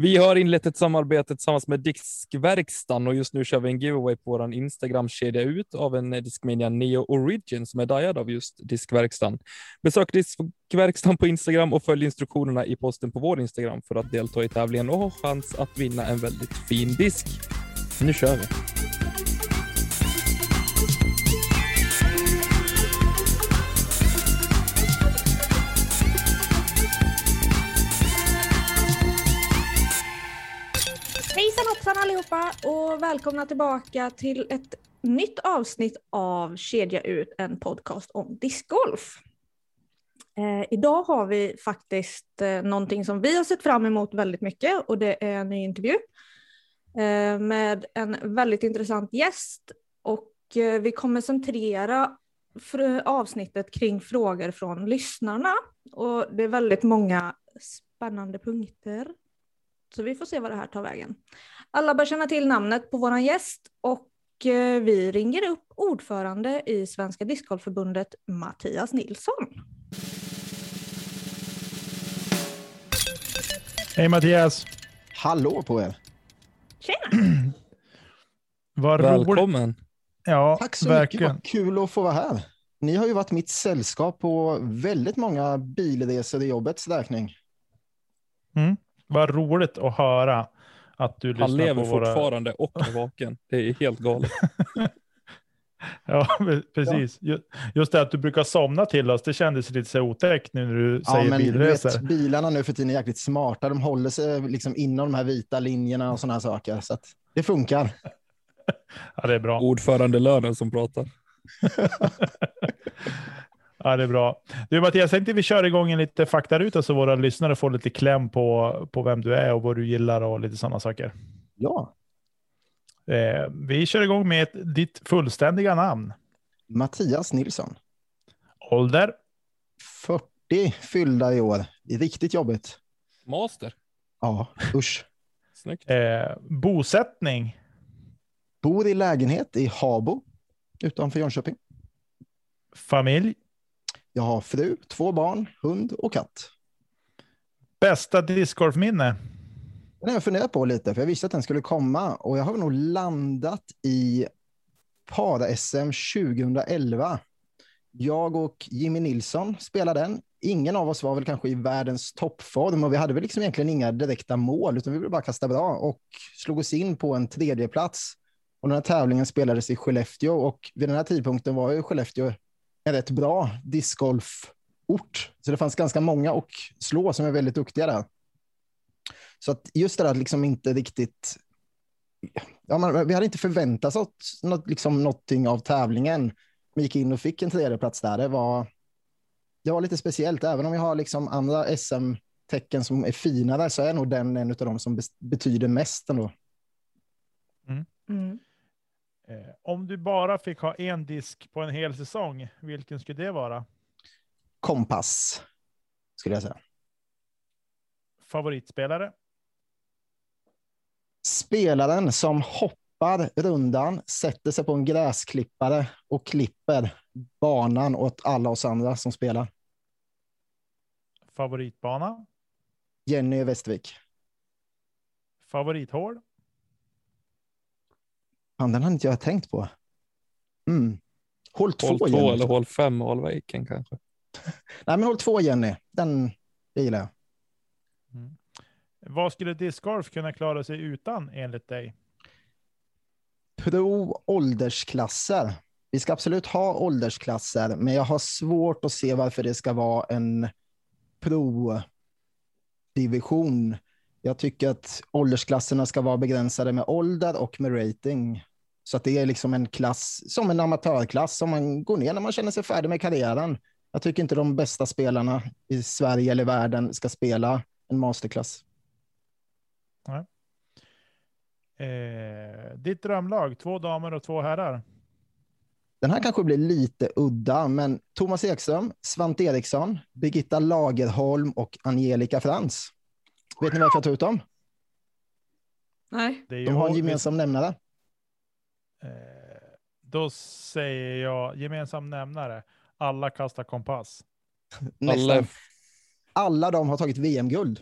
Vi har inlett ett samarbete tillsammans med Diskverkstan och just nu kör vi en giveaway på vår Instagram-kedja ut av en Discmania Neo Origin som är dajad av just Diskverkstan. Besök Diskverkstan på Instagram och följ instruktionerna i posten på vår Instagram för att delta i tävlingen och ha chans att vinna en väldigt fin disk. Nu kör vi! Hejsan allihopa och välkomna tillbaka till ett nytt avsnitt av Kedja ut, en podcast om discgolf. Eh, idag har vi faktiskt eh, någonting som vi har sett fram emot väldigt mycket och det är en ny intervju eh, med en väldigt intressant gäst. Och eh, vi kommer centrera för avsnittet kring frågor från lyssnarna. Och det är väldigt många spännande punkter så vi får se vad det här tar vägen. Alla bör känna till namnet på vår gäst och eh, vi ringer upp ordförande i Svenska Discgolfförbundet Mattias Nilsson. Hej Mattias! Hallå på er! Tjena! Roligt. Välkommen! Ja, Tack så verkligen. mycket, vad kul att få vara här. Ni har ju varit mitt sällskap på väldigt många bilresor i jobbets räkning. Mm. Vad roligt att höra att du Han lyssnar lever på våra... fortfarande och är vaken. Det är helt galet. Ja, precis. Ju- Just det att du brukar somna till oss, det kändes lite så otäckt nu när du Ja, säger men bilresor. vet, bilarna nu för tiden är jäkligt smarta. De håller sig liksom inom de här vita linjerna och sådana här saker. Så att det funkar. Ja, det är bra. Ordförande lönen som pratar. Ja, det är bra. Du Mattias, tänkte vi kör igång en lite faktaruta så våra lyssnare får lite kläm på, på vem du är och vad du gillar och lite sådana saker. Ja, Eh, vi kör igång med ditt fullständiga namn. Mattias Nilsson. Ålder, 40 fyllda i år. Det är riktigt jobbigt. Master. Ja, usch. Snyggt. eh, bosättning, Bor i lägenhet i Habo utanför Jönköping. familj, Jag har fru, två barn, hund och katt. bästa discgolfminne. Den har jag funderat på lite, för jag visste att den skulle komma och jag har nog landat i para-SM 2011. Jag och Jimmy Nilsson spelade den. Ingen av oss var väl kanske i världens toppform och vi hade väl liksom egentligen inga direkta mål, utan vi ville bara kasta bra och slog oss in på en tredje plats. Och den här tävlingen spelades i Skellefteå och vid den här tidpunkten var ju Skellefteå en rätt bra discgolfort. Så det fanns ganska många att slå som är väldigt duktiga där. Så att just det där att liksom inte riktigt... Ja, man, vi hade inte förväntat oss något, liksom någonting av tävlingen. Vi gick in och fick en tredjeplats där. Det var, det var lite speciellt. Även om vi har liksom andra SM-tecken som är finare så är nog den en av de som betyder mest ändå. Mm. Eh, om du bara fick ha en disk på en hel säsong, vilken skulle det vara? Kompass, skulle jag säga. Favoritspelare? Spelaren som hoppar rundan, sätter sig på en gräsklippare och klipper banan åt alla oss andra som spelar. Favoritbana? Jenny Westvik. Favorithål? Fan, den har inte jag tänkt på. Mm. Håll två, Håll två Jenny. eller håll fem och håll vaken kanske. Nej, men håll två Jenny. Den det gillar jag. Vad skulle discgolf kunna klara sig utan enligt dig? Pro åldersklasser. Vi ska absolut ha åldersklasser, men jag har svårt att se varför det ska vara en pro-division. Jag tycker att åldersklasserna ska vara begränsade med ålder och med rating. Så att det är liksom en klass som en amatörklass som man går ner när man känner sig färdig med karriären. Jag tycker inte de bästa spelarna i Sverige eller världen ska spela en masterclass. Eh, ditt drömlag, två damer och två herrar. Den här kanske blir lite udda, men Thomas Ekström, Svante Eriksson, Birgitta Lagerholm och Angelica Frans. Vet ni varför jag tog ut dem? Nej. De har en gemensam nämnare. Eh, då säger jag gemensam nämnare. Alla kastar kompass. Alla, Alla de har tagit VM-guld.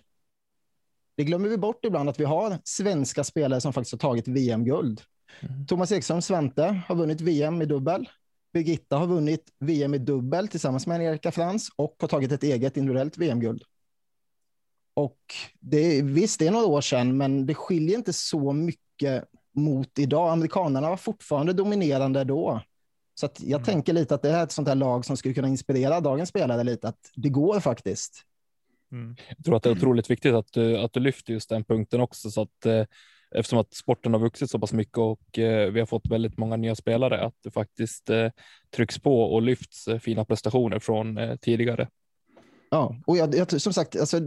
Det glömmer vi bort ibland att vi har svenska spelare som faktiskt har tagit VM-guld. Mm. Thomas Ekström, Svante, har vunnit VM i dubbel. Birgitta har vunnit VM i dubbel tillsammans med Erika Frans och har tagit ett eget individuellt VM-guld. Och det, visst, det är några år sedan, men det skiljer inte så mycket mot idag. Amerikanerna var fortfarande dominerande då. Så att jag Mm. tänker lite att det är ett sånt här lag som skulle kunna inspirera dagens spelare lite, att det går faktiskt. Mm. jag tror att det är otroligt viktigt att du, att du lyfter just den punkten också så att eh, eftersom att sporten har vuxit så pass mycket och eh, vi har fått väldigt många nya spelare att det faktiskt eh, trycks på och lyfts eh, fina prestationer från eh, tidigare. Ja, och jag, jag, som sagt, alltså,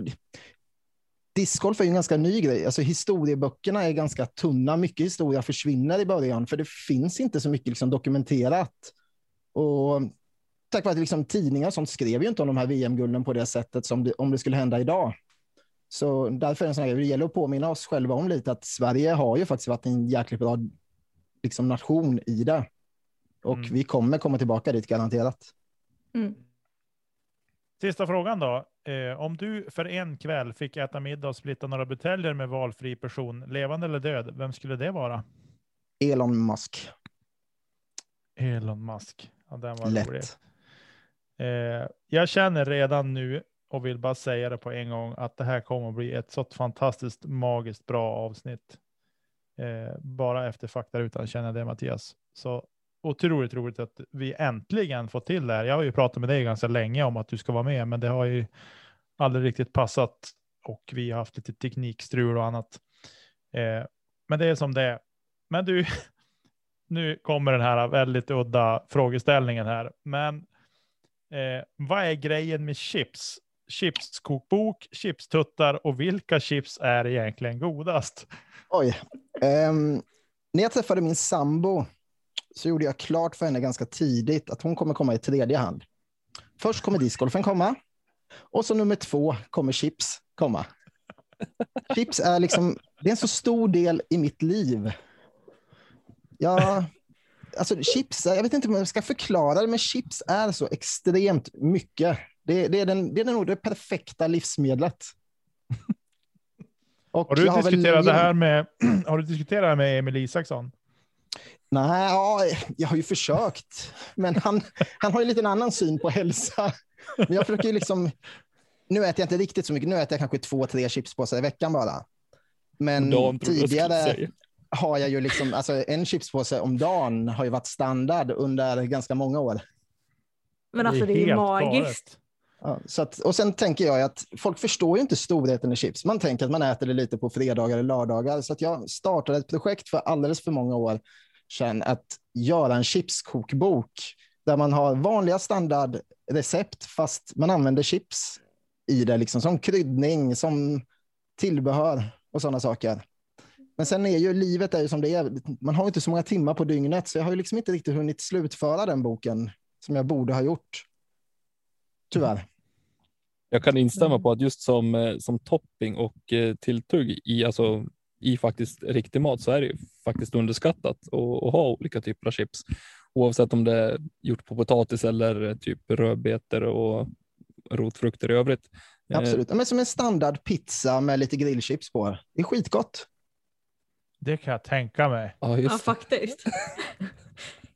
discgolf är ju en ganska ny grej. Alltså, historieböckerna är ganska tunna. Mycket historia försvinner i början, för det finns inte så mycket liksom, dokumenterat. Och tack vare att liksom, tidningar och sånt skrev ju inte om de här VM-gulden på det sättet som det, om det skulle hända idag. Så därför är det en sån här, grej. det gäller att påminna oss själva om lite att Sverige har ju faktiskt varit en jäkligt bra liksom, nation i det. Och Mm. vi kommer komma tillbaka dit garanterat. Mm. Sista frågan då. Eh, om du för en kväll fick äta middag och splitta några buteljer med valfri person, levande eller död, vem skulle det vara? Elon Musk, Elon Musk. Ja, den var rolig. lätt. Eh, jag känner redan nu och vill bara säga det på en gång att det här kommer att bli ett så fantastiskt magiskt bra avsnitt. Eh, bara efter faktarutan känner jag det Mattias. Så otroligt roligt att vi äntligen fått till det här. Jag har ju pratat med dig ganska länge om att du ska vara med, men det har ju aldrig riktigt passat och vi har haft lite teknikstrul och annat. Eh, men det är som det är. Men du, nu kommer den här väldigt udda frågeställningen här, men eh, vad är grejen med chips? Chipskokbok, chipstuttar och vilka chips är egentligen godast? Oj. Um, när jag träffade min sambo så gjorde jag klart för henne ganska tidigt att hon kommer komma i tredje hand. Först kommer discgolfen komma och så nummer två kommer chips komma. Chips är liksom, det är en så stor del i mitt liv. Ja, alltså chips, jag vet inte om jag ska förklara det, men chips är så extremt mycket. Det, det, är, den, det är nog det perfekta livsmedlet. Och Har du jag väl diskuterat det här med, har du diskuterat det här med Emil Isaksson? Nej, ja, jag har ju försökt. Men han, han har ju lite en annan syn på hälsa. Men jag försöker ju liksom... Nu äter jag inte riktigt så mycket. Nu äter jag kanske två, tre chipspåsar i veckan bara. Men tidigare har jag ju liksom... Alltså en chipspåse om dagen har ju varit standard under ganska många år. Men alltså det är ju helt magiskt. galet. Ja, så att, och sen tänker jag att folk förstår ju inte storheten i chips. Man tänker att man äter det lite på fredagar eller lördagar. Så att jag startade ett projekt för alldeles för många år sedan att göra en chipskokbok där man har vanliga standardrecept fast man använder chips i det liksom, som kryddning, som tillbehör och sådana saker. Men sen är ju livet är ju som det är. Man har inte så många timmar på dygnet så jag har ju liksom inte riktigt hunnit slutföra den boken som jag borde ha gjort. Tyvärr. Jag kan instämma Mm. på att just som, eh, som topping och eh, tilltugg i, alltså, i faktiskt riktig mat så är det ju faktiskt underskattat att, ha olika typer av chips. Oavsett om det är gjort på potatis eller eh, typ rödbetor och rotfrukter i övrigt. Absolut. Men som en standard pizza med lite grillchips på. Det är skitgott. Det kan jag tänka mig. Ja, Ja, faktiskt.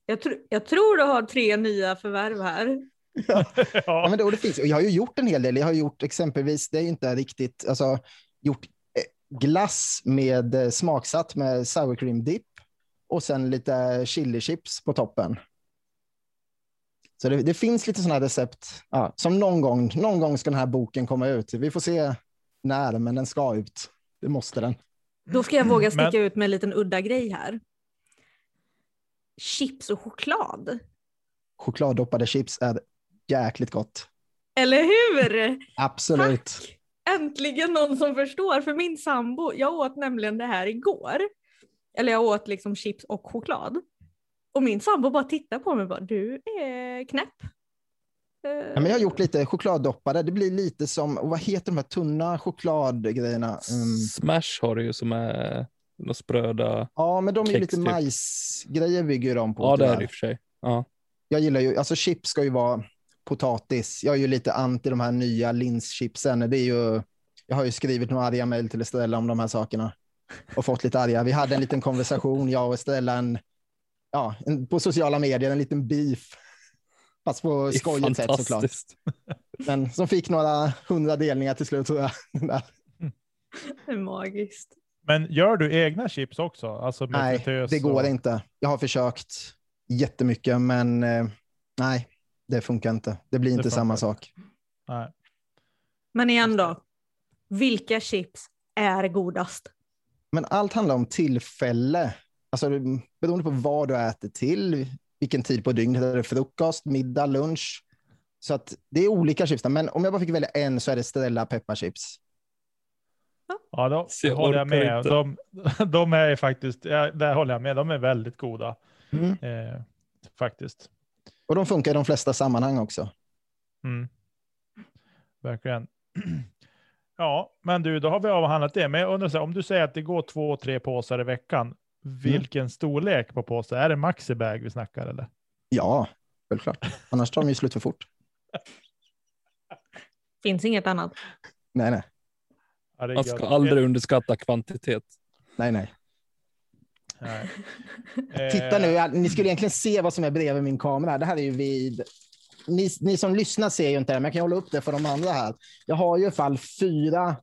Jag, tr jag tror du har tre nya förvärv här. Ja, ja. men det, och det finns. Och jag har ju gjort en hel del. Jag har gjort exempelvis, det är inte riktigt, alltså gjort eh, glass med eh, smaksatt med sour cream dip och sen lite chili chips på toppen. Så det, det finns lite sådana recept ja, som någon gång, någon gång ska den här boken komma ut. Vi får se när, men den ska ut. Det måste den. Då ska jag våga sticka Men- ut med en liten udda grej här. Chips och choklad. Chokladdoppade chips är jäkligt gott. Eller hur? Absolut. Tack! Äntligen någon som förstår, för min sambo, jag åt nämligen det här igår. Eller jag åt liksom chips och choklad. Och min sambo bara tittar på mig och bara, du är knäpp. Ja, men jag har gjort lite chokladdoppade. Det blir lite som, vad heter de här tunna chokladgrejerna? Um, Smash har du ju som är några spröda. ja, men de är ju lite Kex typ. majsgrejer bygger de på. Ja, det är det i och för sig. Ja. Jag gillar ju, alltså chips ska ju vara potatis. Jag är ju lite anti de här nya linschipsen. Det är ju, jag har ju skrivit några arga mejl till Estrella om de här sakerna och fått lite arga. Vi hade en liten konversation, jag och Estrella, en, ja, en, på sociala medier, en liten beef. Fast på skojigt sätt såklart. Men som fick några hundra delningar till slut tror jag. Det är magiskt. Men gör du egna chips också? Alltså med Nej, det går och... inte. Jag har försökt jättemycket, men eh, nej, det funkar inte. Det blir inte funkar samma inte. sak. Nej. Men igen då, vilka chips är godast? Men allt handlar om tillfälle. Alltså, det- beroende på vad du äter till, vilken tid på dygnet. Är det frukost, middag, lunch? Så att det är olika chips. Men om jag bara fick välja en så är det Stella pepparchips. Ja, då Så jag håller jag med. inte. De, de är faktiskt, ja, där håller jag med. De är väldigt goda. Mm. Eh, faktiskt. Och de funkar i de flesta sammanhang också. Mm. Verkligen. Ja, men du, då har vi avhandlat det. Men jag undrar så här, om du säger att det går två, tre påsar i veckan. Vilken storlek på påse? Är det maxibag vi snackar eller? Ja, självklart. Annars tar de ju slut för fort. Finns inget annat. Nej, nej. Man ska aldrig underskatta kvantitet. nej, nej. Titta nu, ni skulle egentligen se vad som är bredvid min kamera. Det här är ju vid... Ni, ni som lyssnar ser ju inte det, men jag kan hålla upp det för de andra här. Jag har ju i fall fyra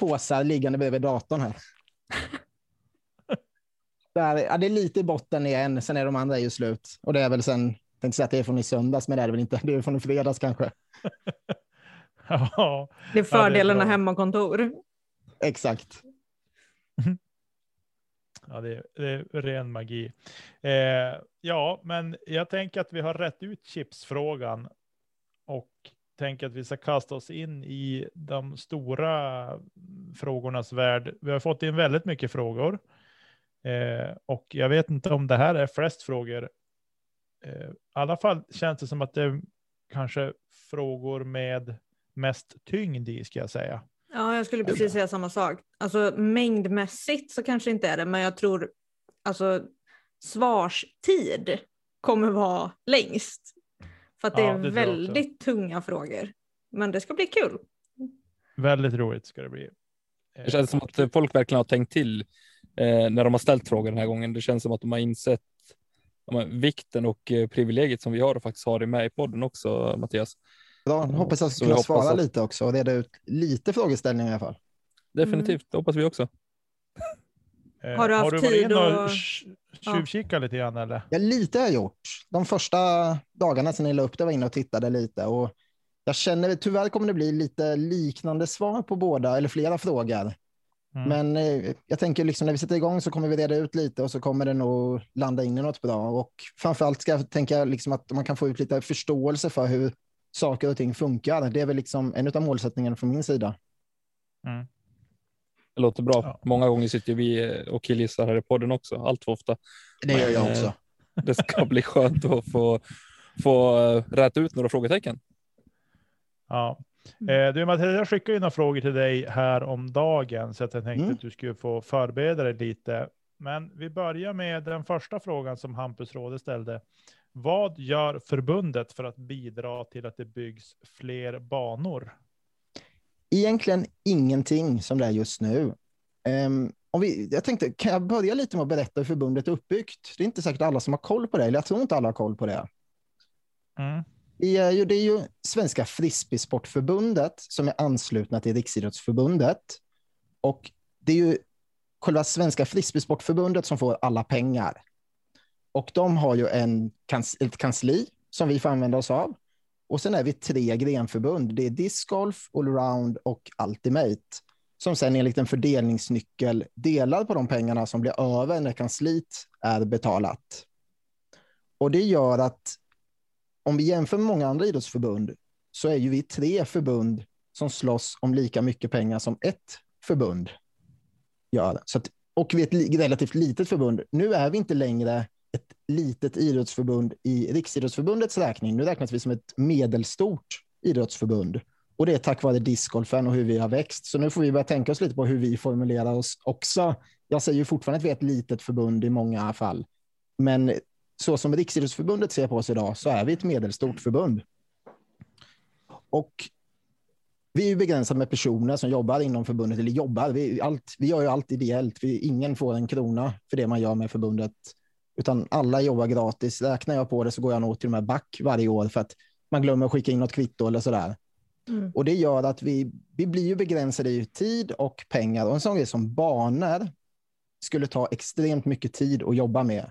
påsar liggande bredvid datorn här. Där, ja, det är lite i botten i en, sen är de andra ju slut. Och det är väl sen, jag tänkte säga att det är från i söndags, men det är det väl inte. Det är från i fredags kanske. Ja, Det är fördelarna bra. hemmakontor. Exakt ja det, är, det är ren magi. Eh, ja, men jag tänker att vi har rätt ut chipsfrågan och tänker att vi ska kasta oss in i de stora frågornas värld. Vi har fått in väldigt mycket frågor eh, och jag vet inte om det här är flest frågor. Eh, I alla fall känns det som att det är kanske frågor med mest tyngd i, ska jag säga. Ja, jag skulle precis säga samma sak. Alltså mängdmässigt så kanske inte är det, men jag tror alltså svarstid kommer vara längst. För att det Ja, är det väldigt tunga frågor. Men det ska bli kul. Väldigt roligt ska det bli. Det känns som att eh, folk verkligen har tänkt till eh, när de har ställt frågor den här gången. Det känns som att de har insett ja, men, vikten och eh, privilegiet som vi har och faktiskt har det med i podden också, Mattias. Bra, hoppas jag ska kunna svara att- lite också och reda ut lite frågeställningar i alla fall. Definitivt, det hoppas vi också. Eh, Har du haft varit tid inne och att- tj- Ja. lite grann eller? Ja, lite har jag gjort. De första dagarna sedan ni la upp det var inne och tittade lite. Och jag känner tyvärr kommer det bli lite liknande svar på båda eller flera frågor. Mm. Men eh, jag tänker liksom när vi sätter igång så kommer vi reda ut lite och så kommer det nog landa in i något bra. Och framförallt ska jag tänka liksom att man kan få ut lite förståelse för hur saker och ting funkar. Det är väl liksom en av målsättningarna från min sida. Mm. Det låter bra. Ja. Många gånger sitter vi eh, och killgissar här i podden också, allt för ofta. Det gör jag också. eh, Det ska bli skönt att få, få eh, räta ut några frågetecken. Ja. Mm. Eh, du Mattias, jag skickade ju några frågor till dig här om dagen så att jag tänkte Mm. att du skulle få förbereda dig lite. Men vi börjar med den första frågan som Hampus Råde ställde. Vad gör förbundet för att bidra till att det byggs fler banor? Egentligen ingenting som det är just nu. Ehm, om vi, jag tänkte, kan jag börja lite med att berätta hur förbundet är uppbyggt? Det är inte säkert alla som har koll på det, eller jag tror inte alla har koll på det. Mm. Det är ju, det är ju Svenska Frisbeesportförbundet som är anslutna till Riksidrottsförbundet. Och det är ju själva Svenska Frisbeesportförbundet som får alla pengar. Och de har ju en ett kansli som vi får använda oss av. Och sen är vi tre grenförbund. Det är discgolf, allround och ultimate. Som sen enligt en fördelningsnyckel delar på de pengarna som blir över när kansliet är betalat. Och det gör att om vi jämför med många andra idrottsförbund så är ju vi tre förbund som slåss om lika mycket pengar som ett förbund gör. Så att, och vi är ett relativt litet förbund. Nu är vi inte längre ett litet idrottsförbund i Riksidrottsförbundets räkning. Nu räknas vi som ett medelstort idrottsförbund. Och det är tack vare discgolfen och hur vi har växt. Så nu får vi börja tänka oss lite på hur vi formulerar oss också. Jag säger ju fortfarande att vi är ett litet förbund i många fall. Men så som Riksidrottsförbundet ser på oss idag så är vi ett medelstort förbund. Och vi är begränsade med personer som jobbar inom förbundet, eller jobbar, vi, allt, vi gör ju allt ideellt. Vi, ingen får en krona för det man gör med förbundet, utan alla jobbar gratis. Räknar jag på det så går jag nog till och med back varje år för att man glömmer att skicka in något kvitto eller sådär. Mm. Och det gör att vi, vi blir ju begränsade i tid och pengar. Och en sån grej som banor skulle ta extremt mycket tid att jobba med.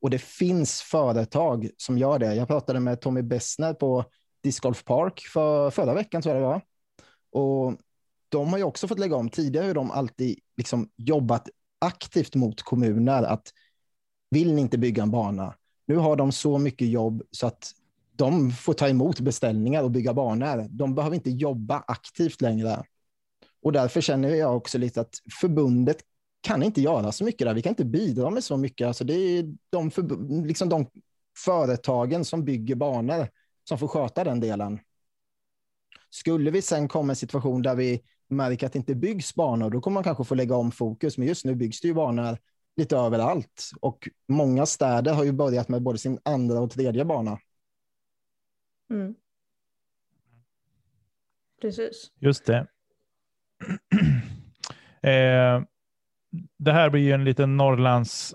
Och det finns företag som gör det. Jag pratade med Tommy Bessner på Disc Golf Park för, förra veckan, tror jag det var. Och de har ju också fått lägga om. Tidigare har de alltid liksom jobbat aktivt mot kommuner att vill ni inte bygga en bana? Nu har de så mycket jobb så att de får ta emot beställningar och bygga banor. De behöver inte jobba aktivt längre. Och därför känner jag också lite att förbundet kan inte göra så mycket där. Vi kan inte bidra med så mycket. Alltså det är de, för, liksom de företagen som bygger banor som får sköta den delen. Skulle vi sen komma i en situation där vi märker att det inte byggs banor, då kommer man kanske få lägga om fokus. Men just nu byggs det ju banor lite överallt och många städer har ju börjat med både sin andra och tredje bana. Mm. Precis. Just det. eh, det här blir ju en liten Norrlands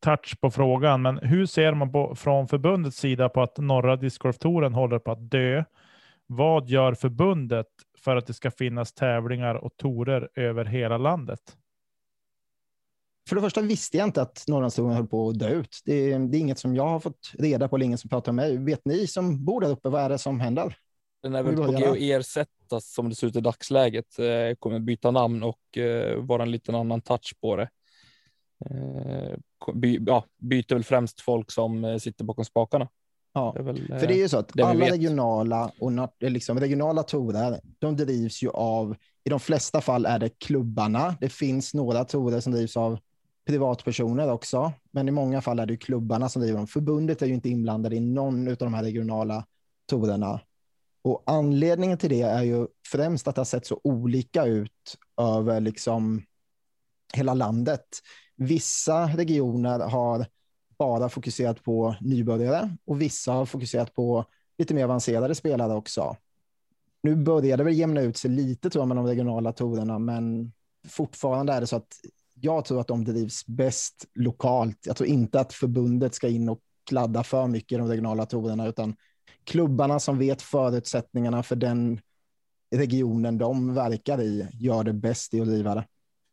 touch på frågan, men hur ser man på, från förbundets sida på att norra discgolftouren håller på att dö? Vad gör förbundet för att det ska finnas tävlingar och torer över hela landet? För det första visste jag inte att Norrlandstouren höll på att dö ut. Det det är, inget som jag har fått reda på eller ingen som pratar med mig. Vet ni som bor där uppe, vad är det som händer? Den är väl på att ersättas som det ser ut i dagsläget. Eh, kommer byta namn och eh, vara en liten annan touch på det. Eh, by, ja, byter väl främst folk som sitter bakom spakarna. Ja, det väl, för det är ju så att alla regionala och liksom regionala torer, de drivs ju av, i de flesta fall är det klubbarna. Det finns några torer som drivs av privatpersoner också, men i många fall är det klubbarna som driver dem. Förbundet är ju inte inblandade i någon av de här regionala torerna. Och anledningen till det är ju främst att det har sett så olika ut över liksom hela landet. Vissa regioner har bara fokuserat på nybörjare och vissa har fokuserat på lite mer avancerade spelare också. Nu börjar det väl jämna ut sig lite tror jag med de regionala torerna, men fortfarande är det så att jag tror att de drivs bäst lokalt. Jag tror inte att förbundet ska in och kladda för mycket i de regionala torerna, utan klubbarna som vet förutsättningarna för den regionen de verkar i gör det bäst i att driva det.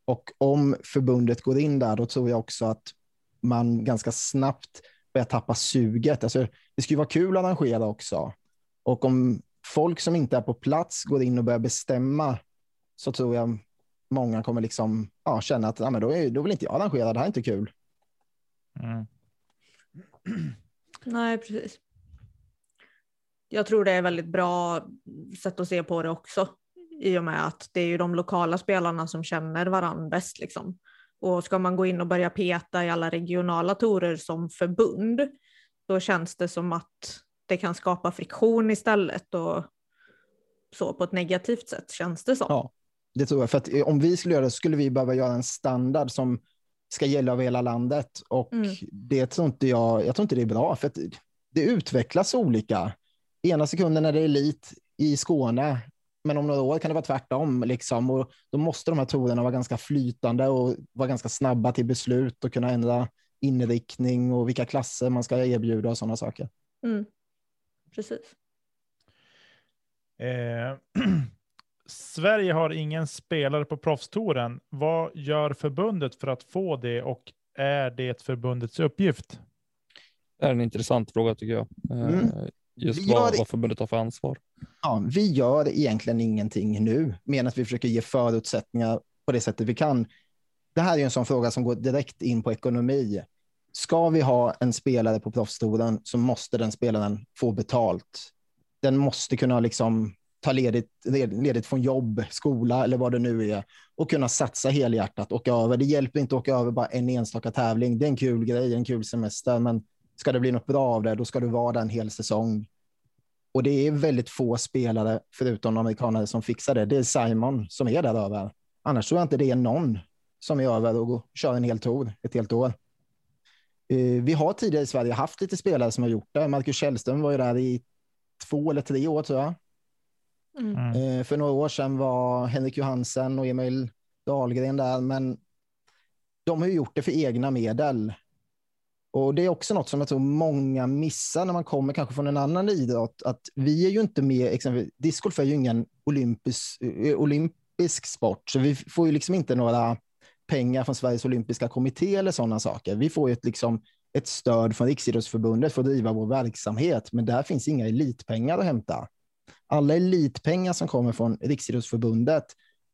Och om förbundet går in där, då tror jag också att man ganska snabbt börjar tappa suget. Alltså, det skulle vara kul att arrangera också. Och om folk som inte är på plats går in och börjar bestämma så tror jag många kommer liksom, ja, känna att ja, men då, är, då vill inte jag arrangera, det här är inte kul. Mm. Nej, precis. Jag tror det är väldigt bra sätt att se på det också. I och med att det är ju de lokala spelarna som känner varandra bäst. Liksom. Och ska man gå in och börja peta i alla regionala torer som förbund, då känns det som att det kan skapa friktion istället och så på ett negativt sätt känns det som. Ja, det tror jag. För att eh, om vi skulle göra det skulle vi behöva göra en standard som ska gälla över hela landet och mm. det tror inte jag, jag tror inte det är bra för att det utvecklas olika. Ena sekunden är det elit i Skåne, men om några år kan det vara tvärtom. Liksom. Och då måste de här torerna vara ganska flytande och vara ganska snabba till beslut och kunna ändra inriktning och vilka klasser man ska erbjuda och sådana saker. Mm. Precis. Eh, Sverige har ingen spelare på proffstouren. Vad gör förbundet för att få det och är det förbundets uppgift? Det är en intressant fråga tycker jag. Eh, mm. Just vad, vad förbundet har för ansvar. Ja, vi gör egentligen ingenting nu, men att vi försöker ge förutsättningar på det sättet vi kan. Det här är en sån fråga som går direkt in på ekonomi. ska vi ha en spelare på proffstouren så måste den spelaren få betalt. Den måste kunna liksom ta ledigt, ledigt från jobb, skola eller vad det nu är och kunna satsa helhjärtat, åka över. Det hjälper inte att åka över bara en enstaka tävling. Det är en kul grej, en kul semester, men ska det bli något bra av det, då ska du vara där en hel säsong. Och det är väldigt få spelare, förutom amerikaner som fixar det. Det är Simon som är där över. Annars tror jag inte det är någon som är över och kör en hel tour ett helt år. Eh, vi har tidigare i Sverige haft lite spelare som har gjort det. Marcus Källström var ju där i två eller tre år tror jag. Mm. mm. Eh, för några år sedan var Henrik Johansen och Emil Dahlgren där, men de har ju gjort det för egna medel. Och Det är också något som jag tror många missar när man kommer kanske från en annan idrott. Att vi är ju inte med, exempelvis, discgolf är ju ingen olympisk, eh, olympisk sport, så vi får ju liksom inte några pengar från Sveriges olympiska kommitté eller sådana saker. Vi får ju ett, liksom, ett stöd från Riksidrottsförbundet för att driva vår verksamhet, men där finns inga elitpengar att hämta. Alla elitpengar som kommer från Riksidrottsförbundet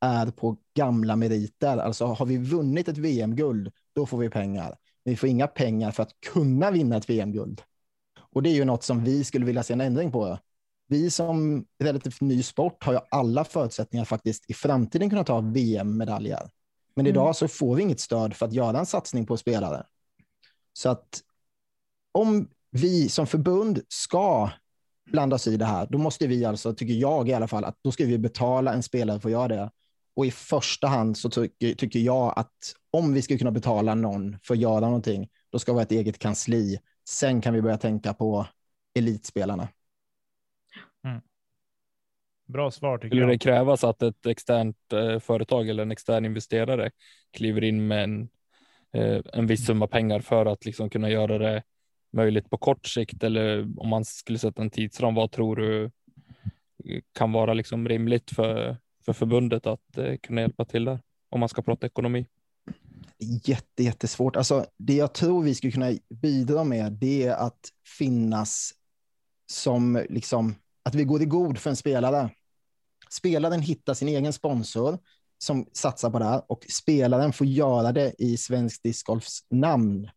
är på gamla meriter. Alltså har vi vunnit ett VM-guld, då får vi pengar. Men vi får inga pengar för att kunna vinna ett VM-guld. Och det är ju något som vi skulle vilja se en ändring på. Vi som relativt ny sport har ju alla förutsättningar faktiskt i framtiden kunna ta VM-medaljer. Men mm. idag så får vi inget stöd för att göra en satsning på spelare. Så att om vi som förbund ska blanda oss i det här, då måste vi alltså, tycker jag i alla fall, att då ska vi betala en spelare för att göra det. Och i första hand så tycker, tycker jag att om vi ska kunna betala någon för att göra någonting, då ska vi ha ett eget kansli. Sen kan vi börja tänka på elitspelarna. Mm. Bra svar tycker Skulle jag. det krävas att ett externt eh, företag eller en extern investerare kliver in med en, eh, en viss summa pengar för att liksom kunna göra det möjligt på kort sikt eller om man skulle sätta en tidsram, vad tror du kan vara liksom rimligt för, för förbundet att eh, kunna hjälpa till där om man ska prata ekonomi? Jätte, jättesvårt. Alltså, det jag tror vi skulle kunna bidra med det är att finnas som liksom att vi går i god för en spelare. Spelaren hittar sin egen sponsor som satsar på det här och spelaren får göra det i svensk discgolfs namn.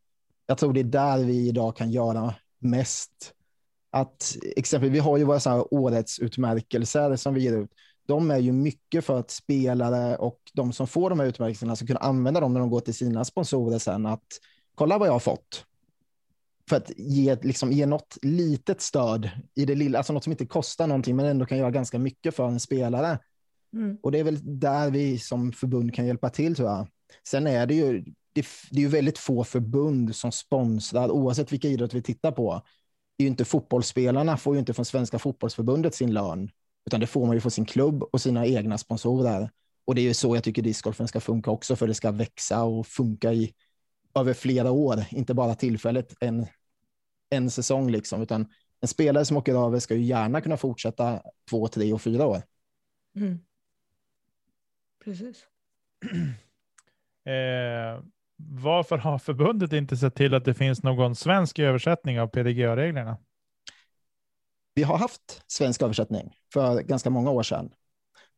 Jag tror det är där vi idag kan göra mest. Att exempel, vi har ju våra så här årets utmärkelser som vi ger ut. De är ju mycket för att spelare och de som får de här utmärkelserna ska kunna använda dem när de går till sina sponsorer sen. Att kolla vad jag har fått för att ge, liksom, ge något litet stöd i det lilla, alltså något som inte kostar någonting men ändå kan göra ganska mycket för en spelare. Mm. Och det är väl där vi som förbund kan hjälpa till tror jag. Sen är det ju, det, det är ju väldigt få förbund som sponsrar, oavsett vilka idrott vi tittar på. Det är ju inte fotbollsspelarna får ju inte från Svenska fotbollsförbundet sin lön, utan det får man ju från sin klubb och sina egna sponsorer. Och det är ju så jag tycker discgolfen ska funka också, för det ska växa och funka i över flera år, inte bara tillfället en en säsong, liksom, utan en spelare som åker över ska ju gärna kunna fortsätta två, tre och fyra år. Mm. Precis. eh, varför har förbundet inte sett till att det finns någon svensk översättning av PDGA-reglerna? Vi har haft svensk översättning för ganska många år sedan.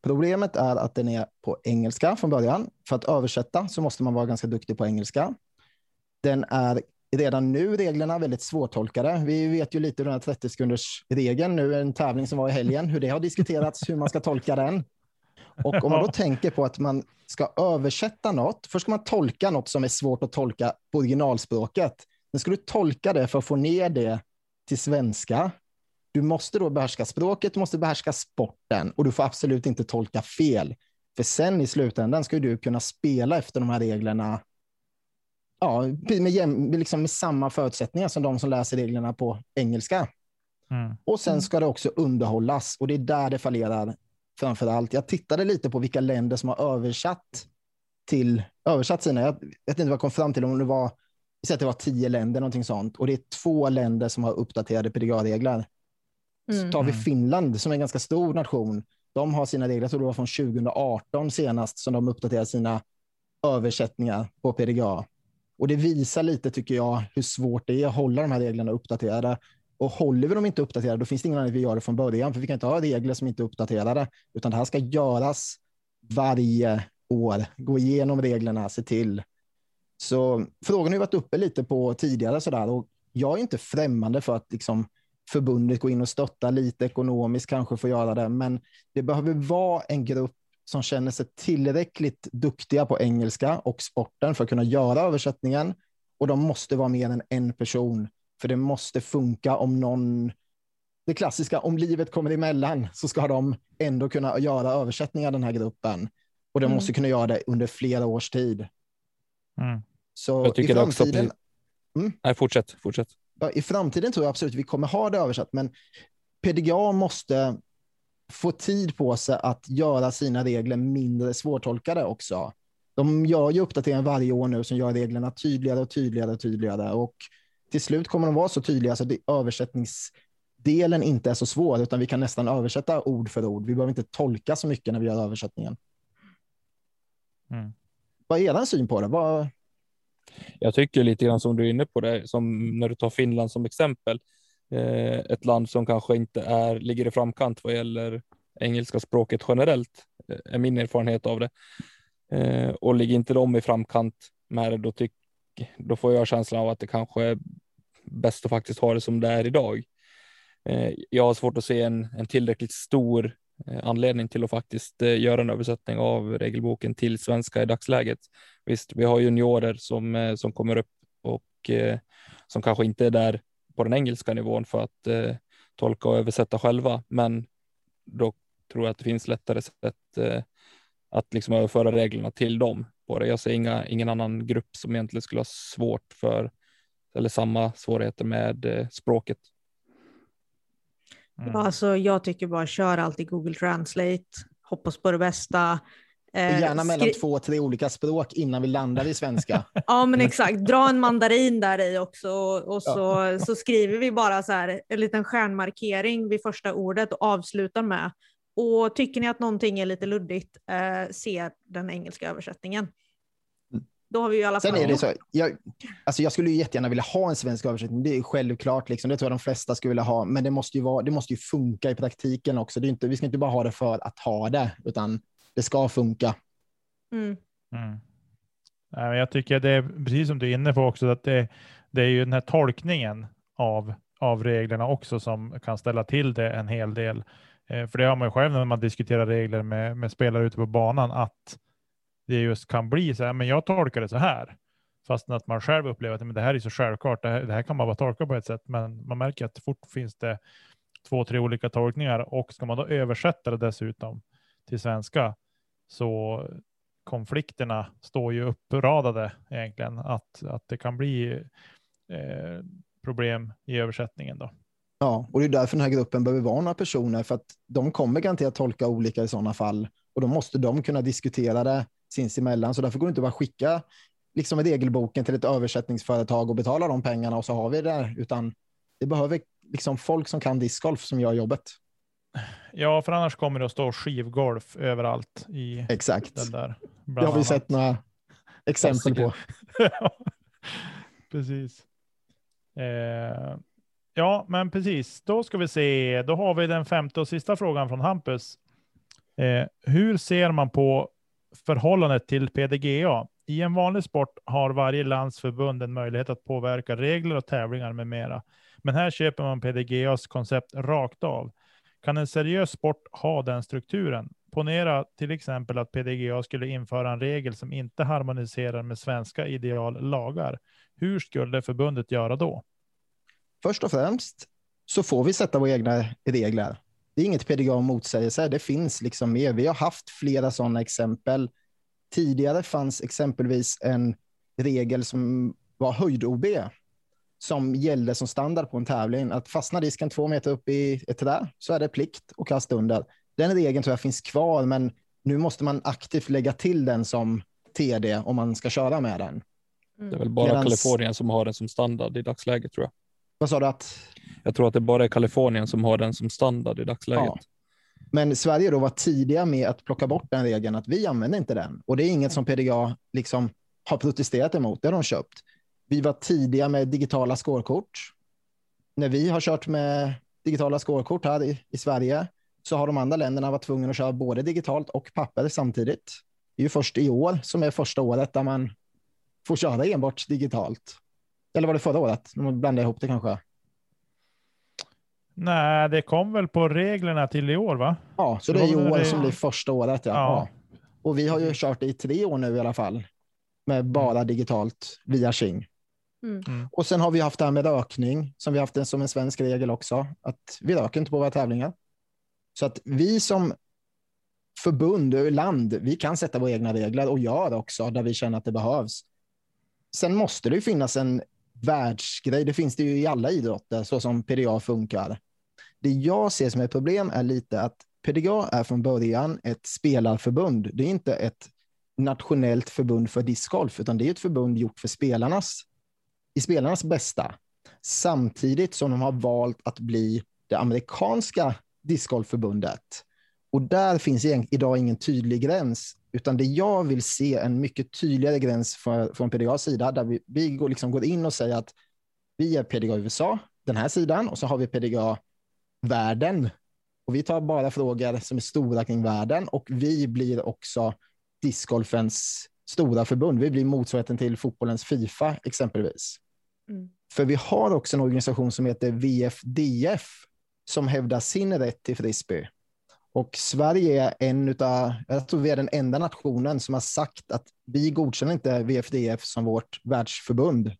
Problemet är att den är på engelska från början. För att översätta så måste man vara ganska duktig på engelska. Den är redan nu reglerna väldigt svårtolkade. Vi vet ju lite hur den här 30 sekunders regeln nu, en tävling som var i helgen, hur det har diskuterats, hur man ska tolka den. Och om man då tänker på att man ska översätta något, först ska man tolka något som är svårt att tolka på originalspråket. Sen ska du tolka det för att få ner det till svenska. Du måste då behärska språket, du måste behärska sporten och du får absolut inte tolka fel. För sen i slutändan ska du kunna spela efter de här reglerna ja, med, liksom med samma förutsättningar som de som läser reglerna på engelska. Mm. Och sen ska det också underhållas och det är där det fallerar framför allt. Jag tittade lite på vilka länder som har översatt till översatt sina. Jag vet inte vad jag kom fram till om det var. Vi att det var tio länder, någonting sånt. Och det är två länder som har uppdaterade PDGA-regler. Mm. Så tar vi mm. Finland som är en ganska stor nation. De har sina regler, jag tror det var från 2018 senast som de uppdaterade sina översättningar på PDGA. Och det visar lite, tycker jag, hur svårt det är att hålla de här reglerna uppdaterade. Och håller vi dem inte uppdaterade, då finns det ingen anledning att vi gör det från början, för vi kan inte ha regler som inte är uppdaterade, utan det här ska göras varje år. Gå igenom reglerna, se till. Så frågan har varit uppe lite på tidigare sådär och jag är inte främmande för att liksom förbundet går in och stöttar lite ekonomiskt kanske får göra det, men det behöver vara en grupp som känner sig tillräckligt duktiga på engelska och sporten för att kunna göra översättningen. Och de måste vara mer än en person, för det måste funka om någon... Det klassiska, om livet kommer emellan så ska de ändå kunna göra översättningar den här gruppen. Och de Mm. måste kunna göra det under flera års tid. Mm. Så Jag tycker i det också, framtiden, precis. Nej, fortsätt, fortsätt. ja, i framtiden tror jag absolut vi kommer ha det översatt, men PDGA måste få tid på sig att göra sina regler mindre svårtolkade också. De gör ju uppdateringar varje år nu som gör reglerna tydligare och tydligare och tydligare och till slut kommer de vara så tydliga så att översättningsdelen inte är så svår utan vi kan nästan översätta ord för ord. Vi behöver inte tolka så mycket när vi gör översättningen. Mm. Vad är er syn på det? Vad, Jag tycker lite grann som du är inne på det, som när du tar Finland som exempel. Eh, ett land som kanske inte är, ligger i framkant vad gäller engelska språket generellt, eh, är min erfarenhet av det. Eh, och ligger inte de i framkant med det, då, tyck, då får jag känslan av att det kanske är bäst att faktiskt ha det som det är idag. Eh, jag har svårt att se en, en tillräckligt stor eh, anledning till att faktiskt eh, göra en översättning av regelboken till svenska i dagsläget. Visst, vi har juniorer som, som kommer upp och som kanske inte är där på den engelska nivån för att eh, tolka och översätta själva, men då tror jag att det finns lättare sätt eh, att liksom överföra reglerna till dem. På det. Jag ser inga, ingen annan grupp som egentligen skulle ha svårt för eller samma svårigheter med eh, språket. Mm. Ja, Alltså, jag tycker bara kör alltid Google Translate, hoppas på det bästa. Eh, gärna mellan två, tre olika språk innan vi landar i svenska. Ja men exakt, dra en mandarin där i också och så, så skriver vi bara så här en liten stjärnmarkering vid första ordet och avslutar med. Och tycker ni att någonting är lite luddigt, eh, se den engelska översättningen. Då har vi ju i alla fall Sen är det så, jag, alltså jag skulle ju jättegärna vilja ha en svensk översättning. Det är självklart, liksom. det tror jag de flesta skulle vilja ha. Men det måste ju, vara, det måste ju funka i praktiken också. Det är inte, vi ska inte bara ha det för att ha det, utan det ska funka. Mm. Mm. Jag tycker det är precis som du är inne på också, att det, det är ju den här tolkningen av, av reglerna också som kan ställa till det en hel del. Eh, för det har man ju själv när man diskuterar regler med, med spelare ute på banan, att det just kan bli så här, men jag tolkar det så här. Fast att man själv upplever att men det här är så självklart, det här, det här kan man bara tolka på ett sätt, men man märker att fort finns det två, tre olika tolkningar och ska man då översätta det dessutom till svenska så konflikterna står ju uppradade egentligen, att, att det kan bli eh, problem i översättningen då. Ja, och det är därför den här gruppen behöver vara några personer, för att de kommer garanterat tolka olika i sådana fall. Och då måste de kunna diskutera det sinsemellan. Så därför går det inte bara att skicka liksom regelboken till ett översättningsföretag och betala de pengarna och så har vi det där, utan det behöver liksom folk som kan discgolf som gör jobbet. Ja, för annars kommer det att stå skivgolf överallt i Exakt. den där. Det har vi annat. sett några exempel på. precis. Eh, ja, men precis. Då ska vi se. Då har vi den femte och sista frågan från Hampus. Eh, hur ser man på förhållandet till PDGA? I en vanlig sport har varje landsförbund en möjlighet att påverka regler och tävlingar med mera. Men här köper man PDGAs koncept rakt av. Kan en seriös sport ha den strukturen? Ponera till exempel att PDGA skulle införa en regel som inte harmoniserar med svenska ideallagar. Hur skulle förbundet göra då? Först och främst så får vi sätta våra egna regler. Det är inget PDGA motsägelse, det finns liksom mer. Vi har haft flera sådana exempel. Tidigare fanns exempelvis en regel som var höjd-OB som gällde som standard på en tävling. Att fastna disken två meter upp i ett träd så är det plikt och kasta under. Den regeln tror jag finns kvar, men nu måste man aktivt lägga till den som TD om man ska köra med den. Det är väl bara Medans- Kalifornien som har den som standard i dagsläget tror jag. Vad sa du? Att Jag tror att det bara är Kalifornien som har den som standard i dagsläget. Ja. Men Sverige då var tidiga med att plocka bort den regeln, att vi använder inte den. Och det är inget som PDGA liksom har protesterat emot, det har de köpt. Vi var tidiga med digitala skårkort. När vi har kört med digitala skårkort här i, i Sverige så har de andra länderna varit tvungna att köra både digitalt och papper samtidigt. Det är ju först i år som är första året där man får köra enbart digitalt. Eller var det förra året? De blandade ihop det kanske. Nej, det kom väl på reglerna till i år va? Ja, så Det det är i år det- som blir första året. Ja. Ja. Ja. Och vi har ju kört det i tre år nu i alla fall. Med bara digitalt via Qing. Mm. Och sen har vi haft det här med rökning som vi haft det som en svensk regel också. Att vi röker inte på våra tävlingar. Så att vi som förbund och land, vi kan sätta våra egna regler och gör också där vi känner att det behövs. Sen måste det ju finnas en världsgrej. Det finns det ju i alla idrotter så som PDA funkar. Det jag ser som ett problem är lite att PDA är från början ett spelarförbund. Det är inte ett nationellt förbund för discgolf, utan det är ett förbund gjort för spelarnas, i spelarnas bästa. Samtidigt som de har valt att bli det amerikanska discgolfförbundet. Och där finns idag ingen tydlig gräns, utan det jag vill se en mycket tydligare gräns för, från PDAs sida, där vi, vi går, liksom går in och säger att vi är PDA USA, den här sidan, och så har vi PDA världen. Och vi tar bara frågor som är stora kring världen och vi blir också discgolfens stora förbund. Vi blir motsvarigheten till fotbollens Fifa exempelvis. Mm. För vi har också en organisation som heter VFDF som hävdar sin rätt till frisbee. Och Sverige är en utav, jag tror vi är den enda nationen som har sagt att vi godkänner inte VFDF som vårt världsförbund.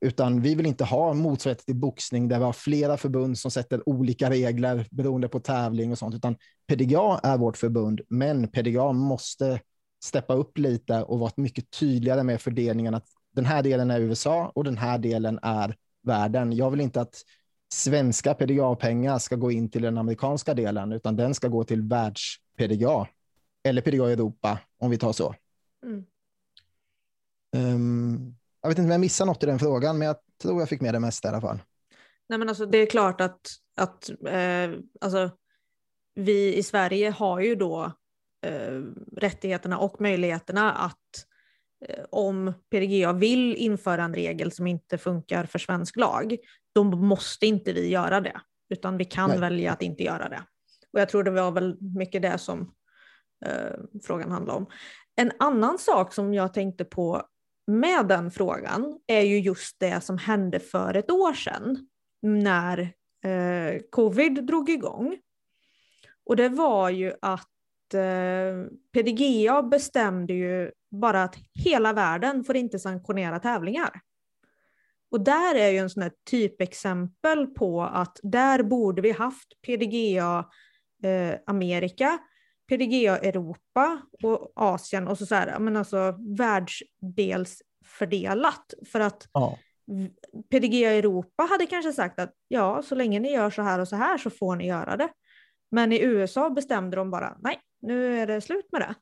Utan vi vill inte ha motsvarighet till boxning där vi har flera förbund som sätter olika regler beroende på tävling och sånt. Utan PDGA är vårt förbund, men PDGA måste steppa upp lite och vara mycket tydligare med fördelningen att den här delen är USA och den här delen är världen. Jag vill inte att svenska PDGA-pengar ska gå in till den amerikanska delen, utan den ska gå till världs-PDGA eller PDGA Europa, om vi tar så. Mm. Ehm, jag vet inte om jag missar något i den frågan, men jag tror jag fick med det mesta i alla fall. Nej, men alltså, det är klart att, att eh, alltså, vi i Sverige har ju då eh, rättigheterna och möjligheterna att om PDGA vill införa en regel som inte funkar för svensk lag, då måste inte vi göra det, utan vi kan Nej. välja att inte göra det. Och jag tror det var väl mycket det som eh, frågan handlade om. En annan sak som jag tänkte på med den frågan är ju just det som hände för ett år sedan när eh, covid drog igång. Och det var ju att eh, PDGA bestämde ju bara att hela världen får inte sanktionera tävlingar. Och där är ju en sån här typexempel på att där borde vi haft PDGA eh, Amerika, PDGA Europa och Asien och så, så här, men alltså världsdelsfördelat. För att Ja. PDGA Europa hade kanske sagt att ja, så länge ni gör så här och så här så får ni göra det. Men i USA bestämde de bara nej, nu är det slut med det.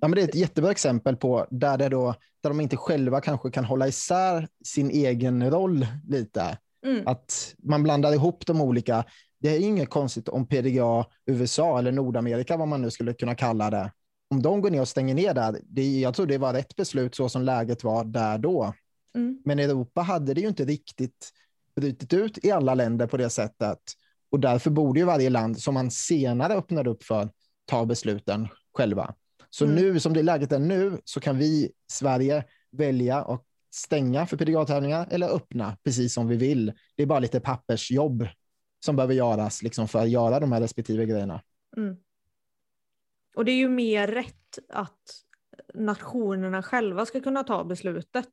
Ja, men det är ett jättebra exempel på där, det då, där de inte själva kanske kan hålla isär sin egen roll lite. Mm. Att man blandar ihop de olika. Det är inget konstigt om PDGA USA eller Nordamerika, vad man nu skulle kunna kalla det, om de går ner och stänger ner där, det, jag tror det var rätt beslut så som läget var där då. Mm. Men Europa hade det ju inte riktigt brutit ut i alla länder på det sättet. Och därför borde ju varje land som man senare öppnade upp för ta besluten själva. Så Mm. nu som det läget är nu så kan vi, Sverige, välja att stänga för PDGA-tävlingar eller öppna precis som vi vill. Det är bara lite pappersjobb som behöver göras liksom, för att göra de här respektive grejerna. Mm. Och det är ju mer rätt att nationerna själva ska kunna ta beslutet.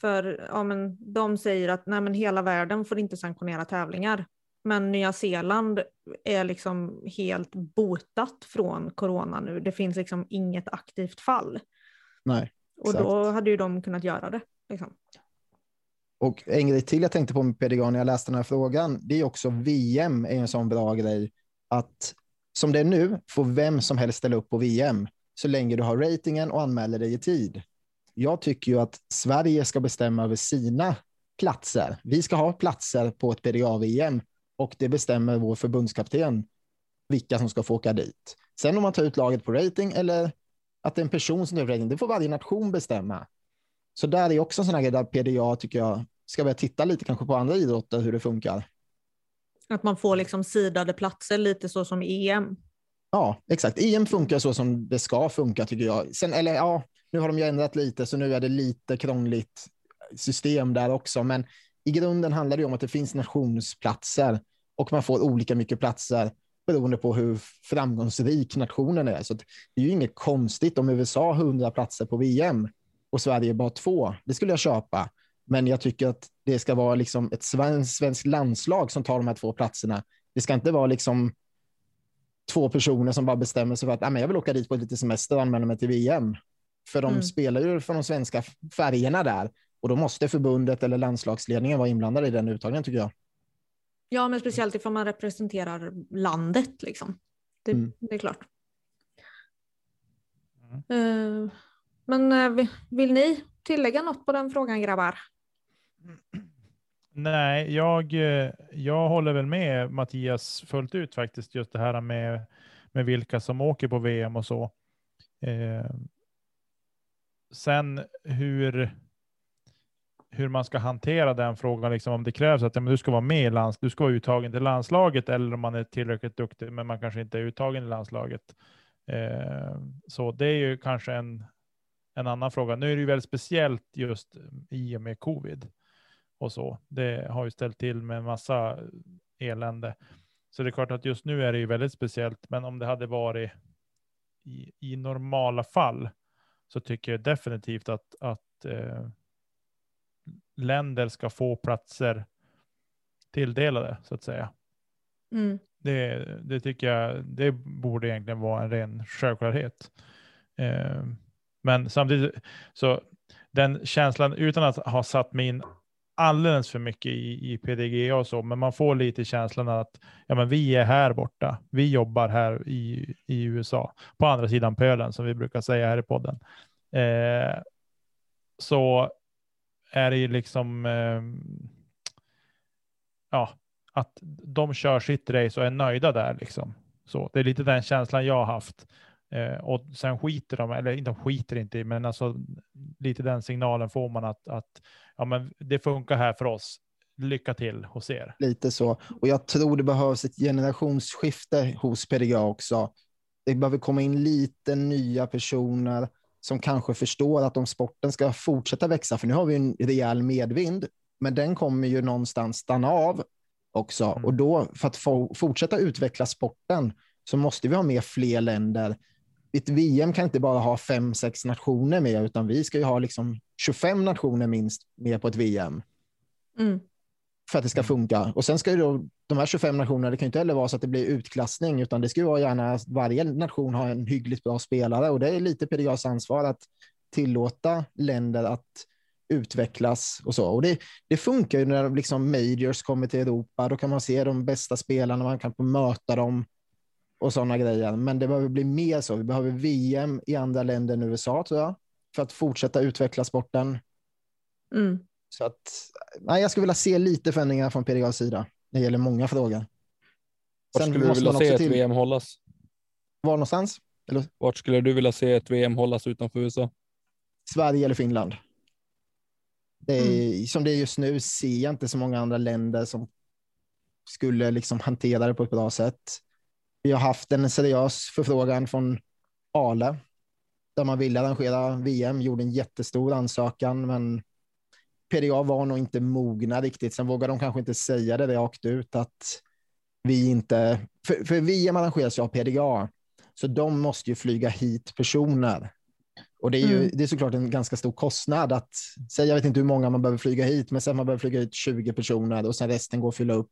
För ja, men de säger att nej, men hela världen får inte sanktionera tävlingar. Men Nya Zeeland är liksom helt botat från corona nu. Det finns liksom inget aktivt fall. Nej. Och då hade ju de kunnat göra det. Liksom. Och en grej till jag tänkte på med PDGA när jag läste den här frågan, det är också VM är en sån bra grej. Att som det är nu får vem som helst ställa upp på VM så länge du har ratingen och anmäler dig i tid. Jag tycker ju att Sverige ska bestämma över sina platser. Vi ska ha platser på ett PDA-VM och det bestämmer vår förbundskapten vilka som ska få åka dit. Sen om man tar ut laget på rating eller att det är en person som tar ut rating, det får varje nation bestämma. Så där är också en sån här grej där PDA tycker jag ska börja titta lite kanske på andra idrotter hur det funkar. Att man får liksom sidade platser lite så som EM. Ja, exakt. EM funkar så som det ska funka tycker jag. Sen, eller ja, Nu har de ju ändrat lite, så nu är det lite krångligt system där också. Men i grunden handlar det om att det finns nationsplatser och man får olika mycket platser beroende på hur framgångsrik nationen är. Så det är ju inget konstigt om USA har 100 platser på VM och Sverige bara två. Det skulle jag köpa. Men jag tycker att det ska vara liksom ett svenskt landslag som tar de här två platserna. Det ska inte vara liksom två personer som bara bestämmer sig för att ah, jag vill åka dit på lite semester och anmäla mig till VM. För de mm. spelar ju för de svenska färgerna där och då måste förbundet eller landslagsledningen vara inblandade i den uttagningen tycker jag. Ja, men speciellt ifall man representerar landet liksom. Det, mm. det är klart. Mm. Uh, men uh, vill ni tillägga något på den frågan grabbar? Nej, jag, eh, jag håller väl med Mattias fullt ut faktiskt, just det här med, med vilka som åker på VM och så. Eh, sen hur, hur man ska hantera den frågan, liksom om det krävs att ja, men du ska vara med i lands, du ska vara uttagen till landslaget eller om man är tillräckligt duktig, men man kanske inte är uttagen i landslaget. Eh, så det är ju kanske en, en annan fråga. Nu är det ju väldigt speciellt just i och med covid och så. Det har ju ställt till med en massa elände. Så det är klart att just nu är det ju väldigt speciellt, men om det hade varit i, i normala fall så tycker jag definitivt att, att eh, länder ska få platser tilldelade så att säga. Mm. Det, det tycker jag, det borde egentligen vara en ren självklarhet. Eh, men samtidigt så den känslan utan att ha satt mig in alldeles för mycket i, i PDG och så, men man får lite känslan att ja, men vi är här borta. Vi jobbar här i, i USA, på andra sidan pölen som vi brukar säga här i podden. Eh, så är det ju liksom eh, ja, att de kör sitt race och är nöjda där. Liksom. Så det är lite den känslan jag har haft. Eh, och sen skiter de, eller de skiter inte i, men alltså lite den signalen får man att, att ja, men det funkar här för oss. Lycka till hos er. Lite så. Och jag tror det behövs ett generationsskifte hos PDGA också. Det behöver komma in lite nya personer som kanske förstår att om sporten ska fortsätta växa, för nu har vi en rejäl medvind, men den kommer ju någonstans stanna av också. Mm. Och då, för att få, fortsätta utveckla sporten, så måste vi ha med fler länder ett VM kan inte bara ha fem, sex nationer med, utan vi ska ju ha liksom 25 nationer minst med på ett VM. Mm. För att det ska funka. Och sen ska ju då, de här 25 nationerna, det kan ju inte heller vara så att det blir utklassning, utan det ska ju vara gärna varje nation ha en hyggligt bra spelare och det är lite PDGAs ansvar att tillåta länder att utvecklas och så. Och det, det funkar ju när liksom majors kommer till Europa, då kan man se de bästa spelarna, man kan få möta dem och sådana grejer. Men det behöver bli mer så. Vi behöver VM i andra länder än USA tror jag, för att fortsätta utveckla sporten. Mm. Så att, nej, jag skulle vilja se lite förändringar från PDGAs sida. Det gäller många frågor. Vart skulle du vilja se ett till... VM hållas? Var någonstans? Eller? Vart skulle du vilja se ett VM hållas utanför USA? Sverige eller Finland. Det är, mm. Som det är just nu ser jag inte så många andra länder som skulle liksom hantera det på ett bra sätt. Vi har haft en seriös förfrågan från Ale där man ville arrangera VM, gjorde en jättestor ansökan, men PDA var nog inte mogna riktigt. Sen vågar de kanske inte säga det rakt ut att vi inte, för, för VM arrangeras ju av PDA, så de måste ju flyga hit personer. Och det är ju mm. det är såklart en ganska stor kostnad att säga, jag vet inte hur många man behöver flyga hit, men sen man behöver flyga hit 20 personer och sen resten går att fylla upp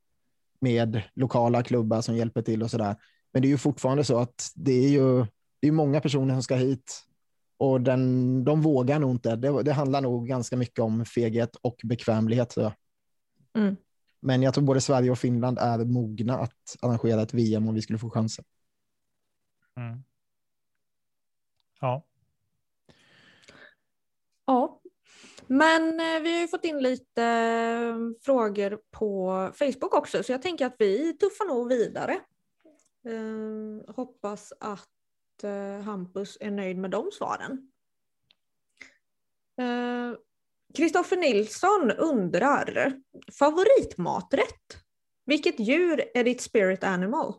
med lokala klubbar som hjälper till och sådär. Men det är ju fortfarande så att det är ju det är många personer som ska hit och den, de vågar nog inte. Det, det handlar nog ganska mycket om feghet och bekvämlighet. Så. Mm. Men jag tror både Sverige och Finland är mogna att arrangera ett VM om vi skulle få chansen. Mm. Ja. Ja, men eh, vi har ju fått in lite eh, frågor på Facebook också, så jag tänker att vi tuffar nog vidare. Eh, hoppas att eh, Hampus är nöjd med de svaren. Kristoffer eh, Nilsson undrar, favoritmaträtt? Vilket djur är ditt spirit animal?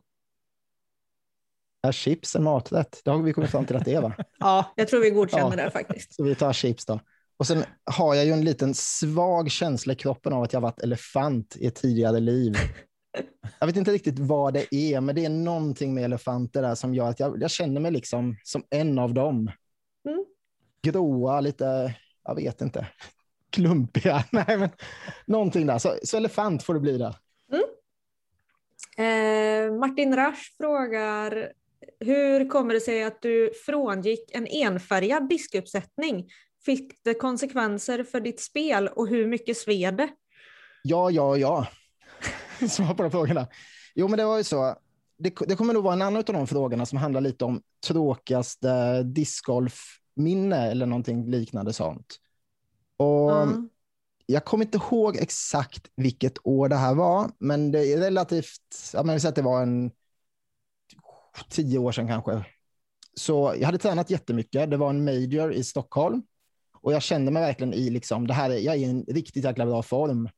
Är chips en maträtt? Det har vi kommit fram till att det är va? Ja, jag tror vi godkänner Ja. det faktiskt. Så vi tar chips då. Och sen har jag ju en liten svag känsla i kroppen av att jag varit elefant i ett tidigare liv. Jag vet inte riktigt vad det är, men det är någonting med elefanter där som gör att jag, jag känner mig liksom som en av dem. Mm. Gråa, lite, jag vet inte, klumpiga. Nej, men någonting där. Så, så elefant får det bli där. Eh, Martin Rasch frågar hur kommer det sig att du frångick en enfärgad diskuppsättning? Fick det konsekvenser för ditt spel och hur mycket sved det? Ja, ja, ja. Svar på de frågorna. Jo, men det var ju så. Det, det kommer nog vara en annan av de frågorna som handlar lite om tråkigaste discgolfminne eller någonting liknande sånt. Och Ja. jag kommer inte ihåg exakt vilket år det här var, men det är relativt, ja, men vi säger att det var en tio år sedan kanske. Så jag hade tränat jättemycket. Det var en major i Stockholm och jag kände mig verkligen i liksom, det här, är- jag är i en riktigt jäkla bra form.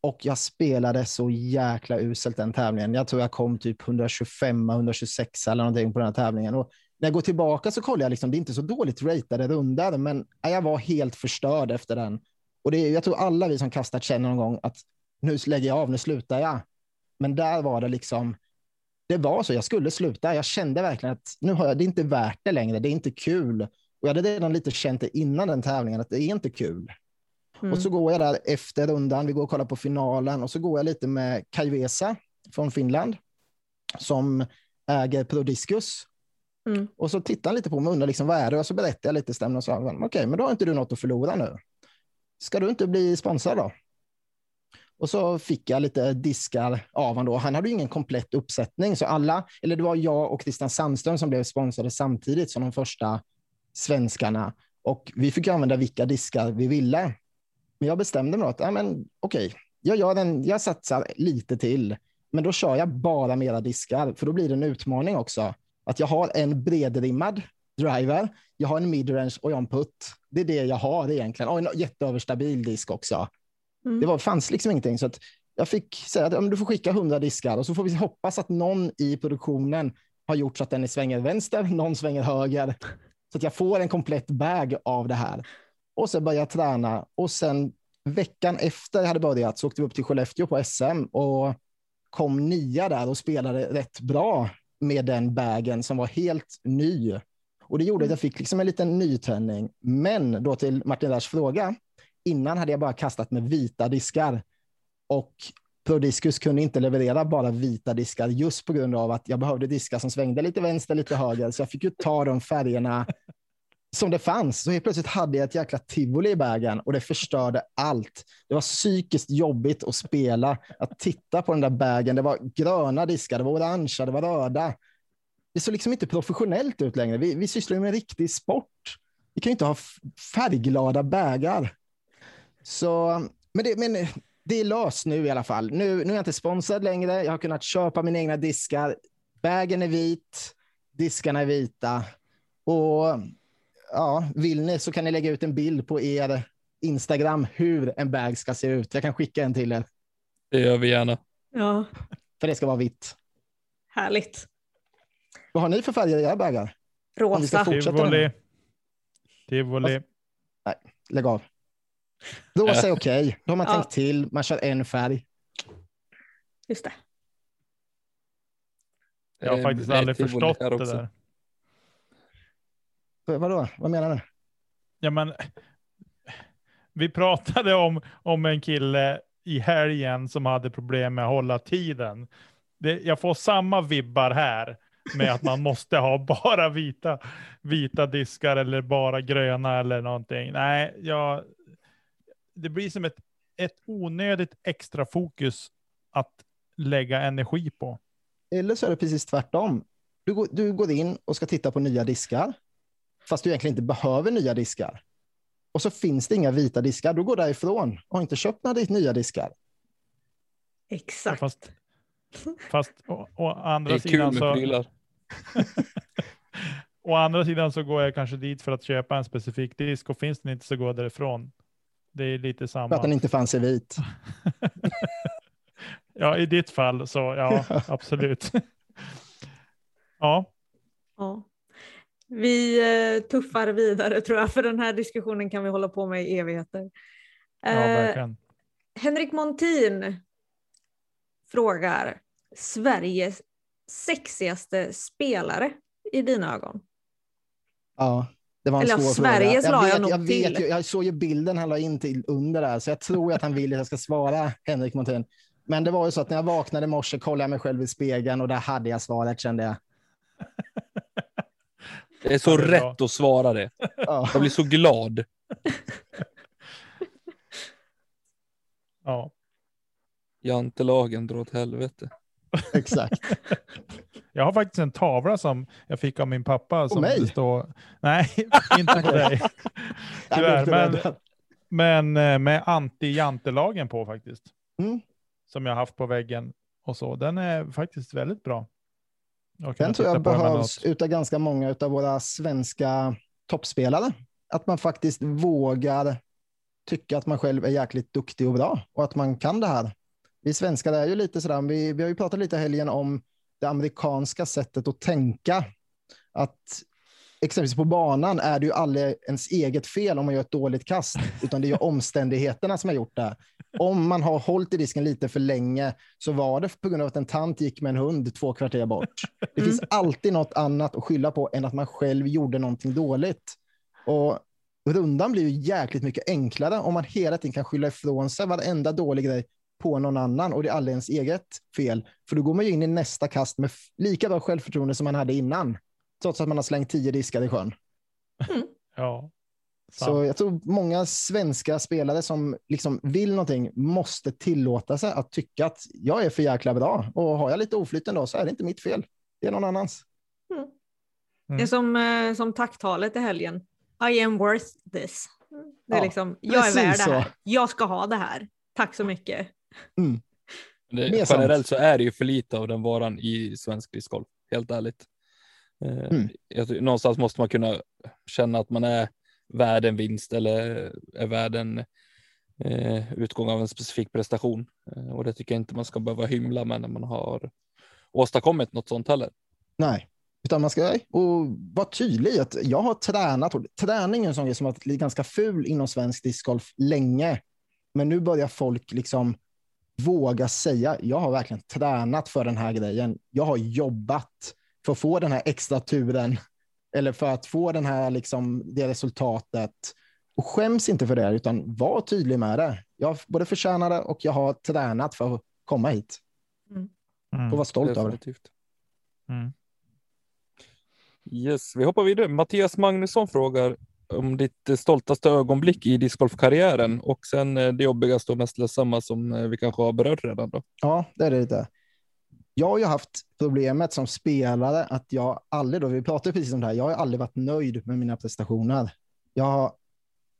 Och jag spelade så jäkla uselt den tävlingen. Jag tror jag kom typ 125, 126 eller någonting på den här tävlingen. Och när jag går tillbaka så kollar jag, liksom, det är inte så dåligt ratade rundor, men jag var helt förstörd efter den. Och det är, jag tror alla vi som kastat känner någon gång att nu lägger jag av, nu slutar jag. Men där var det liksom, det var så, jag skulle sluta. Jag kände verkligen att nu har jag, det är inte värt det längre, det är inte kul. Och jag hade redan lite känt det innan den tävlingen, att det är inte kul. Mm. Och så går jag där efter rundan, vi går och kollar på finalen och så går jag lite med Kajvesa från Finland som äger Prodiscus. Mm. Och så tittar han lite på mig och undrar liksom, vad är det? Och så berättar jag lite stämningen och sa, okej, men då har inte du något att förlora nu. Ska du inte bli sponsrad då? Och så fick jag lite diskar av honom då. Han hade ju ingen komplett uppsättning, så alla, eller det var jag och Christian Sandström som blev sponsrade samtidigt som de första svenskarna. Och vi fick använda vilka diskar vi ville. Men jag bestämde mig att, ja, men okej, jag, gör en, jag satsar lite till, men då kör jag bara mera diskar, för då blir det en utmaning också. Att jag har en bredrimmad driver, jag har en midrange och jag har en putt. Det är det jag har egentligen. Och en jätteöverstabil disk också. Mm. Det var, fanns liksom ingenting. Så att jag fick säga att ja, du får skicka 100 diskar och så får vi hoppas att någon i produktionen har gjort så att den svänger vänster, någon svänger höger. Så att jag får en komplett bag av det här. Och så började jag träna och sen veckan efter jag hade börjat så åkte vi upp till Skellefteå på SM och kom nia där och spelade rätt bra med den bagen som var helt ny. Och det gjorde att jag fick liksom en liten nytändning. Men då till Martin Rasch fråga. Innan hade jag bara kastat med vita diskar. Och Prodiscus kunde inte leverera bara vita diskar just på grund av att jag behövde diskar som svängde lite vänster, lite höger. Så jag fick ju ta de färgerna som det fanns. Så helt plötsligt hade jag ett jäkla tivoli i bagen och det förstörde allt. Det var psykiskt jobbigt att spela, att titta på den där bagen. Det var gröna diskar, det var orangea, det var röda. Det såg liksom inte professionellt ut längre. Vi, vi sysslar ju med riktig sport. Vi kan ju inte ha färgglada bägar. Så, men, det, men det är löst nu i alla fall. Nu, nu är jag inte sponsrad längre. Jag har kunnat köpa mina egna diskar. Bagen är vit, diskarna är vita. Och ja, vill ni så kan ni lägga ut en bild på er Instagram hur en bag ska se ut. Jag kan skicka en till er, Det gör vi gärna. Ja, för det ska vara vitt. härligt. Vad har ni för färger i era bagar? Om vi ska Rosa. fortsätta Tivoli. Tivoli. Lägg av. Rosa är okej. Då har man Ja. tänkt till. Man kör en färg. Just det. Jag har faktiskt nej, aldrig förstått det också. där. Vad- Vadå? Vad menar du? Ja, men, vi pratade om, om en kille i helgen som hade problem med att hålla tiden. Det, jag får samma vibbar här med att man måste ha bara vita, vita diskar eller bara gröna eller någonting. Nej, jag, det blir som ett, ett onödigt extra fokus att lägga energi på. Eller så är det precis tvärtom. Du du går in och ska titta på nya diskar, fast du egentligen inte behöver nya diskar. Och så finns det inga vita diskar. Du går därifrån och har inte köpt några nya diskar. Exakt. Fast, fast å, å Det andra är kul sidan med så... prylar. Å andra sidan så går jag kanske dit för att köpa en specifik disk och finns den inte så går jag därifrån. Det är lite För att samma. den inte fanns i vit. Ja, i ditt fall så ja, absolut. ja, Ja. Vi eh, tuffar vidare tror jag, för den här diskussionen kan vi hålla på med i evigheter. Ja, Eh, verkligen. Henrik Montin frågar Sveriges sexigaste spelare i dina ögon. Ja, det var en Eller svår Sveriges fråga. la jag vet, nog jag, vet, till. ju- jag såg ju bilden han la in till under där, så jag tror att han vill att jag ska svara Henrik Montén. Men det var ju så att när jag vaknade i morse kollade jag mig själv i spegeln och där hade jag svaret kände jag. Det är så Ja, det är bra. rätt att svara det. Ja. Jag blir så glad. Ja. Jantelagen drar åt helvete. Exakt. Jag har faktiskt en tavla som jag fick av min pappa. Som mig? står... Nej, inte på dig. Tyvärr, men, men eh, med anti-jantelagen på faktiskt. Mm. Som jag haft på väggen och så. Den är faktiskt väldigt bra. Den tror jag behövs utav ganska många av våra svenska toppspelare. Att man faktiskt vågar tycka att man själv är jäkligt duktig och bra och att man kan det här. Vi svenskar är ju lite sådär, vi, vi har ju pratat lite helgen om det amerikanska sättet att tänka. Att exempelvis på banan är det ju aldrig ens eget fel om man gör ett dåligt kast, utan det är ju omständigheterna som har gjort det. Om man har hållit i disken lite för länge så var det på grund av att en tant gick med en hund två kvarter bort. Det finns alltid något annat att skylla på än att man själv gjorde någonting dåligt. Och rundan blir ju jäkligt mycket enklare om man hela tiden kan skylla ifrån sig varenda dålig grej på någon annan och det är aldrig ens eget fel. För då går man ju in i nästa kast med lika bra självförtroende som man hade innan. Trots att man har slängt tio diskar i sjön. Ja. Så jag tror många svenska spelare som liksom vill någonting måste tillåta sig att tycka att jag är för jäkla bra. Och har jag lite oflyt då så är det inte mitt fel. Det är någon annans. Det är som, eh, som tacktalet i helgen. I am worth this. Det är Ja, liksom, jag är värd det här. så. Jag ska ha det här. Tack så mycket. Det, Mer sant. generellt så är det ju för lite av den varan i svensk discgolf, helt ärligt. Eh, Mm. jag någonstans måste man kunna känna att man är värd en vinst eller är värd en eh, utgång av en specifik prestation. Eh, och det tycker jag inte man ska behöva hymla med när man har åstadkommit något sånt heller. Nej, utan man ska och vara tydlig att jag har tränat. Och träning är en sån grej som har varit ganska ful inom svensk discgolf länge. Men nu börjar folk liksom våga säga, jag har verkligen tränat för den här grejen. Jag har jobbat för att få den här extra turen eller för att få den här, liksom, det resultatet. Och skäms inte för det, utan var tydlig med det. Jag både förtjänar det och jag har tränat för att komma hit. Mm. Och vara stolt över det. Mm. Yes, vi hoppar vidare. Mattias Magnusson frågar om ditt stoltaste ögonblick i discgolfkarriären och sen eh, det jobbigaste och mest ledsamma som eh, vi kanske har berört redan då. Ja, det är det lite. Jag har ju haft problemet som spelare att jag aldrig, då, vi pratade precis om det här, jag har aldrig varit nöjd med mina prestationer. Jag har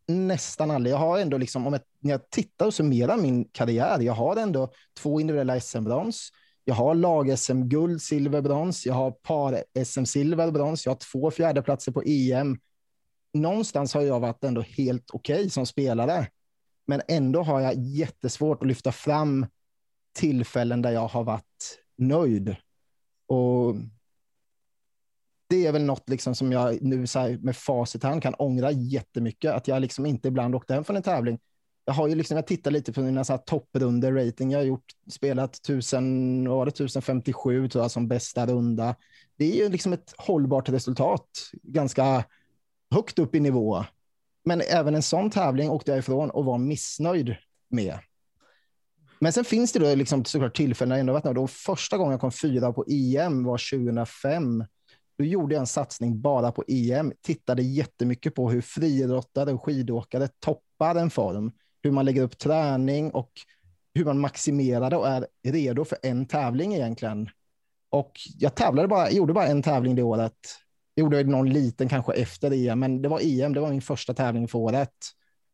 nästan aldrig, jag har ändå liksom, om jag, när jag tittar och summerar min karriär, jag har ändå två individuella SM-brons, jag har lag-SM-guld, silver, brons, jag har par-SM-silver, brons, jag har två fjärdeplatser på EM. Någonstans har jag varit ändå helt okej som spelare, men ändå har jag jättesvårt att lyfta fram tillfällen där jag har varit nöjd. Och det är väl något liksom som jag nu så här med facit här hand kan ångra jättemycket, att jag liksom inte ibland åkte hem från en tävling. Jag har ju liksom, jag tittar lite på mina så här topprundor rating. Jag har gjort, spelat 1000, var det 1057 tror jag som bästa runda. Det är ju liksom ett hållbart resultat, ganska högt upp i nivå. Men även en sån tävling åkte jag ifrån och var missnöjd med. Men sen finns det då liksom såklart tillfällen när jag ändå varit nöjd. Första gången jag kom fyra på EM var 2005. Då gjorde jag en satsning bara på EM. Tittade jättemycket på hur friidrottare och skidåkare toppar en form. Hur man lägger upp träning och hur man maximerar och är redo för en tävling egentligen. Och jag tävlade bara, gjorde bara en tävling det året. Jag gjorde någon liten kanske efter EM, men det var EM. Det var min första tävling för året.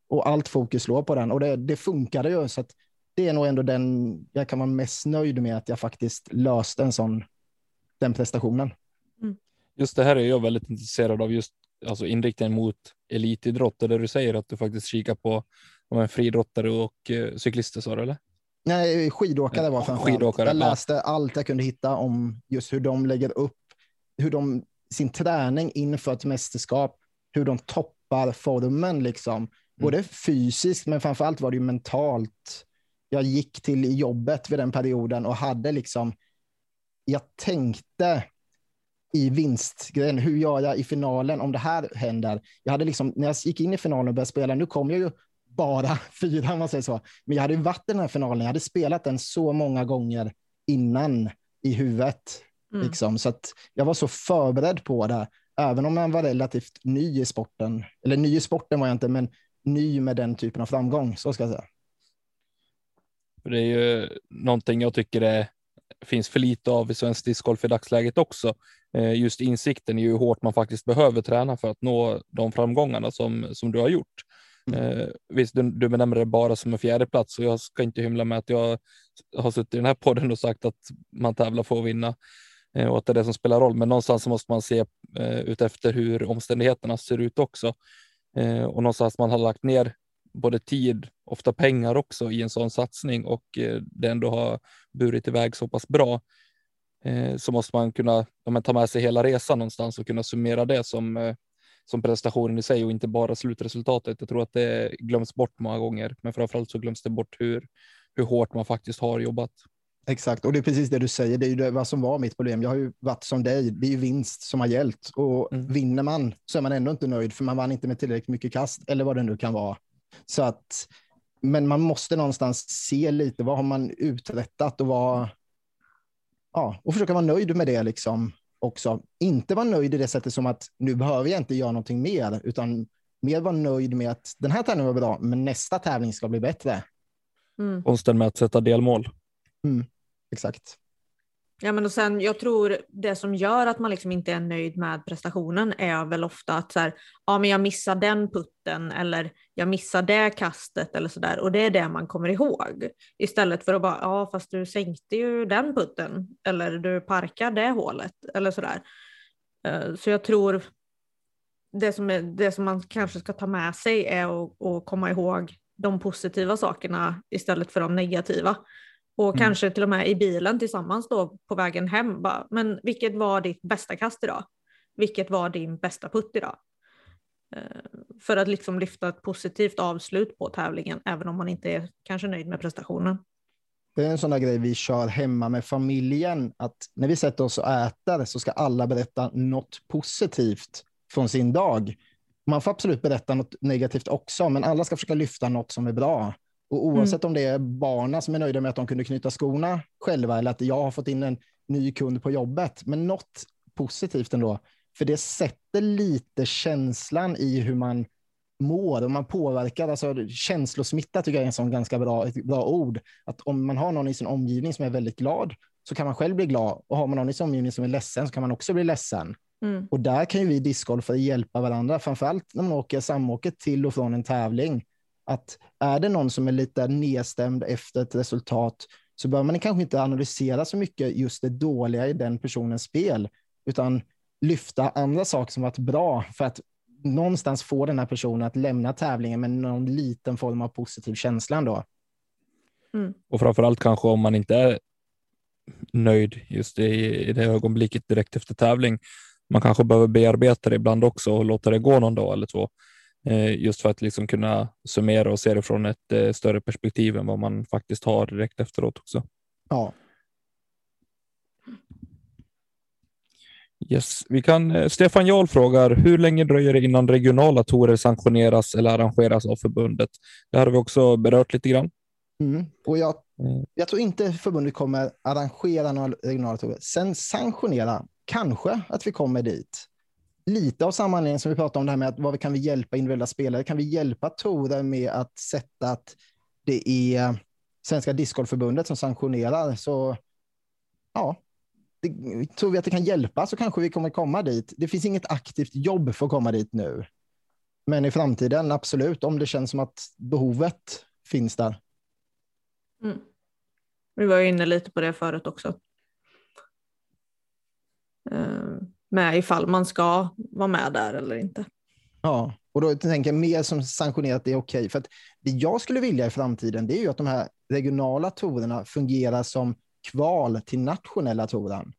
Och allt fokus låg på den. Och det, det funkade ju. Så att det är nog ändå den jag kan vara mest nöjd med att jag faktiskt löste en sån, den prestationen. Just det här är jag väldigt intresserad av, just alltså inriktningen mot elitidrott, där du säger att du faktiskt kikar på om en friidrottare och eh, cyklister, sa du eller? Nej, skidåkare var Ja, framför allt. skidåkare, Jag ja. läste allt jag kunde hitta om just hur de lägger upp, hur de sin träning inför ett mästerskap, hur de toppar formen, liksom. både fysiskt men framför allt var det ju mentalt. Jag gick till jobbet vid den perioden och hade liksom, jag tänkte i vinstgrejen, hur gör jag i finalen om det här händer? Jag hade liksom, när jag gick in i finalen och började spela, nu kom jag ju bara fyra, om man säger så. Men jag hade ju varit i den här finalen, jag hade spelat den så många gånger innan i huvudet. Mm. Liksom. Så att jag var så förberedd på det, även om jag var relativt ny i sporten. Eller ny i sporten var jag inte, men ny med den typen av framgång, så ska jag säga. För Det är ju någonting jag tycker det finns för lite av i svensk discgolf i dagsläget också. Eh, Just insikten i hur hårt man faktiskt behöver träna för att nå de framgångarna som, som du har gjort. Eh, visst, du, du benämner det bara som en fjärde plats och jag ska inte hymla med att jag har suttit i den här podden och sagt att man tävlar för att vinna eh, och att det är det som spelar roll. Men någonstans så måste man se eh, utefter hur omständigheterna ser ut också. Eh, och någonstans man har lagt ner både tid, ofta pengar också i en sån satsning och eh, det ändå har burit iväg så pass bra eh, så måste man kunna ja, men, ta med sig hela resan någonstans och kunna summera det som, eh, som prestationen i sig och inte bara slutresultatet. Jag tror att det glöms bort många gånger, men framförallt så glöms det bort hur, hur hårt man faktiskt har jobbat. Exakt, och det är precis det du säger. Det är ju det, vad som var mitt problem. Jag har ju varit som dig. Det är ju vinst som har gällt och Mm. vinner man så är man ändå inte nöjd för man vann inte med tillräckligt mycket kast eller vad det nu kan vara. Så att, men man måste någonstans se lite vad har man uträttat och vad, ja, och försöka vara nöjd med det liksom också. Inte vara nöjd i det sättet som att nu behöver jag inte göra någonting mer, utan mer vara nöjd med att den här tävlingen var bra, men nästa tävling ska bli bättre. Mm. Konsten med att sätta delmål. Exakt. Ja, men och sen, jag tror det som gör att man liksom inte är nöjd med prestationen är väl ofta att så här, ja, men jag missar den putten eller jag missar det kastet eller så där Och det är det man kommer ihåg. Istället för att bara, ja fast du sänkte ju den putten eller du parkar det hålet eller så där. Eh, så jag tror det som, är, det som man kanske ska ta med sig är att, att komma ihåg de positiva sakerna istället för de negativa. Och Mm. kanske till och med i bilen tillsammans då på vägen hem. Bara, men vilket var ditt bästa kast idag? Vilket var din bästa putt idag? Eh, För att liksom lyfta ett positivt avslut på tävlingen, även om man inte är kanske nöjd med prestationen. Det är en sån där grej vi kör hemma med familjen, att när vi sätter oss och äter så ska alla berätta något positivt från sin dag. Man får absolut berätta något negativt också, men alla ska försöka lyfta något som är bra. Och oavsett om det är barnen som är nöjda med att de kunde knyta skorna själva eller att jag har fått in en ny kund på jobbet, men något positivt ändå. För det sätter lite känslan i hur man mår och man påverkar. Alltså, känslosmitta tycker jag är en sån ganska bra, ett bra ord. Att om man har någon i sin omgivning som är väldigt glad så kan man själv bli glad. Och har man någon i sin omgivning som är ledsen så kan man också bli ledsen. Mm. Och där kan ju vi discgolfare hjälpa varandra, framförallt när man åker samåker till och från en tävling. Att är det någon som är lite nedstämd efter ett resultat så bör man kanske inte analysera så mycket just det dåliga i den personens spel, utan lyfta andra saker som varit bra för att någonstans få den här personen att lämna tävlingen med någon liten form av positiv känsla ändå. Och framförallt kanske om man inte är nöjd just i, i det ögonblicket direkt efter tävling. Man kanske behöver bearbeta det ibland också och låta det gå någon dag eller två. Eh, just för att liksom kunna summera och se det från ett eh, större perspektiv än vad man faktiskt har direkt efteråt också. Ja, Yes. Vi kan, eh, Stefan Jarl frågar, hur länge dröjer det innan regionala torer sanktioneras eller arrangeras av förbundet? Det har vi också berört lite grann. Mm. Och jag, Mm. jag tror inte förbundet kommer arrangera några regionala tourer. Sen sanktionera, kanske att vi kommer dit. Lite av samma anledning som vi pratade om det här med att vad kan vi hjälpa individuella spelare? Kan vi hjälpa Tore med att sätta att det är Svenska discgolfförbundet som sanktionerar? Så ja, det, tror vi att det kan hjälpa så kanske vi kommer komma dit. Det finns inget aktivt jobb för att komma dit nu. Men i framtiden, absolut, om det känns som att behovet finns där. Mm. Vi var ju inne lite på det förut också. Ehm. Med ifall man ska vara med där eller inte. Ja, och då tänker jag mer som sanktionerat det är okej. För att det jag skulle vilja i framtiden det är ju att de här regionala tourerna fungerar som kval till nationella touren.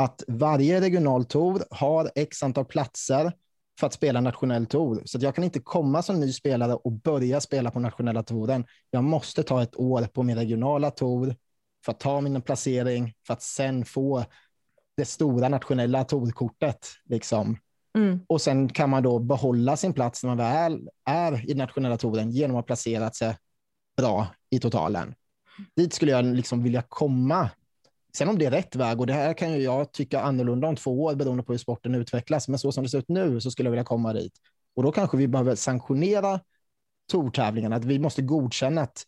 att varje regional tour har x antal platser för att spela nationell tour. Så jag kan inte komma som ny spelare och börja spela på nationella touren. Jag måste ta ett år på min regionala tour för att ta min placering för att sen få det stora nationella tourkortet. Liksom. Mm. Och sen kan man då behålla sin plats när man väl är i nationella touren genom att ha placerat sig bra i totalen. Dit skulle jag liksom vilja komma. Sen om det är rätt väg, och det här kan ju jag tycka annorlunda om två år beroende på hur sporten utvecklas, men så som det ser ut nu så skulle jag vilja komma dit. Och då kanske vi behöver sanktionera tourtävlingarna, att vi måste godkänna att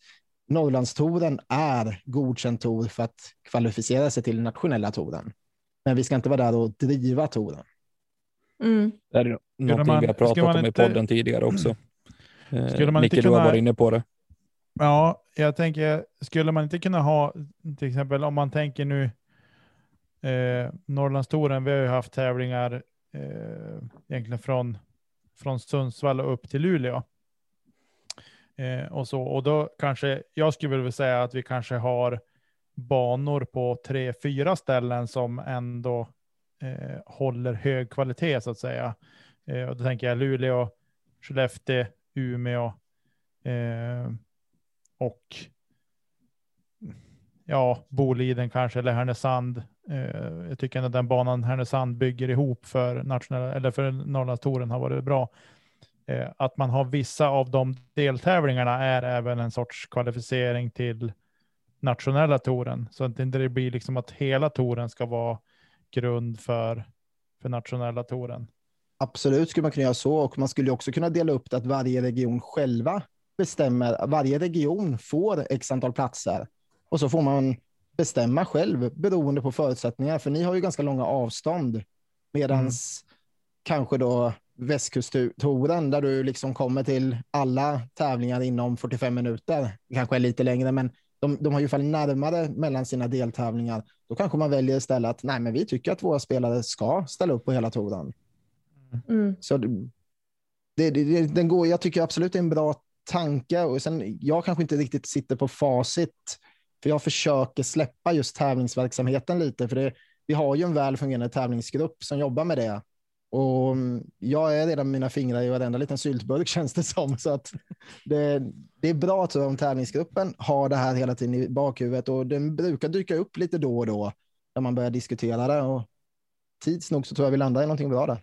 Norrlandstouren är godkänd tour för att kvalificera sig till nationella touren. Men vi ska inte vara där och driva touren. Mm. Det är någonting man- vi har pratat om i inte- podden tidigare också. Eh, Skulle man Micke, inte du har kunna- varit inne på det. Ja, jag tänker, skulle man inte kunna ha, till exempel om man tänker nu, eh, Norrlandstouren, vi har ju haft tävlingar eh, egentligen från, från Sundsvall och upp till Luleå. Eh, och så, och då kanske, jag skulle vilja säga att vi kanske har banor på tre, fyra ställen som ändå eh, håller hög kvalitet så att säga. Eh, och då tänker jag Luleå, Skellefteå, Umeå, eh, och ja, Boliden kanske, eller Härnösand. Eh, jag tycker att den banan Härnösand bygger ihop för nationella, eller för Norrlandstouren har varit bra. Eh, att man har vissa av de deltävlingarna är även en sorts kvalificering till nationella touren. Så att det inte blir liksom att hela touren ska vara grund för, för nationella touren. Absolut skulle man kunna göra så och man skulle också kunna dela upp det att varje region själva bestämmer. Varje region får x antal platser och så får man bestämma själv beroende på förutsättningar. För ni har ju ganska långa avstånd medans kanske då västkusttouren där du liksom kommer till alla tävlingar inom 45 minuter. Kanske lite längre, men de, de har ju fall närmare mellan sina deltävlingar. Då kanske man väljer istället att nej, men vi tycker att våra spelare ska ställa upp på hela touren. Mm. Så det, det, den går, jag tycker absolut det är en bra tanke. Och sen, jag kanske inte riktigt sitter på facit, för jag försöker släppa just tävlingsverksamheten lite. För det, vi har ju en väl fungerande tävlingsgrupp som jobbar med det. Och mm, jag är redan med mina fingrar i varenda liten syltburk känns det som. Så att det, det är bra tror jag, om tävlingsgruppen har det här hela tiden i bakhuvudet. Och den brukar dyka upp lite då och då när man börjar diskutera det. Och tids nog så tror jag vi landar i någonting bra där.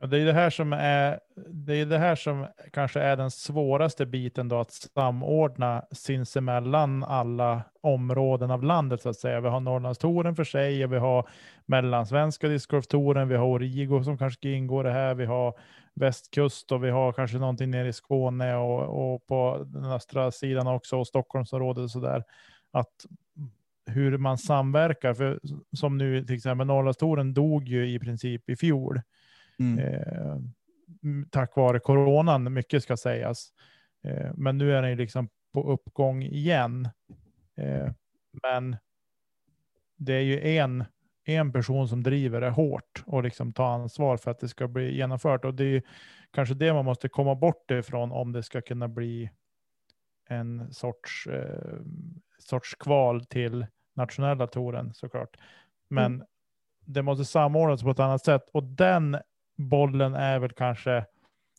Och det är det här som är, det är det här som kanske är den svåraste biten då att samordna sinsemellan alla områden av landet så att säga. Vi har Norrlandstouren för sig och vi har Mellansvenska discgolftouren, vi har Origo som kanske ingår i det här, vi har västkust och vi har kanske någonting nere i Skåne och, och på den östra sidan också och Stockholmsområdet och så där. Att hur man samverkar, för som nu till exempel Norrlandstouren dog ju i princip i fjol. Eh, m- tack vare coronan, mycket ska sägas. Eh, men nu är den ju liksom på uppgång igen. Eh, men det är ju en, en person som driver det hårt och liksom tar ansvar för att det ska bli genomfört. Och det är ju kanske det man måste komma bort ifrån om det ska kunna bli en sorts, eh, sorts kval till nationella touren såklart. Men det måste samordnas på ett annat sätt och den bollen är väl kanske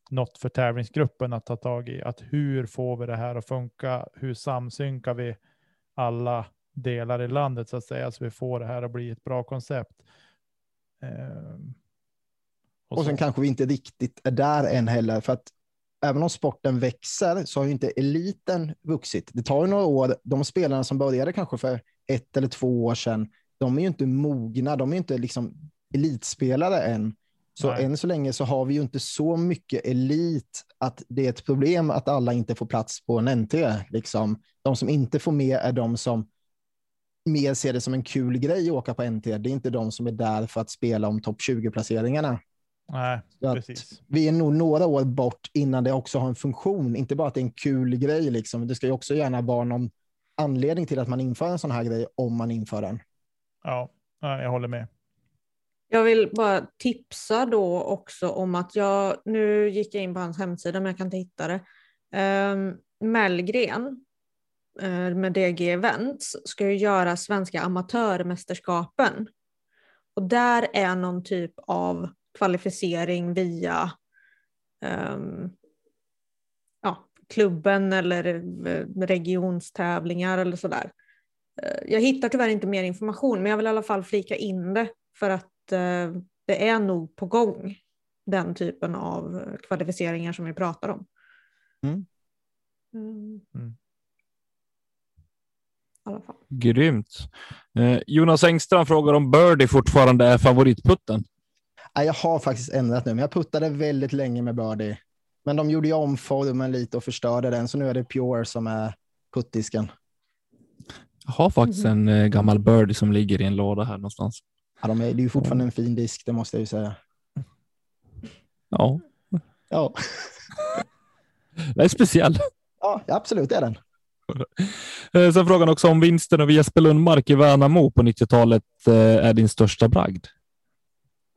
något för tävlingsgruppen att ta tag i. Att hur får vi det här att funka? Hur samsynkar vi alla delar i landet så att säga så vi får det här att bli ett bra koncept. Ehm, Och sen så. kanske vi inte riktigt är där än heller, för att även om sporten växer så har ju inte eliten vuxit. Det tar ju några år. De spelarna som började kanske för ett eller två år sedan, de är ju inte mogna. De är ju inte liksom elitspelare än. Så Nej. än så länge så har vi ju inte så mycket elit att det är ett problem att alla inte får plats på en NT. Liksom. De som inte får med är de som mer ser det som en kul grej att åka på NT. Det är inte de som är där för att spela om topp 20-placeringarna. Nej, precis. vi är nog några år bort innan det också har en funktion. Inte bara att det är en kul grej. Liksom. Det ska ju också gärna vara någon anledning till att man inför en sån här grej om man inför den. Ja, jag håller med. Jag vill bara tipsa då också om att jag, nu gick jag in på hans hemsida men jag kan inte hitta det. Um, Mellgren eh, med DG Events ska ju göra svenska amatörmästerskapen. Och där är någon typ av kvalificering via um, ja, klubben eller eh, regionstävlingar eller sådär. Eh, jag hittar tyvärr inte mer information, men jag vill i alla fall flika in det för att det är nog på gång, den typen av kvalificeringar som vi pratar om. Mm. Mm. mm. Grymt. Eh, Jonas Engström frågar om Birdie fortfarande är favoritputten. Jag har faktiskt ändrat nu, men jag puttade väldigt länge med Birdie. Men de gjorde ju om formen lite och förstörde den, så nu är det Pure som är puttdisken. Jag har faktiskt en eh, gammal Birdie som ligger i en låda här någonstans. Ja, de är, det är ju fortfarande en fin disk, det måste jag ju säga. Ja. Ja. Den är speciell. Ja, absolut, det är den. Eh, sen frågan också om vinsten av Jesper Lundmark i Värnamo på 90-talet eh, är din största bragd.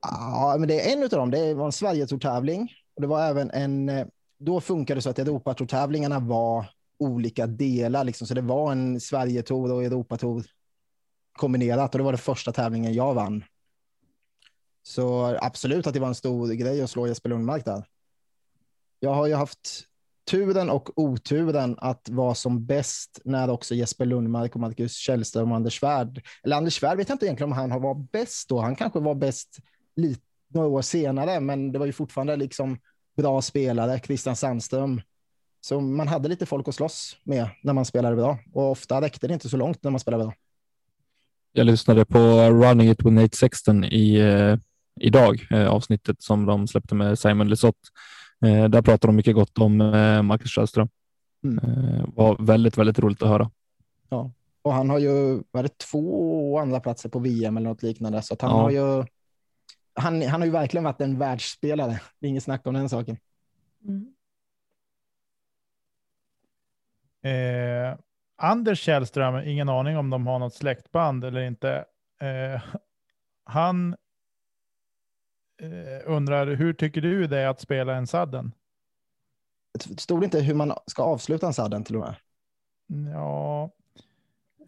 Ja, men det är en av dem. Det var en Sverigetour-tävling och det var även en. Eh, då funkade det så att Europatour-tävlingarna var olika delar, liksom. så det var en Sverigetour och Europatour kombinerat och det var den första tävlingen jag vann. Så absolut att det var en stor grej att slå Jesper Lundmark där. Jag har ju haft turen och oturen att vara som bäst när också Jesper Lundmark och Marcus Källström och Anders Svärd, eller Anders Svärd vet jag inte egentligen om han har varit bäst då. Han kanske var bäst lite, några år senare, men det var ju fortfarande liksom bra spelare, Christian Sandström. Så man hade lite folk att slåss med när man spelade bra och ofta räckte det inte så långt när man spelade bra. Jag lyssnade på Running It with Nate Sexton i, eh, idag, eh, avsnittet som de släppte med Simon Lisotte Eh, där pratar de mycket gott om eh, Marcus Källström. Mm. Eh, var väldigt, väldigt roligt att höra. Ja, och han har ju var det två andra platser på VM eller något liknande, så att han ja. har ju. Han, han har ju verkligen varit en världsspelare. Det är inget snack om den saken. Mm. Eh, Anders Källström, ingen aning om de har något släktband eller inte. Eh, han eh, undrar, hur tycker du det är att spela en sadden? Det stod inte hur man ska avsluta en sadden till och med. Ja.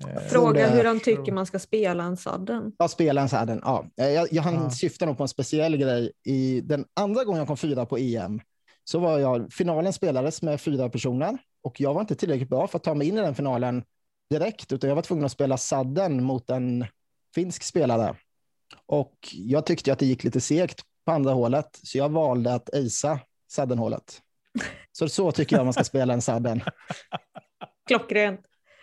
Eh, Fråga hur han tycker man ska spela en sadden. Ja, spela en sadden. Ja. Eh, jag, jag, han ja. syftar nog på en speciell grej. I den andra gången jag kom fyra på EM så var jag, finalen spelades med fyra personer och jag var inte tillräckligt bra för att ta mig in i den finalen direkt, utan jag var tvungen att spela sadden mot en finsk spelare. Och jag tyckte att det gick lite segt på andra hålet, så jag valde att acea saddenhålet. Så så tycker jag man ska spela en sadden. Klockrent.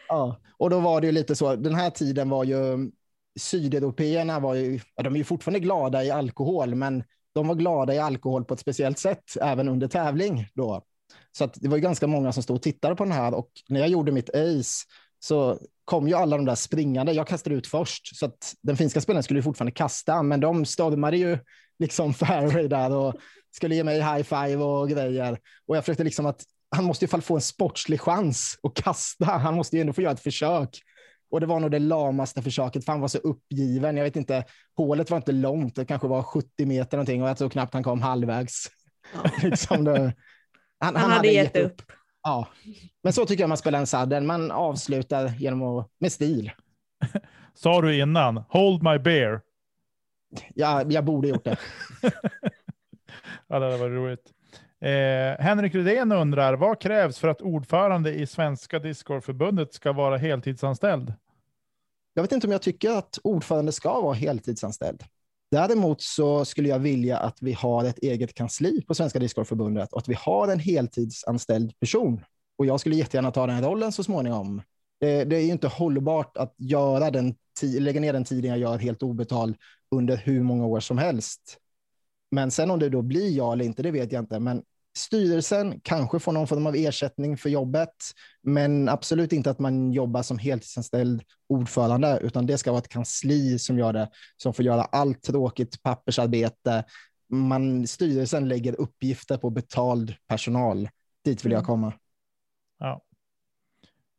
Ja, och då var det ju lite så, den här tiden var ju, sydeuropeerna var ju, ja, de är ju fortfarande glada i alkohol, men de var glada i alkohol på ett speciellt sätt, även under tävling då. Så det var ju ganska många som stod och tittade på den här och när jag gjorde mitt ace så kom ju alla de där springande. Jag kastade ut först, så att den finska spelaren skulle ju fortfarande kasta, men de stormade ju liksom fairway där och skulle ge mig high five och grejer. Och jag försökte liksom att han måste fall få en sportslig chans att kasta. Han måste ju ändå få göra ett försök. Och det var nog det lamaste försöket, för han var så uppgiven. Jag vet inte, hålet var inte långt, det kanske var 70 meter någonting och jag tror knappt han kom halvvägs. Ja. liksom det, han, han, han, hade, hade gett upp. upp. Ja, men så tycker jag man spelar en sadden. Man avslutar genom att, med stil. Sa du innan, hold my bear? Ja, jag borde gjort det. ja, det var roligt. Eh, Henrik Rydén undrar, vad krävs för att ordförande i Svenska Discgolfförbundet ska vara heltidsanställd? Jag vet inte om jag tycker att ordförande ska vara heltidsanställd. Däremot så skulle jag vilja att vi har ett eget kansli på Svenska Discgolfförbundet och att vi har en heltidsanställd person. Och jag skulle jättegärna ta den rollen så småningom. Det, det är ju inte hållbart att göra den lägga ner den tiden jag gör helt obetald under hur många år som helst. Men sen om det då blir jag eller inte, det vet jag inte. Men styrelsen kanske får någon form av ersättning för jobbet, men absolut inte att man jobbar som heltidsanställd ordförande, utan det ska vara ett kansli som gör det, som får göra allt tråkigt pappersarbete. Man, styrelsen lägger uppgifter på betald personal. Dit vill jag mm. komma. Ja,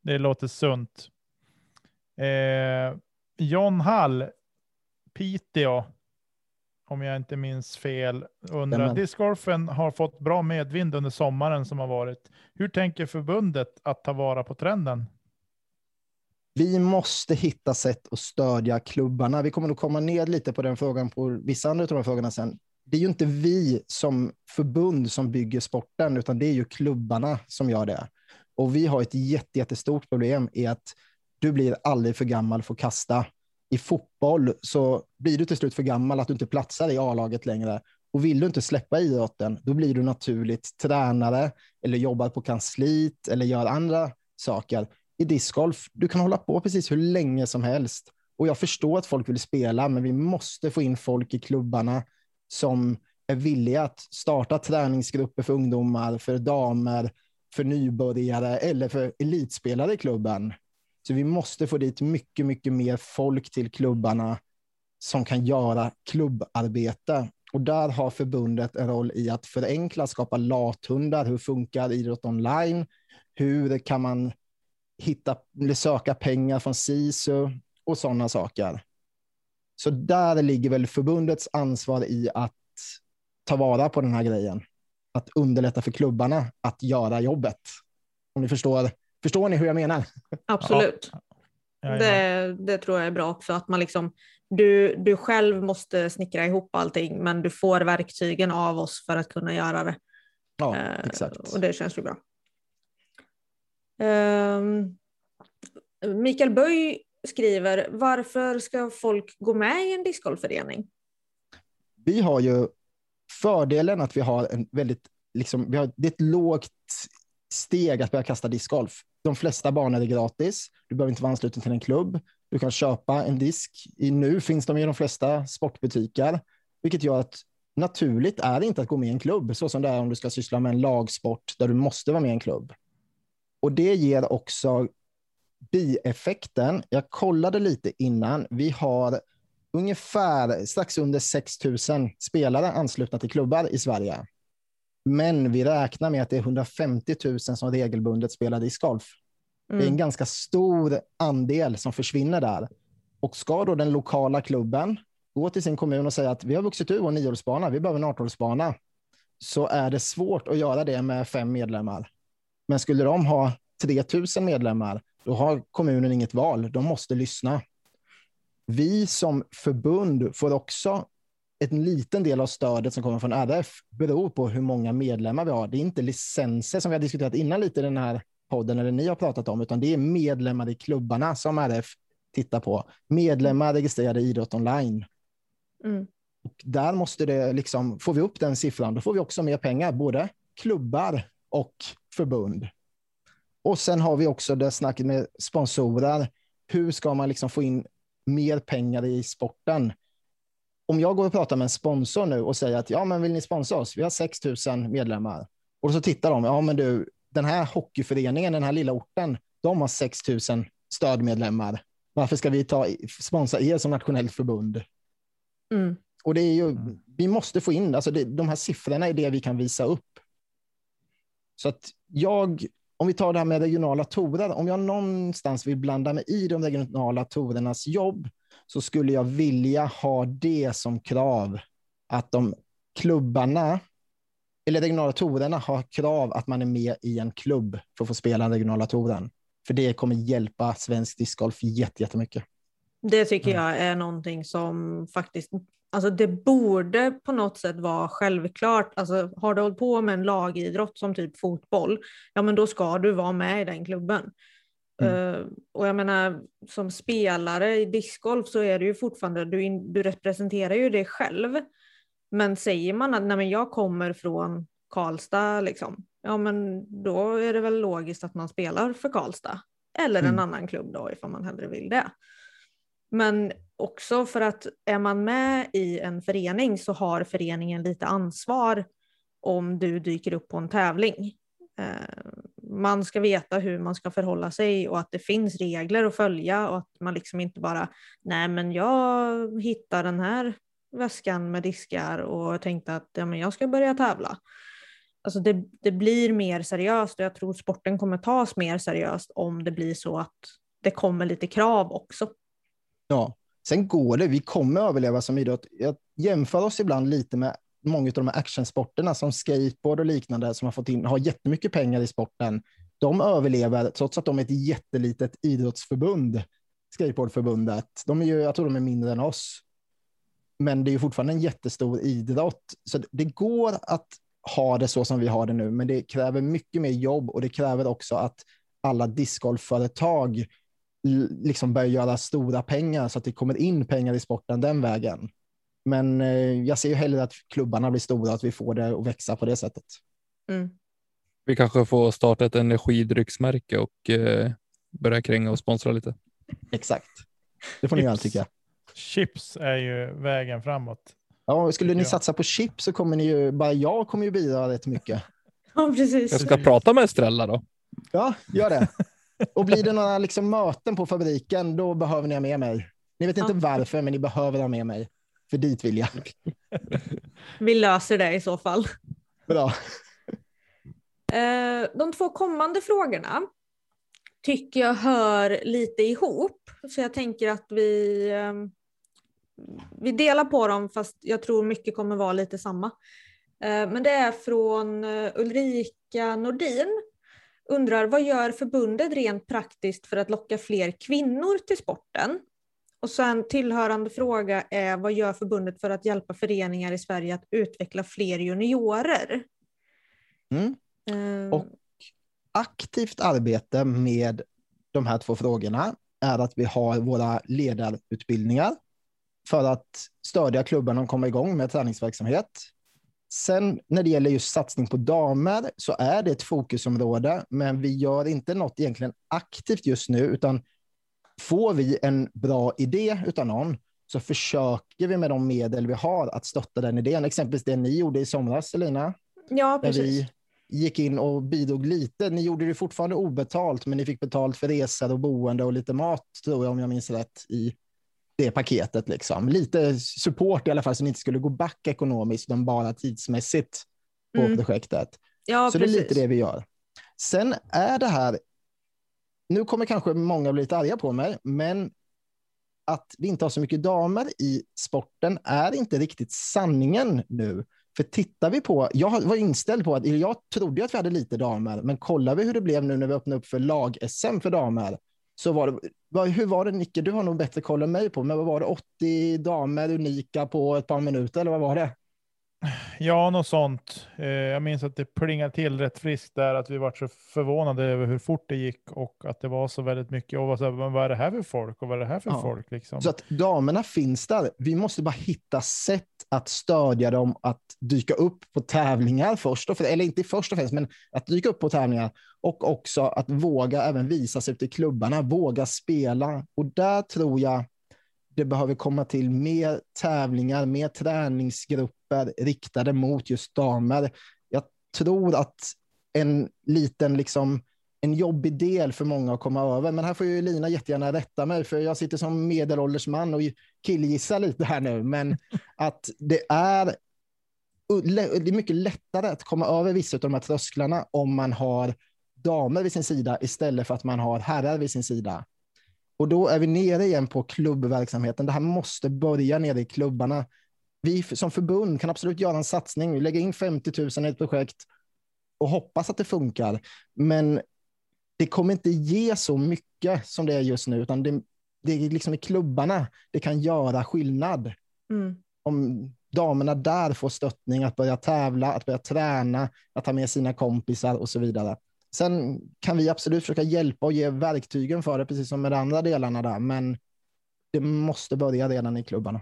det låter sunt. Eh, John Hall, Piteå, om jag inte minns fel, undrar. Discgolfen har fått bra medvind under sommaren som har varit. Hur tänker förbundet att ta vara på trenden? vi måste hitta sätt att stödja klubbarna. Vi kommer nog komma ner lite på den frågan på vissa andra av de frågorna sen. Det är ju inte vi som förbund som bygger sporten, utan det är ju klubbarna som gör det. Och vi har ett jättestort problem i att du blir aldrig för gammal för att kasta. I fotboll så blir du till slut för gammal att du inte platsar i A-laget längre. Och vill du inte släppa idrotten, då blir du naturligt tränare eller jobbar på kansliet eller gör andra saker. I discgolf, du kan hålla på precis hur länge som helst. Och jag förstår att folk vill spela, men vi måste få in folk i klubbarna som är villiga att starta träningsgrupper för ungdomar, för damer, för nybörjare eller för elitspelare i klubben. Så vi måste få dit mycket, mycket mer folk till klubbarna som kan göra klubbarbete. Och där har förbundet en roll i att förenkla, skapa lathundar. Hur funkar idrott online? Hur kan man hitta, eller söka pengar från SISU och sådana saker? Så där ligger väl förbundets ansvar i att ta vara på den här grejen. Att underlätta för klubbarna att göra jobbet. Om ni förstår, förstår ni hur jag menar? Absolut. Ja. Det, det, tror jag är bra också, att man liksom, du, du själv måste snickra ihop allting, men du får verktygen av oss för att kunna göra det. Ja, eh, exakt. Och det känns ju bra. Eh, Mikael Böj skriver, varför ska folk gå med i en discgolfförening? Vi har ju fördelen att vi har en väldigt, liksom, vi har, det är ett lågt steg att börja kasta discgolf. De flesta banor är gratis. Du behöver inte vara ansluten till en klubb. Du kan köpa en disk. I nu finns de i de flesta sportbutiker, vilket gör att naturligt är det inte att gå med i en klubb, så som det är om du ska syssla med en lagsport där du måste vara med i en klubb. Och det ger också bieffekten. Jag kollade lite innan. Vi har ungefär strax under 6 000 spelare anslutna till klubbar i Sverige. Men vi räknar med att det är 150 000 som regelbundet spelar discgolf. Mm. Det är en mm. ganska stor andel som försvinner där. Och ska då den lokala klubben gå till sin kommun och säga att vi har vuxit ur vår nioårsbana, vi behöver en 18 så är det svårt att göra det med fem medlemmar. Men skulle de ha 3 000 medlemmar, då har kommunen inget val. De måste lyssna. Vi som förbund får också en liten del av stödet som kommer från RF beror på hur många medlemmar vi har. Det är inte licenser som vi har diskuterat innan lite i den här podden, eller ni har pratat om, utan det är medlemmar i klubbarna som RF tittar på. Medlemmar registrerade i idrott online. Mm. Och där måste det liksom, får vi upp den siffran, då får vi också mer pengar, både klubbar och förbund. Och sen har vi också det snacket med sponsorer. Hur ska man liksom få in mer pengar i sporten? Om jag går och pratar med en sponsor nu och säger att ja, men vill ni sponsra oss? Vi har 6 000 medlemmar. Och så tittar de. Ja, men du, den här hockeyföreningen, den här lilla orten, de har 6 000 stödmedlemmar. Varför ska vi ta, sponsra er som nationellt förbund? Mm. Och det är ju, mm. vi måste få in, alltså det, de här siffrorna är det vi kan visa upp. Så att jag om vi tar det här med regionala torer, om jag någonstans vill blanda mig i de regionala torernas jobb, så skulle jag vilja ha det som krav att de klubbarna, eller regionala torerna har krav att man är med i en klubb för att få spela den regionala toren. För det kommer hjälpa svensk discgolf jättemycket. Det tycker jag är någonting som faktiskt Alltså det borde på något sätt vara självklart. Alltså har du hållit på med en lagidrott som typ fotboll, ja men då ska du vara med i den klubben. Mm. Uh, och jag menar som spelare i discgolf så är du ju fortfarande, du, in, du representerar ju dig själv. Men säger man att nej men jag kommer från Karlstad, liksom, ja men då är det väl logiskt att man spelar för Karlstad. Eller mm. en annan klubb då ifall man hellre vill det. Men också för att är man med i en förening så har föreningen lite ansvar om du dyker upp på en tävling. Eh, man ska veta hur man ska förhålla sig och att det finns regler att följa och att man liksom inte bara, nej men jag hittar den här väskan med diskar och tänkte att ja, men jag ska börja tävla. Alltså det, det blir mer seriöst och jag tror sporten kommer tas mer seriöst om det blir så att det kommer lite krav också. Ja, sen går det. Vi kommer överleva som idrott. Jag jämför oss ibland lite med många av de här actionsporterna som skateboard och liknande som har fått in, har jättemycket pengar i sporten, de överlever trots att de är ett jättelitet idrottsförbund, skateboardförbundet. De är ju, jag tror de är mindre än oss. Men det är ju fortfarande en jättestor idrott. Så det går att ha det så som vi har det nu, men det kräver mycket mer jobb och det kräver också att alla discgolfföretag liksom börjar göra stora pengar så att det kommer in pengar i sporten den vägen. Men eh, jag ser ju hellre att klubbarna blir stora att vi får det att växa på det sättet. Mm. Vi kanske får starta ett energidrycksmärke och eh, börja kränga och sponsra lite. Exakt. Det får ni göra tycker jag. Chips är ju vägen framåt. Ja, skulle ni jag. satsa på chips så kommer ni ju, bara jag kommer ju bidra rätt mycket. Ja, precis. Jag ska prata med Estrella då. Ja, gör det. Och blir det några liksom möten på fabriken, då behöver ni ha med mig. Ni vet inte Ja. varför, men ni behöver ha med mig. För dit vill jag. Vi löser det i så fall. Bra. Eh, De två kommande frågorna tycker jag hör lite ihop. Så jag tänker att vi, eh, vi delar på dem fast jag tror mycket kommer vara lite samma. Eh, Men det är från Ulrika Nordin. Undrar vad gör förbundet rent praktiskt för att locka fler kvinnor till sporten? Och sen tillhörande fråga är vad gör förbundet för att hjälpa föreningar i Sverige att utveckla fler juniorer? Mm. Eh, Och- Aktivt arbete med de här två frågorna är att vi har våra ledarutbildningar för att stödja klubbarna och komma igång med träningsverksamhet. Sen när det gäller just satsning på damer så är det ett fokusområde, men vi gör inte något egentligen aktivt just nu, utan får vi en bra idé utan någon så försöker vi med de medel vi har att stötta den idén. Exempelvis det ni gjorde i somras, Elina, Ja, där precis. vi gick in och bidrog lite. Ni gjorde det fortfarande obetalt, men ni fick betalt för resor och boende och lite mat, tror jag, om jag minns rätt, i det paketet. Liksom. Lite support i alla fall, så ni inte skulle gå back ekonomiskt, utan bara tidsmässigt på Mm. projektet. Ja, så precis. det är lite det vi gör. Sen är det här, nu kommer kanske många bli lite arga på mig, men att vi inte har så mycket damer i sporten är inte riktigt sanningen nu. För tittar vi på, jag var inställd på att, jag trodde att vi hade lite damer, men kollar vi hur det blev nu när vi öppnade upp för lag-SM för damer, så var det, hur var det Nicke, du har nog bättre koll än mig på, men vad var det, 80 damer unika på ett par minuter, eller vad var det? Ja, något sånt. Eh, jag minns att det plingade till rätt friskt där, att vi var så förvånade över hur fort det gick och att det var så väldigt mycket. Och så här, men vad är det här för folk och vad är det här för Ja. folk? Liksom. Så att damerna finns där. Vi måste bara hitta sätt att stödja dem att dyka upp på tävlingar först, och främst, eller inte först och främst, men att dyka upp på tävlingar och också att våga även visa sig ute i klubbarna, våga spela. Och där tror jag det behöver komma till mer tävlingar, mer träningsgrupper riktade mot just damer. Jag tror att en liten liksom en jobbig del för många att komma över. Men här får ju Lina jättegärna rätta mig, för jag sitter som medelålders man och killgissar lite här nu. Men att det är, det är mycket lättare att komma över vissa av de här trösklarna om man har damer vid sin sida istället för att man har herrar vid sin sida. Och då är vi nere igen på klubbverksamheten. Det här måste börja nere i klubbarna. Vi som förbund kan absolut göra en satsning. Vi lägger in 50 000 i ett projekt och hoppas att det funkar. Men det kommer inte ge så mycket som det är just nu, utan det, det är liksom i klubbarna det kan göra skillnad. Mm. Om damerna där får stöttning att börja tävla, att börja träna, att ta med sina kompisar och så vidare. Sen kan vi absolut försöka hjälpa och ge verktygen för det, precis som med de andra delarna där, men det måste börja redan i klubbarna.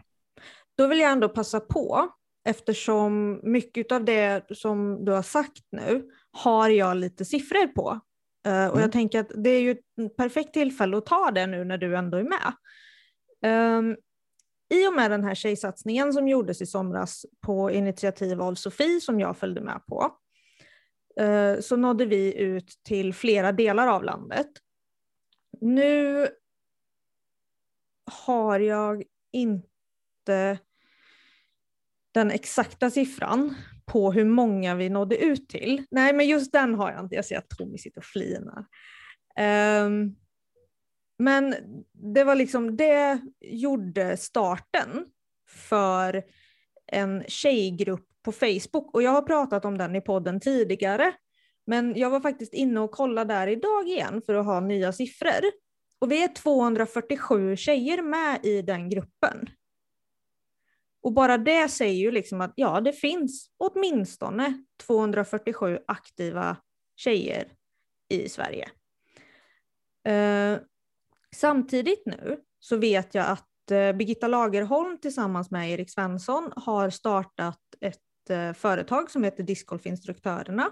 Då vill jag ändå passa på, eftersom mycket av det som du har sagt nu har jag lite siffror på. Eh, och Mm. jag tänker att det är ju ett perfekt tillfälle att ta det nu när du ändå är med. Um, I och med den här tjejsatsningen som gjordes i somras på initiativ av Sofie som jag följde med på, eh, så nådde vi ut till flera delar av landet. Nu har jag inte den exakta siffran på hur många vi nådde ut till. Nej, men just den har jag inte. Jag ser att Tommy sitter och flinar. Um, men det var liksom, det gjorde starten för en tjejgrupp på Facebook och jag har pratat om den i podden tidigare. Men jag var faktiskt inne och kollade där idag igen för att ha nya siffror. Och vi är 247 tjejer med i den gruppen. Och bara det säger ju liksom att ja, det finns åtminstone 247 aktiva tjejer i Sverige. Eh, samtidigt nu så vet jag att eh, Birgitta Lagerholm tillsammans med Erik Svensson har startat ett eh, företag som heter Discgolfinstruktörerna.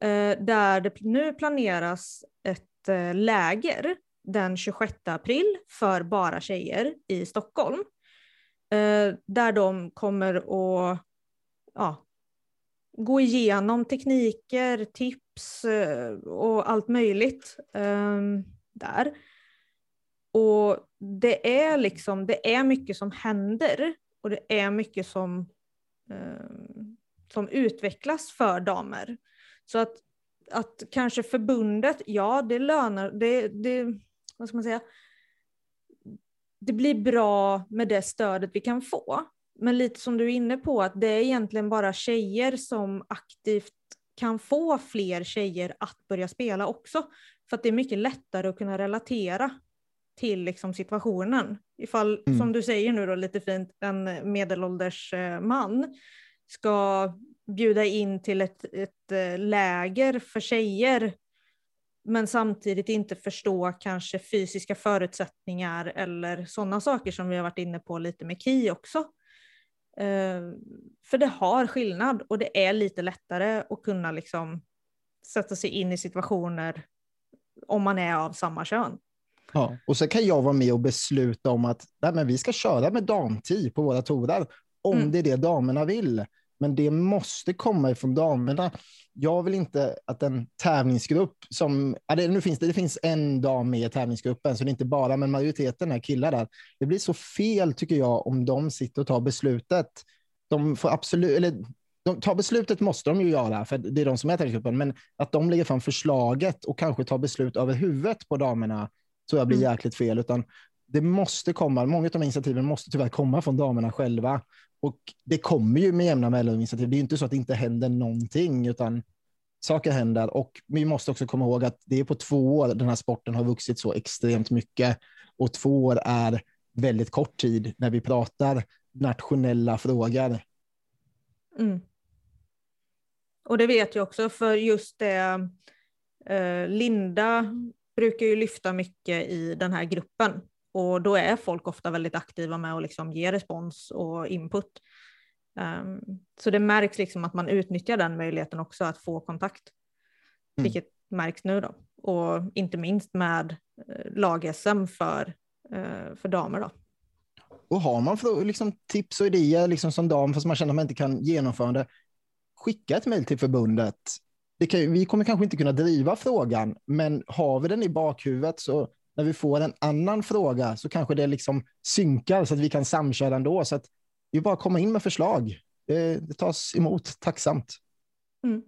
Eh, där det nu planeras ett eh, läger den 26 april för bara tjejer i Stockholm. Eh, där de kommer att ja, gå igenom tekniker, tips eh, och allt möjligt eh, där. Och det är liksom, det är mycket som händer och det är mycket som, ehm, som utvecklas för damer. Så att, att kanske förbundet, ja det lönar, det, det, vad ska man säga, det blir bra med det stödet vi kan få. Men lite som du är inne på, att det är egentligen bara tjejer som aktivt kan få fler tjejer att börja spela också. För att det är mycket lättare att kunna relatera till liksom situationen. Ifall, mm. som du säger nu då lite fint, en medelålders eh, man ska bjuda in till ett, ett eh, läger för tjejer men samtidigt inte förstå kanske fysiska förutsättningar eller sådana saker som vi har varit inne på lite med KI också. Eh, för det har skillnad och det är lite lättare att kunna liksom sätta sig in i situationer om man är av samma kön. Ja, och så kan jag vara med och besluta om att nej, men vi ska köra med damtid på våra torar om mm. det är det damerna vill. Men det måste komma ifrån damerna. Jag vill inte att en tävlingsgrupp som, ja, det, nu finns det, det finns en dam med i tävlingsgruppen, så det är inte bara, men majoriteten är killar där. Det blir så fel tycker jag om de sitter och tar beslutet. De får absolut, eller de tar beslutet måste de ju göra, för det är de som är tävlingsgruppen, men att de lägger fram förslaget och kanske tar beslut över huvudet på damerna tror jag blir mm. jäkligt fel, utan det måste komma, många av de initiativen måste tyvärr komma från damerna själva. Och det kommer ju med jämna mellanrum. Det är inte så att det inte händer någonting, utan saker händer. Och vi måste också komma ihåg att det är på två år den här sporten har vuxit så extremt mycket. Och två år är väldigt kort tid när vi pratar nationella frågor. Mm. Och det vet jag också, för just det, eh, Linda brukar ju lyfta mycket i den här gruppen. Och då är folk ofta väldigt aktiva med att liksom ge respons och input. Um, så det märks liksom att man utnyttjar den möjligheten också att få kontakt. Mm. Vilket märks nu då. Och inte minst med uh, lag-SM för, uh, för damer då. Och har man för, liksom, tips och idéer liksom, som dam, fast man känner att man inte kan genomföra det, skicka ett mejl till förbundet. Kan, vi kommer kanske inte kunna driva frågan, men har vi den i bakhuvudet så när vi får en annan fråga så kanske det liksom synkar så att vi kan samköra ändå. Så att vi bara komma in med förslag. Det, det tas emot tacksamt. Mm.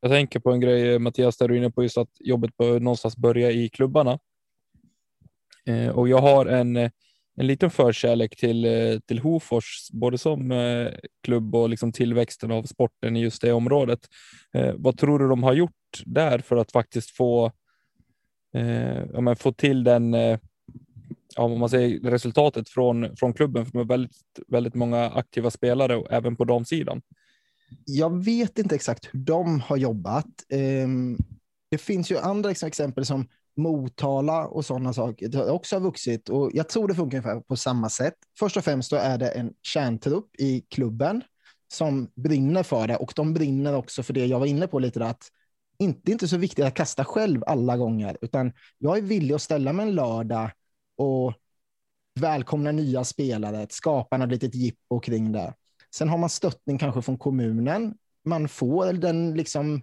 Jag tänker på en grej Mattias, där du är inne på just att jobbet bör någonstans börja i klubbarna. Eh, och jag har en, en liten förkärlek till, eh, till Hofors, både som eh, klubb och liksom tillväxten av sporten i just det området. Eh, vad tror du de har gjort där för att faktiskt få eh, ja, men få till den, eh, ja, om man säger resultatet från, från klubben, för de har väldigt, väldigt många aktiva spelare och även på damsidan. Jag vet inte exakt hur de har jobbat. Eh, det finns ju andra exempel som Motala och sådana saker det också har vuxit och jag tror det funkar ungefär på samma sätt. Först och främst då är det en kärntrupp i klubben som brinner för det och de brinner också för det jag var inne på lite, där att inte, det är inte så viktigt att kasta själv alla gånger, utan jag är villig att ställa mig en lördag och välkomna nya spelare, skapa något litet jippo kring det. Sen har man stöttning kanske från kommunen. Man får den liksom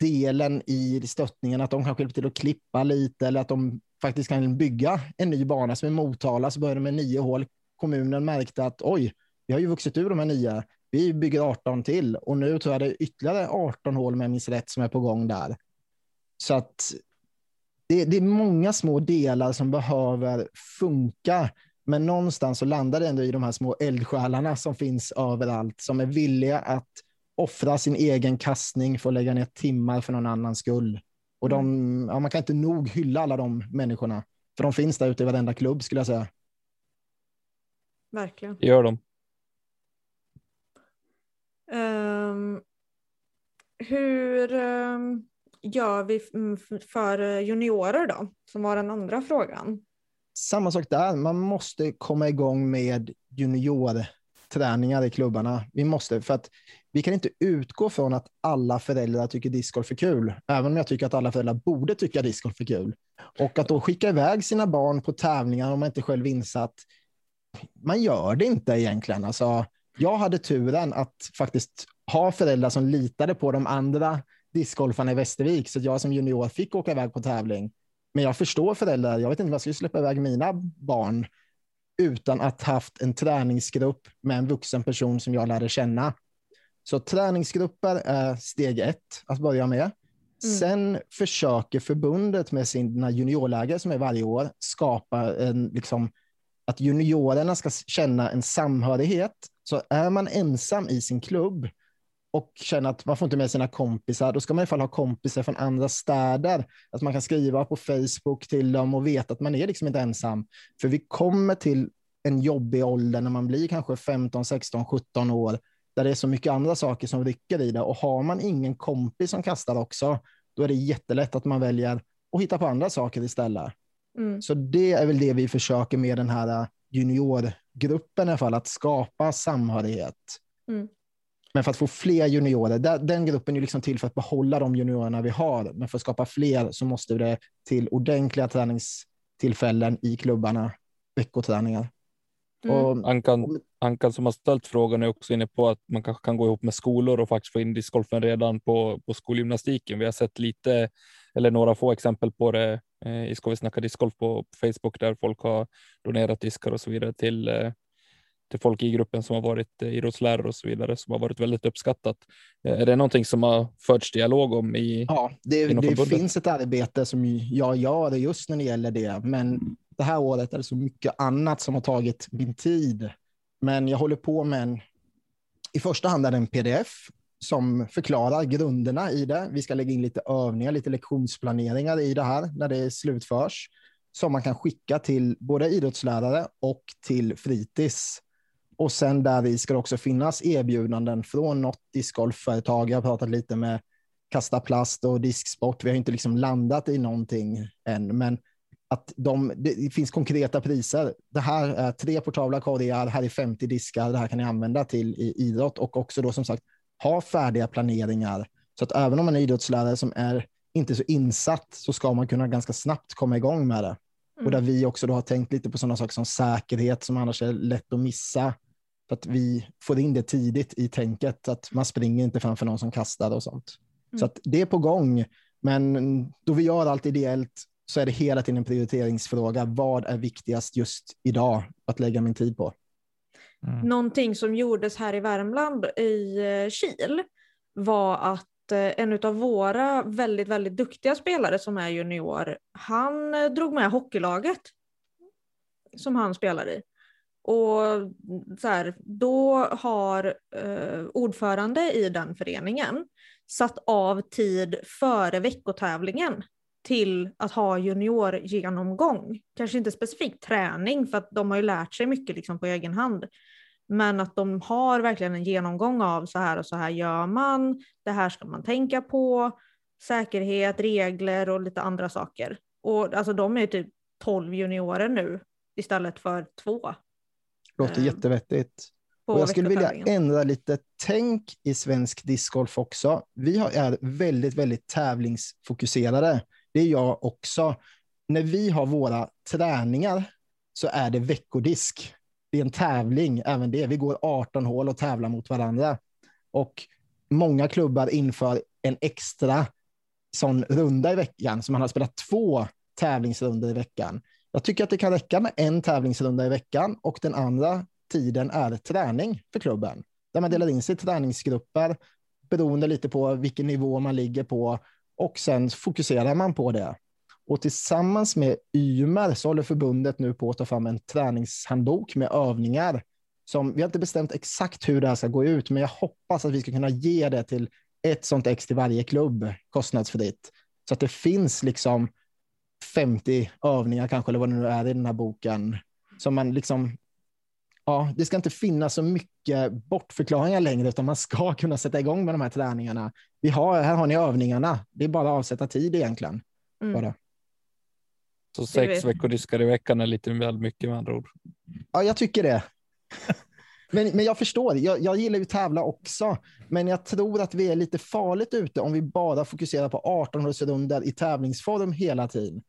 delen i stöttningen att de kanske hjälper till att klippa lite eller att de faktiskt kan bygga en ny bana som i Motala så började med nio hål. Kommunen märkte att oj, vi har ju vuxit ur de här nio vi bygger 18 till och nu tror jag det är ytterligare 18 hål med minst rätt som är på gång där. Så att det, det, är många små delar som behöver funka Men någonstans så landar det ändå i de här små eldsjälarna som finns överallt, som är villiga att offra sin egen kastning för att lägga ner timmar för någon annans skull. Och de, ja, man kan inte nog hylla alla de människorna, för de finns där ute i varenda klubb skulle jag säga. Verkligen. Det gör de. Um, hur um, gör vi mm, för juniorer då, som var den andra frågan? Samma sak där, man måste komma igång med juniorträningar i klubbarna. Vi måste, för att vi kan inte utgå från att alla föräldrar tycker discgolf är kul, även om jag tycker att alla föräldrar borde tycka discgolf är kul. Och att då skicka iväg sina barn på tävlingar om man inte själv insatt, man gör det inte egentligen. Alltså, jag hade turen att faktiskt ha föräldrar som litade på de andra discgolfarna i Västervik, så jag som junior fick åka iväg på tävling. Men jag förstår föräldrar, jag vet inte vad jag skulle släppa iväg mina barn utan att haft en träningsgrupp med en vuxen person som jag lärde känna. Så träningsgrupper är steg ett att börja med. Mm. Sen försöker förbundet med sina juniorläger som är varje år skapa en, liksom, att juniorerna ska känna en samhörighet. Så är man ensam i sin klubb och känner att man får inte med sina kompisar, då ska man i alla fall ha kompisar från andra städer. Att man kan skriva på Facebook till dem och veta att man är liksom inte ensam. För vi kommer till en jobbig ålder när man blir kanske 15, 16, 17 år, där det är så mycket andra saker som rycker i det. Och har man ingen kompis som kastar också, då är det jättelätt att man väljer att hitta på andra saker istället. Mm. Så det är väl det vi försöker med den här juniorgruppen i alla fall, att skapa samhörighet. Mm. Men för att få fler juniorer, den gruppen är liksom till för att behålla de juniorerna vi har, men för att skapa fler så måste det till ordentliga träningstillfällen i klubbarna, veckoträningar. Mm. Och, Ankan, Ankan som har ställt frågan är också inne på att man kanske kan gå ihop med skolor och faktiskt få in discgolfen redan på, på skolgymnastiken. Vi har sett lite eller några få exempel på det eh, i Ska vi snacka discgolf på, på Facebook där folk har donerat diskar och så vidare till, eh, till folk i gruppen som har varit eh, idrottslärare och så vidare som har varit väldigt uppskattat. Är det någonting som har förts dialog om i? ja, det, det finns ett arbete som jag gör just när det gäller det, men det här året är det så mycket annat som har tagit min tid. Men jag håller på med en, i första hand är det en pdf som förklarar grunderna i det. Vi ska lägga in lite övningar, lite lektionsplaneringar i det här när det slutförs, som man kan skicka till både idrottslärare och till fritids. Och sen där i ska det också finnas erbjudanden från något discgolfföretag. Jag har pratat lite med Kasta Plast och Disksport. Vi har inte liksom landat i någonting än, men att de, det finns konkreta priser. Det här är tre portabla korgar, här är 50 diskar, det här kan ni använda till i idrott och också då som sagt ha färdiga planeringar. Så att även om man är idrottslärare som är inte så insatt så ska man kunna ganska snabbt komma igång med det. Och där vi också då har tänkt lite på sådana saker som säkerhet som annars är lätt att missa. För att vi får in det tidigt i tänket, att man springer inte framför någon som kastar och sånt. Mm. Så att det är på gång. Men då vi gör allt ideellt så är det hela tiden en prioriteringsfråga. Vad är viktigast just idag att lägga min tid på? Mm. Någonting som gjordes här i Värmland i eh, Kil var att eh, en av våra väldigt, väldigt duktiga spelare som är junior, han eh, drog med hockeylaget som han spelar i. Och så här, då har eh, ordförande i den föreningen satt av tid före veckotävlingen till att ha juniorgenomgång. Kanske inte specifikt träning för att de har ju lärt sig mycket liksom på egen hand. Men att de har verkligen en genomgång av så här och så här gör man, det här ska man tänka på, säkerhet, regler och lite andra saker. Och alltså de är typ 12 juniorer nu istället för två. Låter Mm. jättevettigt. Och jag skulle vilja ändra lite tänk i svensk discgolf också. Vi är väldigt, väldigt tävlingsfokuserade. Det är jag också. När vi har våra träningar så är det veckodisk. Det är en tävling, även det. Vi går 18 hål och tävlar mot varandra. Och många klubbar inför en extra sån runda i veckan, så man har spelat två tävlingsrundor i veckan. Jag tycker att det kan räcka med en tävlingsrunda i veckan och den andra tiden är träning för klubben. Där man delar in sig i träningsgrupper beroende lite på vilken nivå man ligger på och sen fokuserar man på det. Och tillsammans med Ymer så håller förbundet nu på att ta fram en träningshandbok med övningar. Som, vi har inte bestämt exakt hur det här ska gå ut, men jag hoppas att vi ska kunna ge det till ett sånt ex till varje klubb kostnadsfritt. Så att det finns liksom 50 övningar kanske, eller vad det nu är i den här boken. Som man liksom, ja, det ska inte finnas så mycket bortförklaringar längre, utan man ska kunna sätta igång med de här träningarna. Vi har, här har ni övningarna. Det är bara att avsätta tid egentligen. Mm. Bara. Så sex veckor diskar i veckan är lite väl mycket med andra ord. Ja, jag tycker det. Men, men jag förstår, jag, jag gillar ju tävla också. Men jag tror att vi är lite farligt ute om vi bara fokuserar på 18 rundor i tävlingsform hela tiden.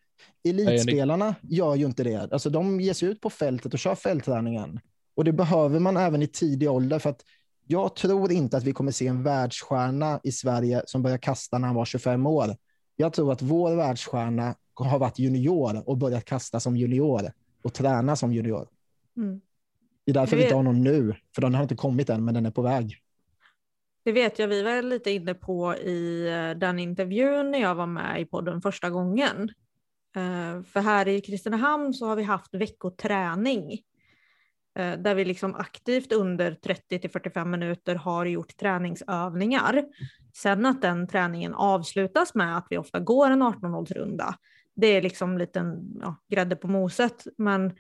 Elitspelarna gör ju inte det. Alltså, de ger sig ut på fältet och kör fältträningen. Och det behöver man även i tidig ålder. För att jag tror inte att vi kommer se en världsstjärna i Sverige som börjar kasta när han var 25 år. Jag tror att vår världsstjärna har varit junior och börjat kasta som junior och träna som junior. Mm. Det är därför vi inte har någon nu, för den har inte kommit än, men den är på väg. Det vet jag, vi var lite inne på i eh, den intervjun när jag var med i podden första gången. Eh, för här i Kristinehamn så har vi haft veckoträning Eh, där vi liksom aktivt under 30 till 45 minuter har gjort träningsövningar. Sen att den träningen avslutas med att vi ofta går en 18-hålsrunda, det är liksom lite ja, grädde på moset. Men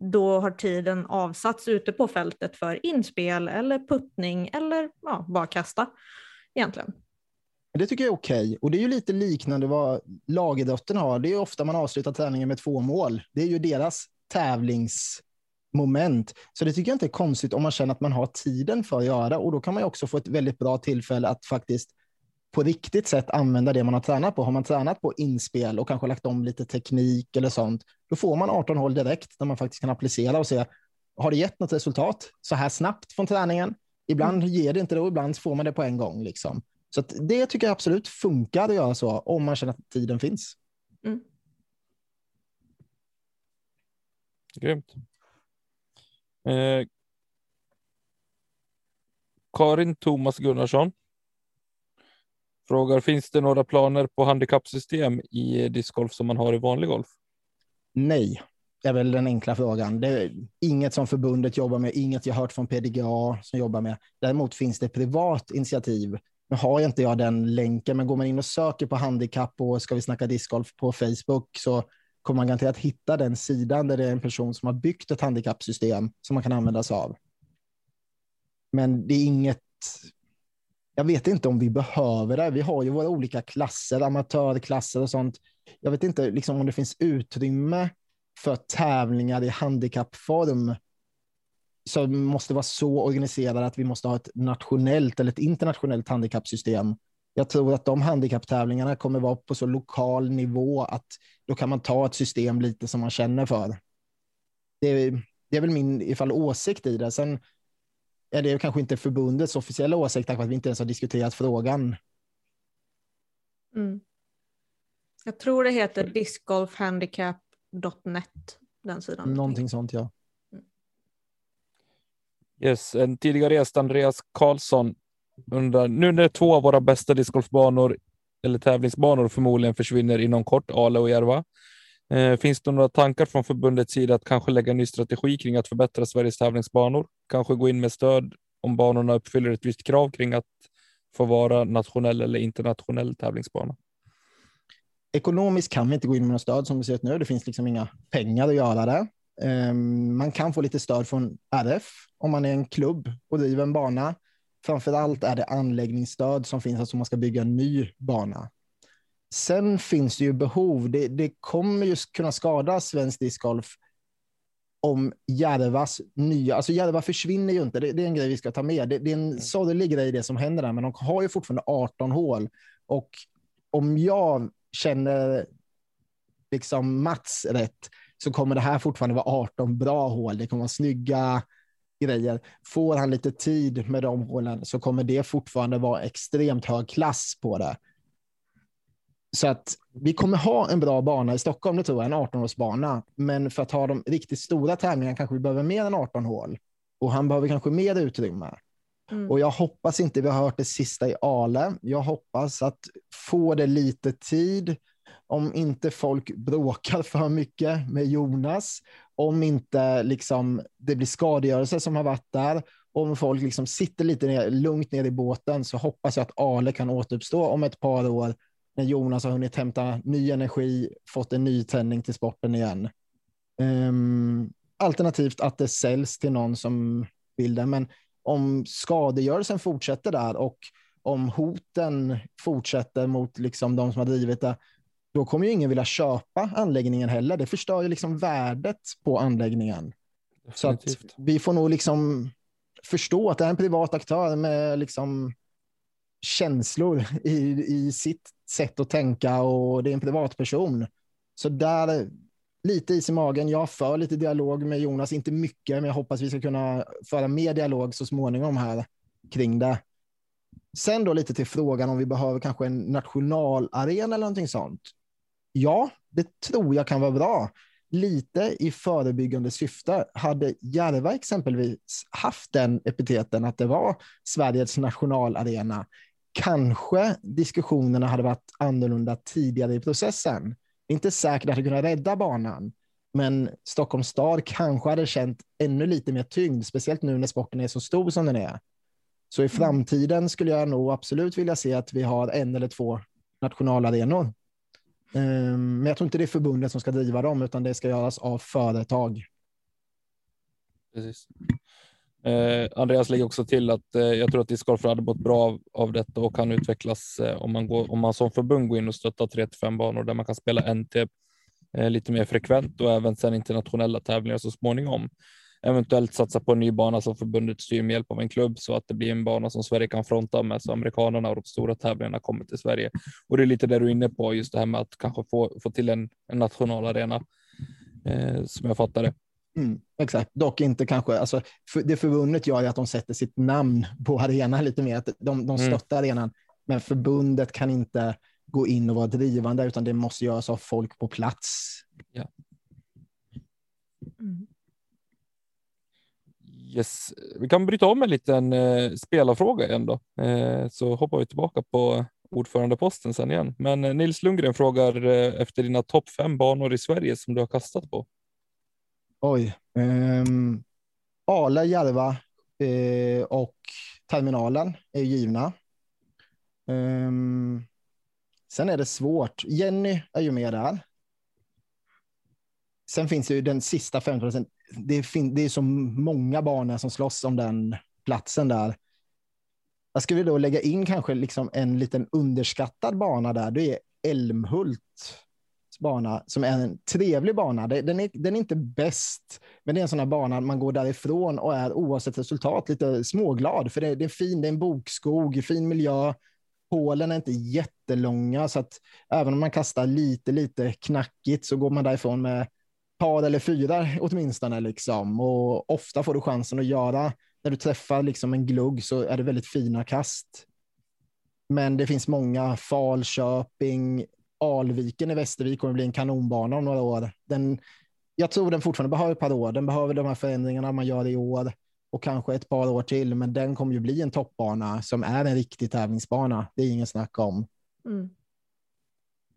då har tiden avsatts ute på fältet för inspel eller puttning eller ja, bara kasta egentligen. Det tycker jag är okej. Och det är ju lite liknande vad lagidrotten har. Det är ofta man avslutar träningen med två mål. Det är ju deras tävlings tävlingsmoment. Så det tycker jag inte är konstigt om man känner att man har tiden för att göra. Och då kan man ju också få ett väldigt bra tillfälle att faktiskt på riktigt sätt använda det man har tränat på. Har man tränat på inspel och kanske lagt om lite teknik eller sånt, då får man 18 hål direkt där man faktiskt kan applicera och se, har det gett något resultat så här snabbt från träningen? Ibland mm. ger det inte det och ibland får man det på en gång. Liksom. Så det tycker jag absolut funkar att göra så om man känner att tiden finns. Mm. Grymt. Eh, Karin Thomas Gunnarsson Frågar, finns det några planer på handikappsystem i discgolf som man har i vanlig golf? Nej, det är väl den enkla frågan. Det är inget som förbundet jobbar med, inget jag hört från PDGA som jobbar med. Däremot finns det privat initiativ. Nu har inte jag den länken, men går man in och söker på handikapp och ska vi snacka discgolf på Facebook så kommer man garanterat hitta den sidan där det är en person som har byggt ett handikappsystem som man kan använda sig av. Men det är inget jag vet inte om vi behöver det. Vi har ju våra olika klasser, amatörklasser och sånt. Jag vet inte liksom, om det finns utrymme för tävlingar i handikappform som måste vara så organiserade att vi måste ha ett nationellt eller ett internationellt handikappsystem. Jag tror att de handikapptävlingarna kommer vara på så lokal nivå att då kan man ta ett system lite som man känner för. Det är, det är väl min ifall åsikt i det. Sen är det kanske inte förbundets officiella åsikt, tack att vi inte ens har diskuterat frågan. Mm. Jag tror det heter discgolfhandicap.net, den sidan. Någonting sånt, ja. Mm. Yes, en tidigare gäst, Andreas Karlsson, undrar, nu när två av våra bästa discgolfbanor eller tävlingsbanor förmodligen försvinner inom kort, Ale och Järva, Eh, finns det några tankar från förbundets sida att kanske lägga en ny strategi kring att förbättra Sveriges tävlingsbanor? Kanske gå in med stöd om banorna uppfyller ett visst krav kring att få vara nationell eller internationell tävlingsbana? Ekonomiskt kan vi inte gå in med något stöd som det ser ut nu. Det finns liksom inga pengar att göra det. Ehm, man kan få lite stöd från RF om man är en klubb och driver en bana. Framför allt är det anläggningsstöd som finns, alltså man ska bygga en ny bana. Sen finns det ju behov. Det, det kommer ju kunna skada svensk discgolf om Järvas nya... Alltså Järva försvinner ju inte. Det, det, är en grej vi ska ta med. Det, det är en mm. sorglig grej det som händer där, men de har ju fortfarande 18 hål. Och om jag känner liksom Mats rätt så kommer det här fortfarande vara 18 bra hål. Det kommer vara snygga grejer. Får han lite tid med de hålen så kommer det fortfarande vara extremt hög klass på det. Så att vi kommer ha en bra bana i Stockholm, det tror jag, en 18-årsbana. Men för att ha de riktigt stora tävlingarna kanske vi behöver mer än 18 hål. Och han behöver kanske mer utrymme. Mm. Och jag hoppas inte vi har hört det sista i Ale. Jag hoppas att få det lite tid om inte folk bråkar för mycket med Jonas, om inte liksom, det blir skadegörelse som har varit där, om folk liksom sitter lite ner, lugnt ner i båten så hoppas jag att Ale kan återuppstå om ett par år när Jonas har hunnit hämta ny energi, fått en ny tändning till sporten igen. Um, alternativt att det säljs till någon som vill det. Men om skadegörelsen fortsätter där och om hoten fortsätter mot liksom de som har drivit det, då kommer ju ingen vilja köpa anläggningen heller. Det förstör ju liksom värdet på anläggningen. Definitivt. Så vi får nog liksom förstå att det är en privat aktör med liksom känslor i, i sitt sätt att tänka och det är en privatperson. Så där, lite is i magen. Jag för lite dialog med Jonas, inte mycket, men jag hoppas vi ska kunna föra mer dialog så småningom här kring det. Sen då lite till frågan om vi behöver kanske en nationalarena eller någonting sånt. Ja, det tror jag kan vara bra. Lite i förebyggande syfte. Hade Järva exempelvis haft den epiteten att det var Sveriges nationalarena, kanske diskussionerna hade varit annorlunda tidigare i processen. Inte säkert att det kunde rädda banan, men Stockholms stad kanske hade känt ännu lite mer tyngd, speciellt nu när sporten är så stor som den är. Så i mm. framtiden skulle jag nog absolut vilja se att vi har en eller två nationalarenor. Ehm, men jag tror inte det är förbundet som ska driva dem, utan det ska göras av företag. Precis. Eh, Andreas lägger också till att eh, jag tror att discgolf hade mått bra av, av detta och kan utvecklas eh, om man går om man som förbund går in och stöttar 3 till 5 banor där man kan spela NT eh, lite mer frekvent och även sen internationella tävlingar så småningom. Eventuellt satsa på en ny bana som förbundet styr med hjälp av en klubb så att det blir en bana som Sverige kan fronta med så amerikanerna och de stora tävlingarna kommer till Sverige. Och det är lite det du är inne på, just det här med att kanske få, få till en, en nationalarena eh, som jag fattar det. Mm, exakt, dock inte kanske. Alltså, för, det förbundet gör att de sätter sitt namn på arenan lite mer. Att de, de mm. stöttar mm. arenan, men förbundet kan inte gå in och vara drivande, utan det måste göras av folk på plats. Ja. Mm. Yes. Vi kan bryta om en liten eh, spelarfråga igen då, eh, så hoppar vi tillbaka på ordförandeposten sen igen. Men eh, Nils Lundgren frågar eh, efter dina topp fem banor i Sverige som du har kastat på. Oj. Ehm, um, Ala, Järva uh, och terminalen är givna. Um, sen är det svårt. Jenny är ju med där. Sen finns ju den sista 15 procenten. Det, det är så många banor som slåss om den platsen där. Jag skulle då lägga in kanske liksom en liten underskattad bana där. Det är Älmhult bana som är en trevlig bana. Den är, den är inte bäst, men det är en sån här bana man går därifrån och är oavsett resultat lite småglad. För det, det är fin, det är en bokskog, fin miljö. Hålen är inte jättelånga, så att även om man kastar lite, lite knackigt så går man därifrån med par eller fyra åtminstone. Liksom. Och ofta får du chansen att göra, när du träffar liksom en glugg så är det väldigt fina kast. Men det finns många, Falköping, Alviken i Västervik kommer bli en kanonbana om några år. Den, jag tror den fortfarande behöver ett par år. Den behöver de här förändringarna man gör i år och kanske ett par år till, men den kommer ju bli en toppbana som är en riktig tävlingsbana. Det är ingen snack om. Mm.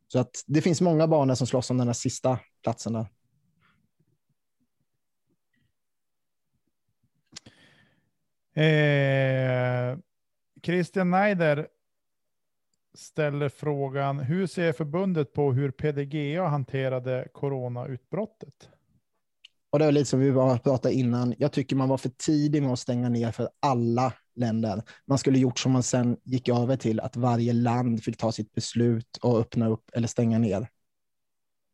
Så att det finns många banor som slåss om den här sista platsen där. Eh, Christian Neider ställer frågan, hur ser förbundet på hur PDGA hanterade coronautbrottet? Och det är lite som vi var pratade innan. Jag tycker man var för tidig med att stänga ner för alla länder. Man skulle gjort som man sen gick över till, att varje land fick ta sitt beslut och öppna upp eller stänga ner.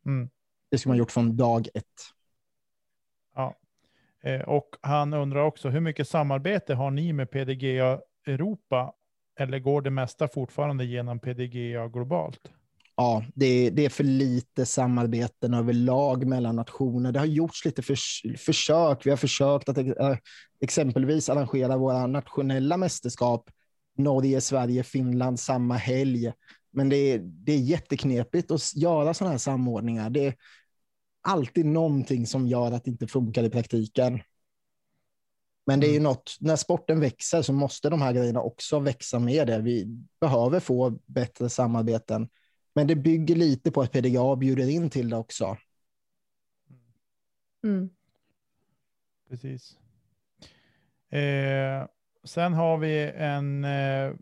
Mm. Det skulle man gjort från dag ett. Eh, och han undrar också, hur mycket samarbete har ni med PDGA Europa eller går det mesta fortfarande genom PDGA globalt? Ja, det, det är för lite samarbeten överlag mellan nationer. Det har gjorts lite för, försök. Vi har försökt att eh, exempelvis arrangera våra nationella mästerskap. Norge, Sverige, Finland samma helg. Men det är, det är jätteknepigt att göra sådana här samordningar. Det alltid någonting som gör att det inte funkar i praktiken. Men det är ju mm. något, när sporten växer så måste de här grejerna också växa med det. Vi behöver få bättre samarbeten. Men det bygger lite på att PDA bjuder in till det också. Mm. Precis. Eh, sen har vi en eh,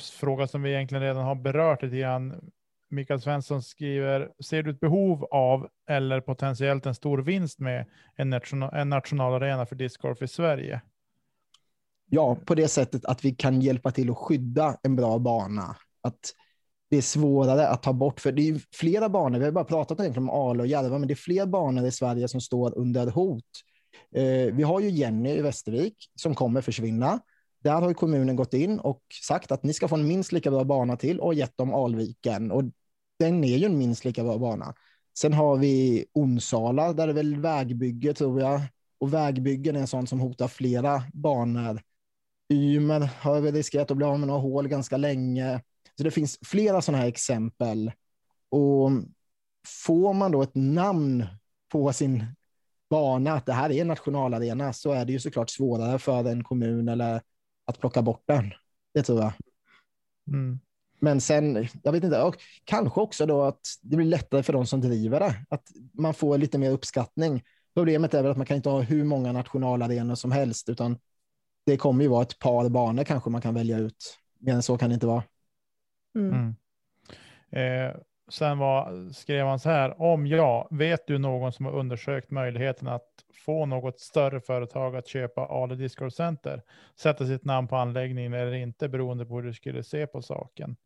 fråga som vi egentligen redan har berört lite grann. Mikael Svensson skriver, ser du ett behov av eller potentiellt en stor vinst med en, national, en nationalarena för discgolf i Sverige? Ja, på det sättet att vi kan hjälpa till att skydda en bra bana. Att det är svårare att ta bort, för det är flera banor, vi har bara pratat om Ale och Järva, men det är fler banor i Sverige som står under hot. Eh, vi har ju Jenny i Västervik som kommer försvinna. Där har kommunen gått in och sagt att ni ska få en minst lika bra bana till och gett dem Alviken. Och den är ju en minst lika bra bana. Sen har vi Onsala, där det är väl vägbygge tror jag. Och vägbyggen är en som hotar flera banor. Ymer har väl riskerat att bli av med några hål ganska länge. Så det finns flera sådana här exempel. Och får man då ett namn på sin bana, att det här är en nationalarena, så är det ju såklart svårare för en kommun eller att plocka bort den. Det tror jag. Mm. Men sen, jag vet inte, och kanske också då att det blir lättare för de som driver det, att man får lite mer uppskattning. Problemet är väl att man kan inte ha hur många nationalarenor som helst, utan det kommer ju vara ett par banor kanske man kan välja ut. Mer än så kan det inte vara. Mm. Mm. Eh, sen var, skrev han så här, om ja, vet du någon som har undersökt möjligheten att få något större företag att köpa Ale Discord Center, sätta sitt namn på anläggningen eller inte beroende på hur du skulle se på saken?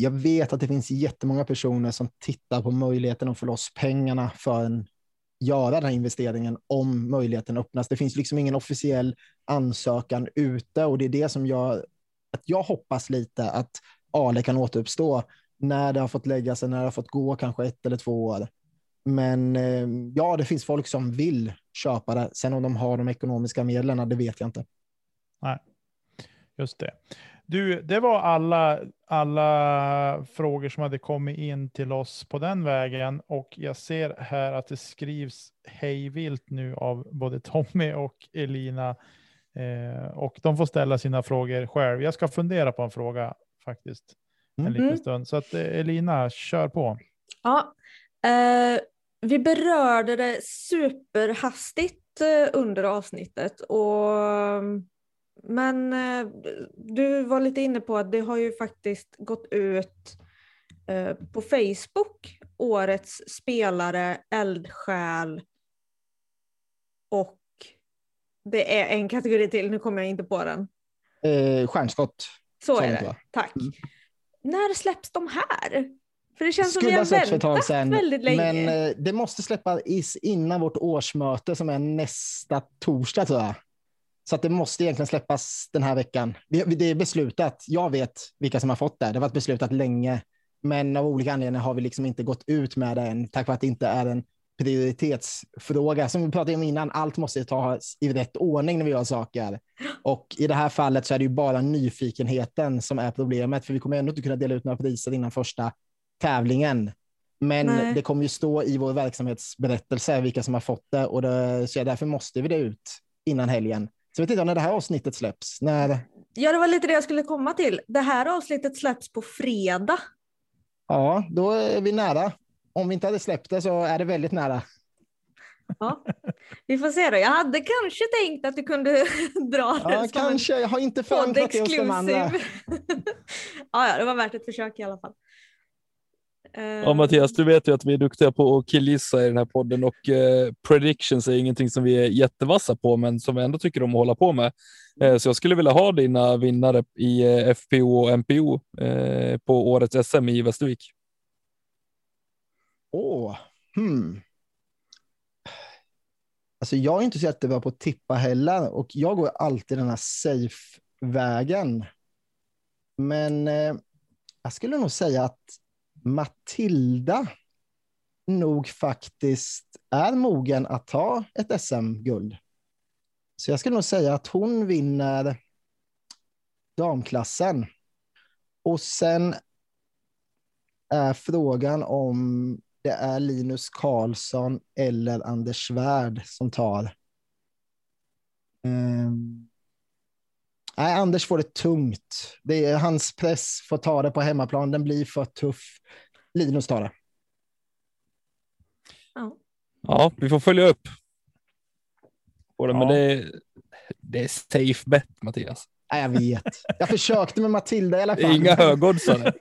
Jag vet att det finns jättemånga personer som tittar på möjligheten att få loss pengarna för en göra den här investeringen om möjligheten öppnas. Det finns liksom ingen officiell ansökan ute och det är det som gör att jag hoppas lite att Ale kan återuppstå när det har fått lägga sig, när det har fått gå kanske ett eller två år. Men eh, ja, det finns folk som vill köpa det. Sen om de har de ekonomiska medlen, det vet jag inte. Nej, just det. Du, det var alla, alla frågor som hade kommit in till oss på den vägen och jag ser här att det skrivs hejvilt nu av både Tommy och Elina eh, och de får ställa sina frågor själv. Jag ska fundera på en fråga faktiskt en Mm. liten stund. Så att eh, Elina, kör på. Ja, eh, vi berörde det superhastigt eh, under avsnittet. Och, men eh, du var lite inne på att det har ju faktiskt gått ut eh, på Facebook, årets spelare, eldsjäl och det är en kategori till, nu kommer jag inte på den. Eh, stjärnskott. Så är det, va? tack. Mm. När släpps de här? För det känns som vi Skulle har väntat sedan, väldigt länge. men eh, det måste släppas innan vårt årsmöte som är nästa torsdag tror jag. Så att det måste egentligen släppas den här veckan. Det, är beslutat. Jag vet vilka som har fått det. Det har varit beslutat länge, men av olika anledningar har vi liksom inte gått ut med det än, tack vare att det inte är en prioritetsfråga. Som vi pratade om innan, allt måste tas i rätt ordning när vi gör saker. Och i det här fallet så är det ju bara nyfikenheten som är problemet, för vi kommer ändå inte kunna dela ut några priser innan första tävlingen. Men Nej. det kommer ju stå i vår verksamhetsberättelse vilka som har fått det och det, så därför måste vi det ut innan helgen. Så vet inte när det här avsnittet släpps. När, Ja, det var lite det jag skulle komma till. Det här avsnittet släpps på fredag. ja, då är vi nära. Om vi inte hade släppt det så är det väldigt nära. Ja, vi får se då. Jag hade kanske tänkt att du kunde dra det Ja, som kanske. Jag har inte förankrat det hos de andra. ja, ja, det var värt ett försök i alla fall. Ja, Mattias, du vet ju att vi är duktiga på att killgissa i den här podden och eh, predictions är ingenting som vi är jättevassa på, men som vi ändå tycker om att hålla på med. Eh, så jag skulle vilja ha dina vinnare i eh, FPO och MPO eh, på årets SM i Västervik. Åh, hmm. Alltså jag är inte så jättebra på att tippa heller och jag går alltid den här safe-vägen. Men eh, jag skulle nog säga att Matilda nog faktiskt är mogen att ta ett SM-guld. Så jag skulle nog säga att hon vinner damklassen. Och sen är frågan om det är Linus Karlsson eller Anders Svärd som tar. Ehm, Nej, Anders får det tungt. Det är, hans press får ta det på hemmaplan. Den blir för tuff. Linus tar det. Ja. Ja, vi får följa upp. På det, Men Ja. det är, det är safe bet Mattias. Nej, jag vet. Jag försökte med Matilda i alla fall. inga högoddsare.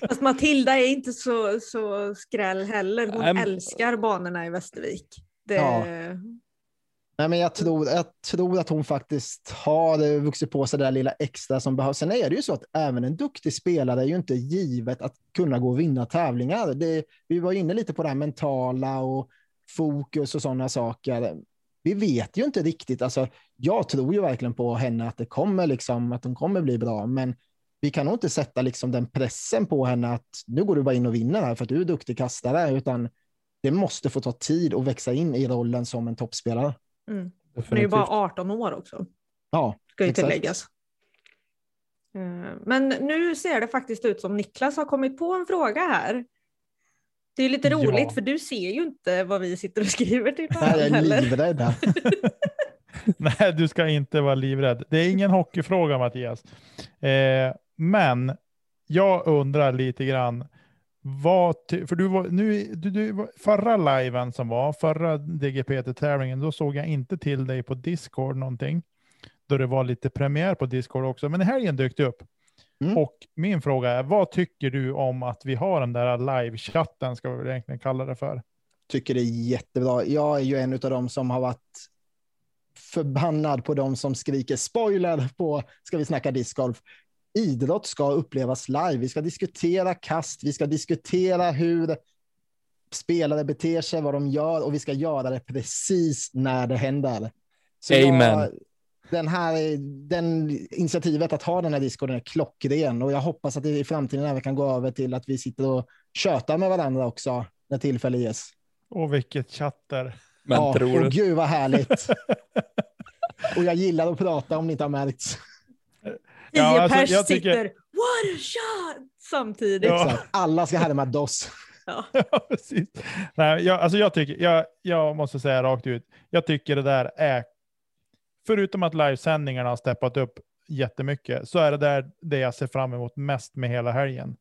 Fast Matilda är inte så, så skräll heller. Hon Nej, men- älskar banorna i Västervik. Det, Ja. Nej, men jag tror, jag tror att hon faktiskt har vuxit på sig det där lilla extra som behövs. Sen är det ju så att även en duktig spelare är ju inte givet att kunna gå och vinna tävlingar. Det, vi var inne lite på det här mentala och fokus och sådana saker. Vi vet ju inte riktigt. Alltså, jag tror ju verkligen på henne att det kommer liksom, att hon kommer bli bra, men vi kan nog inte sätta liksom den pressen på henne att nu går du bara in och vinner här för att du är duktig kastare, utan det måste få ta tid att växa in i rollen som en toppspelare mm. Hon är ju bara 18 år också. Ja, ska ju Exakt. tilläggas. Eh, Men nu ser det faktiskt ut som Niklas har kommit på en fråga här. Det är lite Ja. roligt för du ser ju inte vad vi sitter och skriver till Nej, jag är livrädd. Nej, du ska inte vara livrädd. Det är ingen hockeyfråga Mattias. Eh, men jag undrar lite grann. Vad för du var, nu, du, du, förra liven som var, förra DGPT-tävlingen, då såg jag inte till dig på Discord någonting. Då det var lite premiär på Discord också, men helgen dök det upp. Mm. Och min fråga är, vad tycker du om att vi har den där live-chatten, ska vi väl egentligen kalla det för? Tycker det är jättebra. Jag är ju en av dem som har varit förbannad på de som skriker spoiler på Ska vi snacka discgolf. Idrott ska upplevas live. Vi ska diskutera kast, vi ska diskutera hur spelare beter sig, vad de gör och vi ska göra det precis när det händer. Så Amen. Jag, den här, den initiativet att ha den här discorden är klockren och jag hoppas att det i framtiden även kan gå över till att vi sitter och tjötar med varandra också när tillfälle ges. Och vilket chatter. Men ja, tror och du? gud vad härligt. och jag gillar att prata om det inte har märkts. Tio Ja, alltså, pers jag tycker- sitter what a shot samtidigt. Ja. Exakt. Alla ska härma DOS. Ja. Ja, precis. Nej, jag, alltså jag, tycker, jag, jag måste säga rakt ut, jag tycker det där är, förutom att livesändningarna har steppat upp jättemycket, så är det där det jag ser fram emot mest med hela helgen.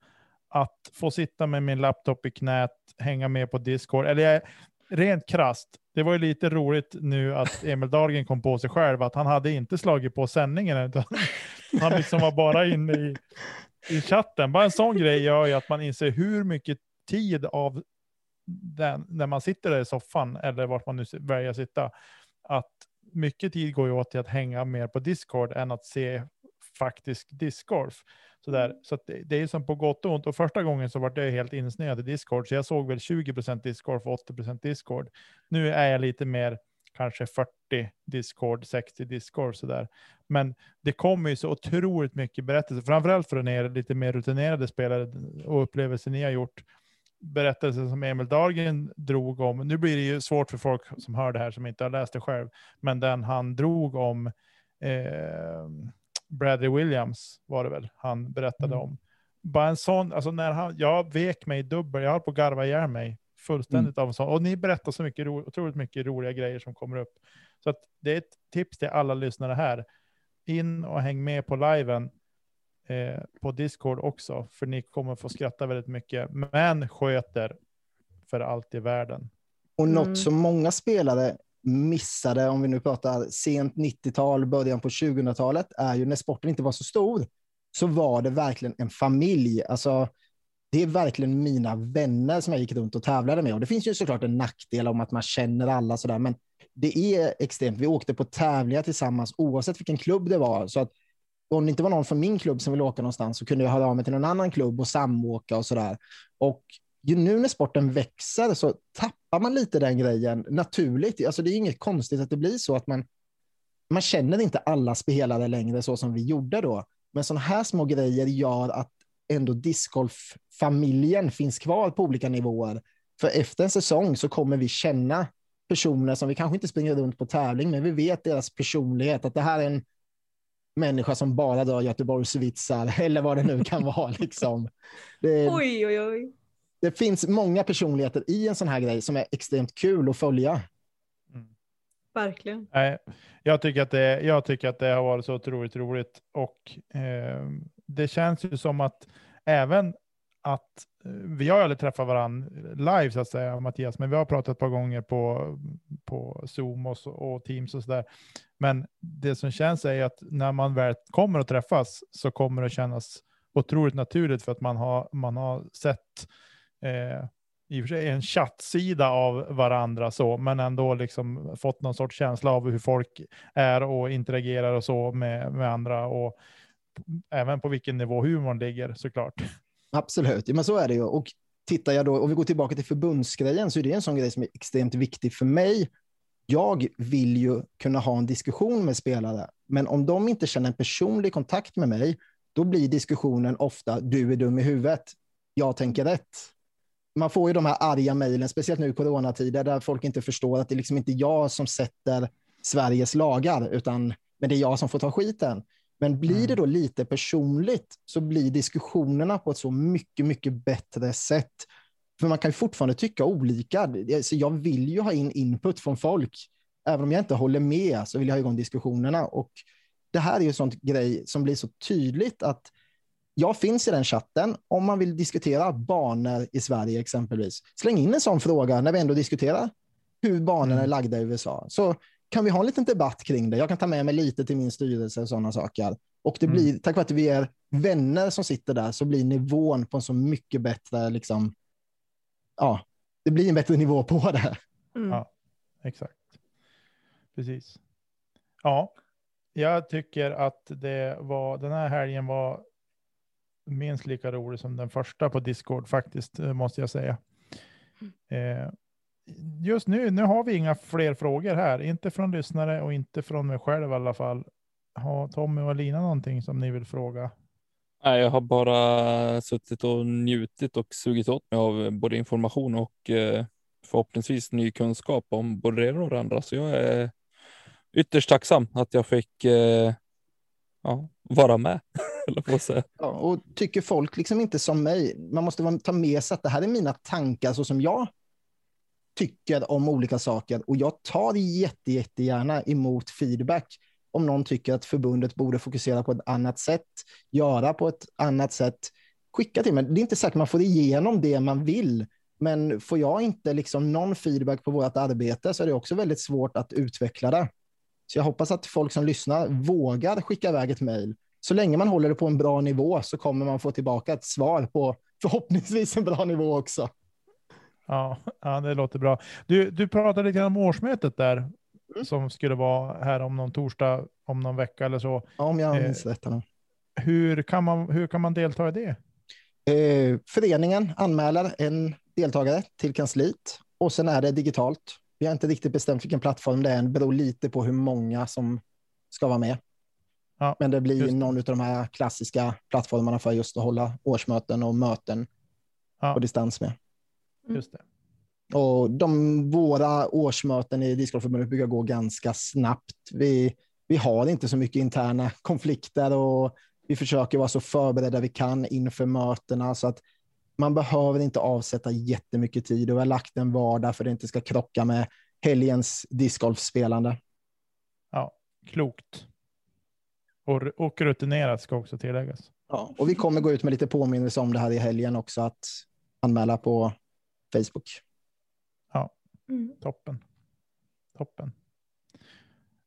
Att få sitta med min laptop i knät, hänga med på Discord, eller jag, rent krast, det var ju lite roligt nu att Emil Dahlgren kom på sig själv att han hade inte slagit på sändningen, utan han liksom var bara inne i, i chatten. Bara en sån grej gör ju att man inser hur mycket tid av den, när man sitter där i soffan eller vart man nu väljer att sitta, att mycket tid går ju åt till att hänga mer på Discord än att se faktisk discgolf. Så, där. så att det, det är som på gott och ont. Och första gången så var jag helt insnöad i Discord, så jag såg väl 20% Discord och 80% Discord. Nu är jag lite mer kanske 40 Discord, 60 Discord sådär. Men det kommer ju så otroligt mycket berättelser, framförallt från er lite mer rutinerade spelare och upplevelser ni har gjort. Berättelser som Emil Dahlgren drog om, nu blir det ju svårt för folk som hör det här som inte har läst det själv, men den han drog om eh, Bradley Williams var det väl han berättade Mm. om. Bara en sån, alltså när han, jag vek mig dubbel, jag höll på att garva ihjäl mig fullständigt av en sån. Och ni berättar så mycket, ro, otroligt mycket roliga grejer som kommer upp. Så att det är ett tips till alla lyssnare här. In och häng med på liven eh, på Discord också, för ni kommer få skratta väldigt mycket. Men sköter för allt i världen. Och något Mm. som många spelare missade, om vi nu pratar sent 90-tal, början på 2000-talet, är ju när sporten inte var så stor, så var det verkligen en familj. Alltså, det är verkligen mina vänner som jag gick runt och tävlade med. Och det finns ju såklart en nackdel om att man känner alla sådär, men det är extremt. Vi åkte på tävlingar tillsammans oavsett vilken klubb det var. Så att om det inte var någon från min klubb som ville åka någonstans så kunde jag höra av mig till någon annan klubb och samåka och sådär. Och ju nu när sporten växer så tappar man lite den grejen naturligt. Alltså det är inget konstigt att det blir så att man, man känner inte alla spelare längre så som vi gjorde då. Men sådana här små grejer gör att ändå discgolf-familjen finns kvar på olika nivåer. För efter en säsong så kommer vi känna personer som vi kanske inte springer runt på tävling, men vi vet deras personlighet, att det här är en människa som bara drar Göteborgsvitsar eller vad det nu kan vara. Liksom. Det, Oj, oj, oj det finns många personligheter i en sån här grej som är extremt kul att följa. Verkligen. Nej, jag, tycker att det, jag tycker att det har varit så otroligt roligt och eh, det känns ju som att även att eh, vi har ju aldrig träffat varandra live så att säga, Mattias, men vi har pratat ett par gånger på, på Zoom och, så, och Teams och sådär. Men det som känns är att när man väl kommer att träffas så kommer det kännas otroligt naturligt för att man har, man har sett eh, i och för sig en chattsida av varandra så, men ändå liksom fått någon sorts känsla av hur folk är och interagerar och så med, med andra och även på vilken nivå humorn ligger såklart. Absolut, men så är det ju. Och tittar jag då, och vi går tillbaka till förbundsgrejen, så är det en sån grej som är extremt viktig för mig. Jag vill ju kunna ha en diskussion med spelare, men om de inte känner en personlig kontakt med mig, då blir diskussionen ofta du är dum i huvudet, jag tänker rätt. Man får ju de här arga mejlen, speciellt nu i coronatider, där folk inte förstår att det är liksom inte jag som sätter Sveriges lagar, utan men det är jag som får ta skiten. Men blir det mm. då lite personligt så blir diskussionerna på ett så mycket, mycket bättre sätt. För man kan ju fortfarande tycka olika. Så jag vill ju ha in input från folk. Även om jag inte håller med så vill jag ha igång diskussionerna. Och det här är ju en sån grej som blir så tydligt att jag finns i den chatten om man vill diskutera banor i Sverige exempelvis. Släng in en sån fråga när vi ändå diskuterar hur banorna är mm. lagda i USA. Så kan vi ha en liten debatt kring det? Jag kan ta med mig lite till min styrelse och sådana saker. Och det mm. blir, tack vare att vi är vänner som sitter där, så blir nivån på en så mycket bättre, liksom, ja, det blir en bättre nivå på det. Mm. Ja, exakt. Precis. Ja, jag tycker att det var, den här helgen var minst lika rolig som den första på Discord faktiskt, måste jag säga. Mm. Eh, just nu, nu har vi inga fler frågor här, inte från lyssnare och inte från mig själv i alla fall. Har Tommy och Lina någonting som ni vill fråga? Nej, jag har bara suttit och njutit och sugit åt mig av både information och eh, förhoppningsvis ny kunskap om både det och det andra. Så jag är ytterst tacksam att jag fick eh, ja, vara med. Ja, och tycker folk liksom inte som mig, man måste ta med sig att det här är mina tankar så som jag tycker om olika saker och jag tar jätte, jättegärna emot feedback om någon tycker att förbundet borde fokusera på ett annat sätt, göra på ett annat sätt, skicka till mig. Det är inte säkert man får igenom det man vill, men får jag inte liksom någon feedback på vårt arbete så är det också väldigt svårt att utveckla det. Så jag hoppas att folk som lyssnar vågar skicka iväg ett mejl. Så länge man håller det på en bra nivå så kommer man få tillbaka ett svar på förhoppningsvis en bra nivå också. Ja, ja det låter bra. Du, du pratade lite om årsmötet där mm. som skulle vara här om någon torsdag, om någon vecka eller så. Ja, om jag minns eh, rätt. Hur kan, man, hur kan man delta i det? Eh, föreningen anmäler en deltagare till kansliet och sen är det digitalt. Vi har inte riktigt bestämt vilken plattform det är Det beror lite på hur många som ska vara med. Ja, Men det blir just. någon av de här klassiska plattformarna för just att hålla årsmöten och möten ja. på distans med. Mm. Just det. Och de, våra årsmöten i Discgolfförbundet brukar gå ganska snabbt. Vi, vi har inte så mycket interna konflikter och vi försöker vara så förberedda vi kan inför mötena så att man behöver inte avsätta jättemycket tid och vi har lagt en vardag för att det inte ska krocka med helgens discgolfspelande. Ja, klokt. Och, och rutinerat ska också tilläggas. Ja, och vi kommer gå ut med lite påminnelse om det här i helgen också, att anmäla på Facebook. Ja, mm. toppen. Toppen.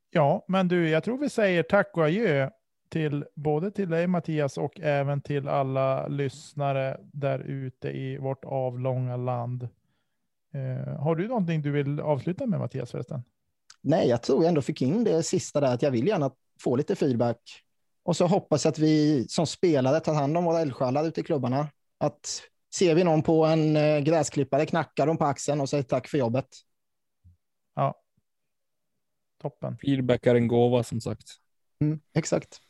Ja, men du, jag tror vi säger tack och adjö till både till dig Mattias och även till alla lyssnare där ute i vårt avlånga land. Eh, har du någonting du vill avsluta med Mattias förresten? Nej, jag tror jag ändå fick in det sista där, att jag vill gärna få lite feedback. Och så hoppas jag att vi som spelare tar hand om våra eldsjälar ute i klubbarna. Att Ser vi någon på en eh, gräsklippare knackar de på axeln och säger tack för jobbet. Ja. Toppen. Feedback är en gåva som sagt. Mm, exakt.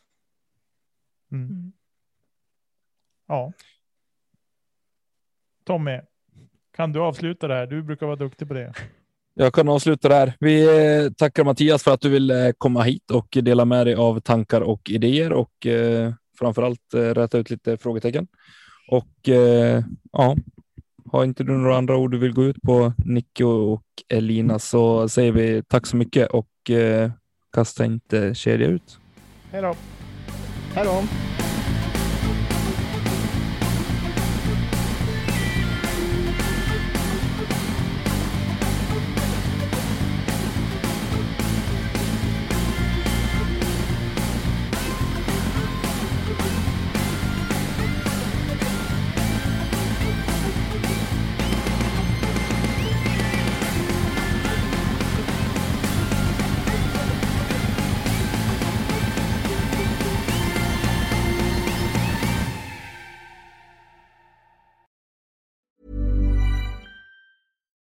Mm. mm. Ja. Tommy, kan du avsluta det här? Du brukar vara duktig på det. Jag kan avsluta där. Vi eh, tackar Mattias för att du vill eh, komma hit och dela med dig av tankar och idéer och eh, framför allt rätta ut lite frågetecken. Och eh, ja, har inte du några andra ord du vill gå ut på Nicky och Elina så säger vi tack så mycket och eh, kasta inte kedja ut. Hej då. Hej då.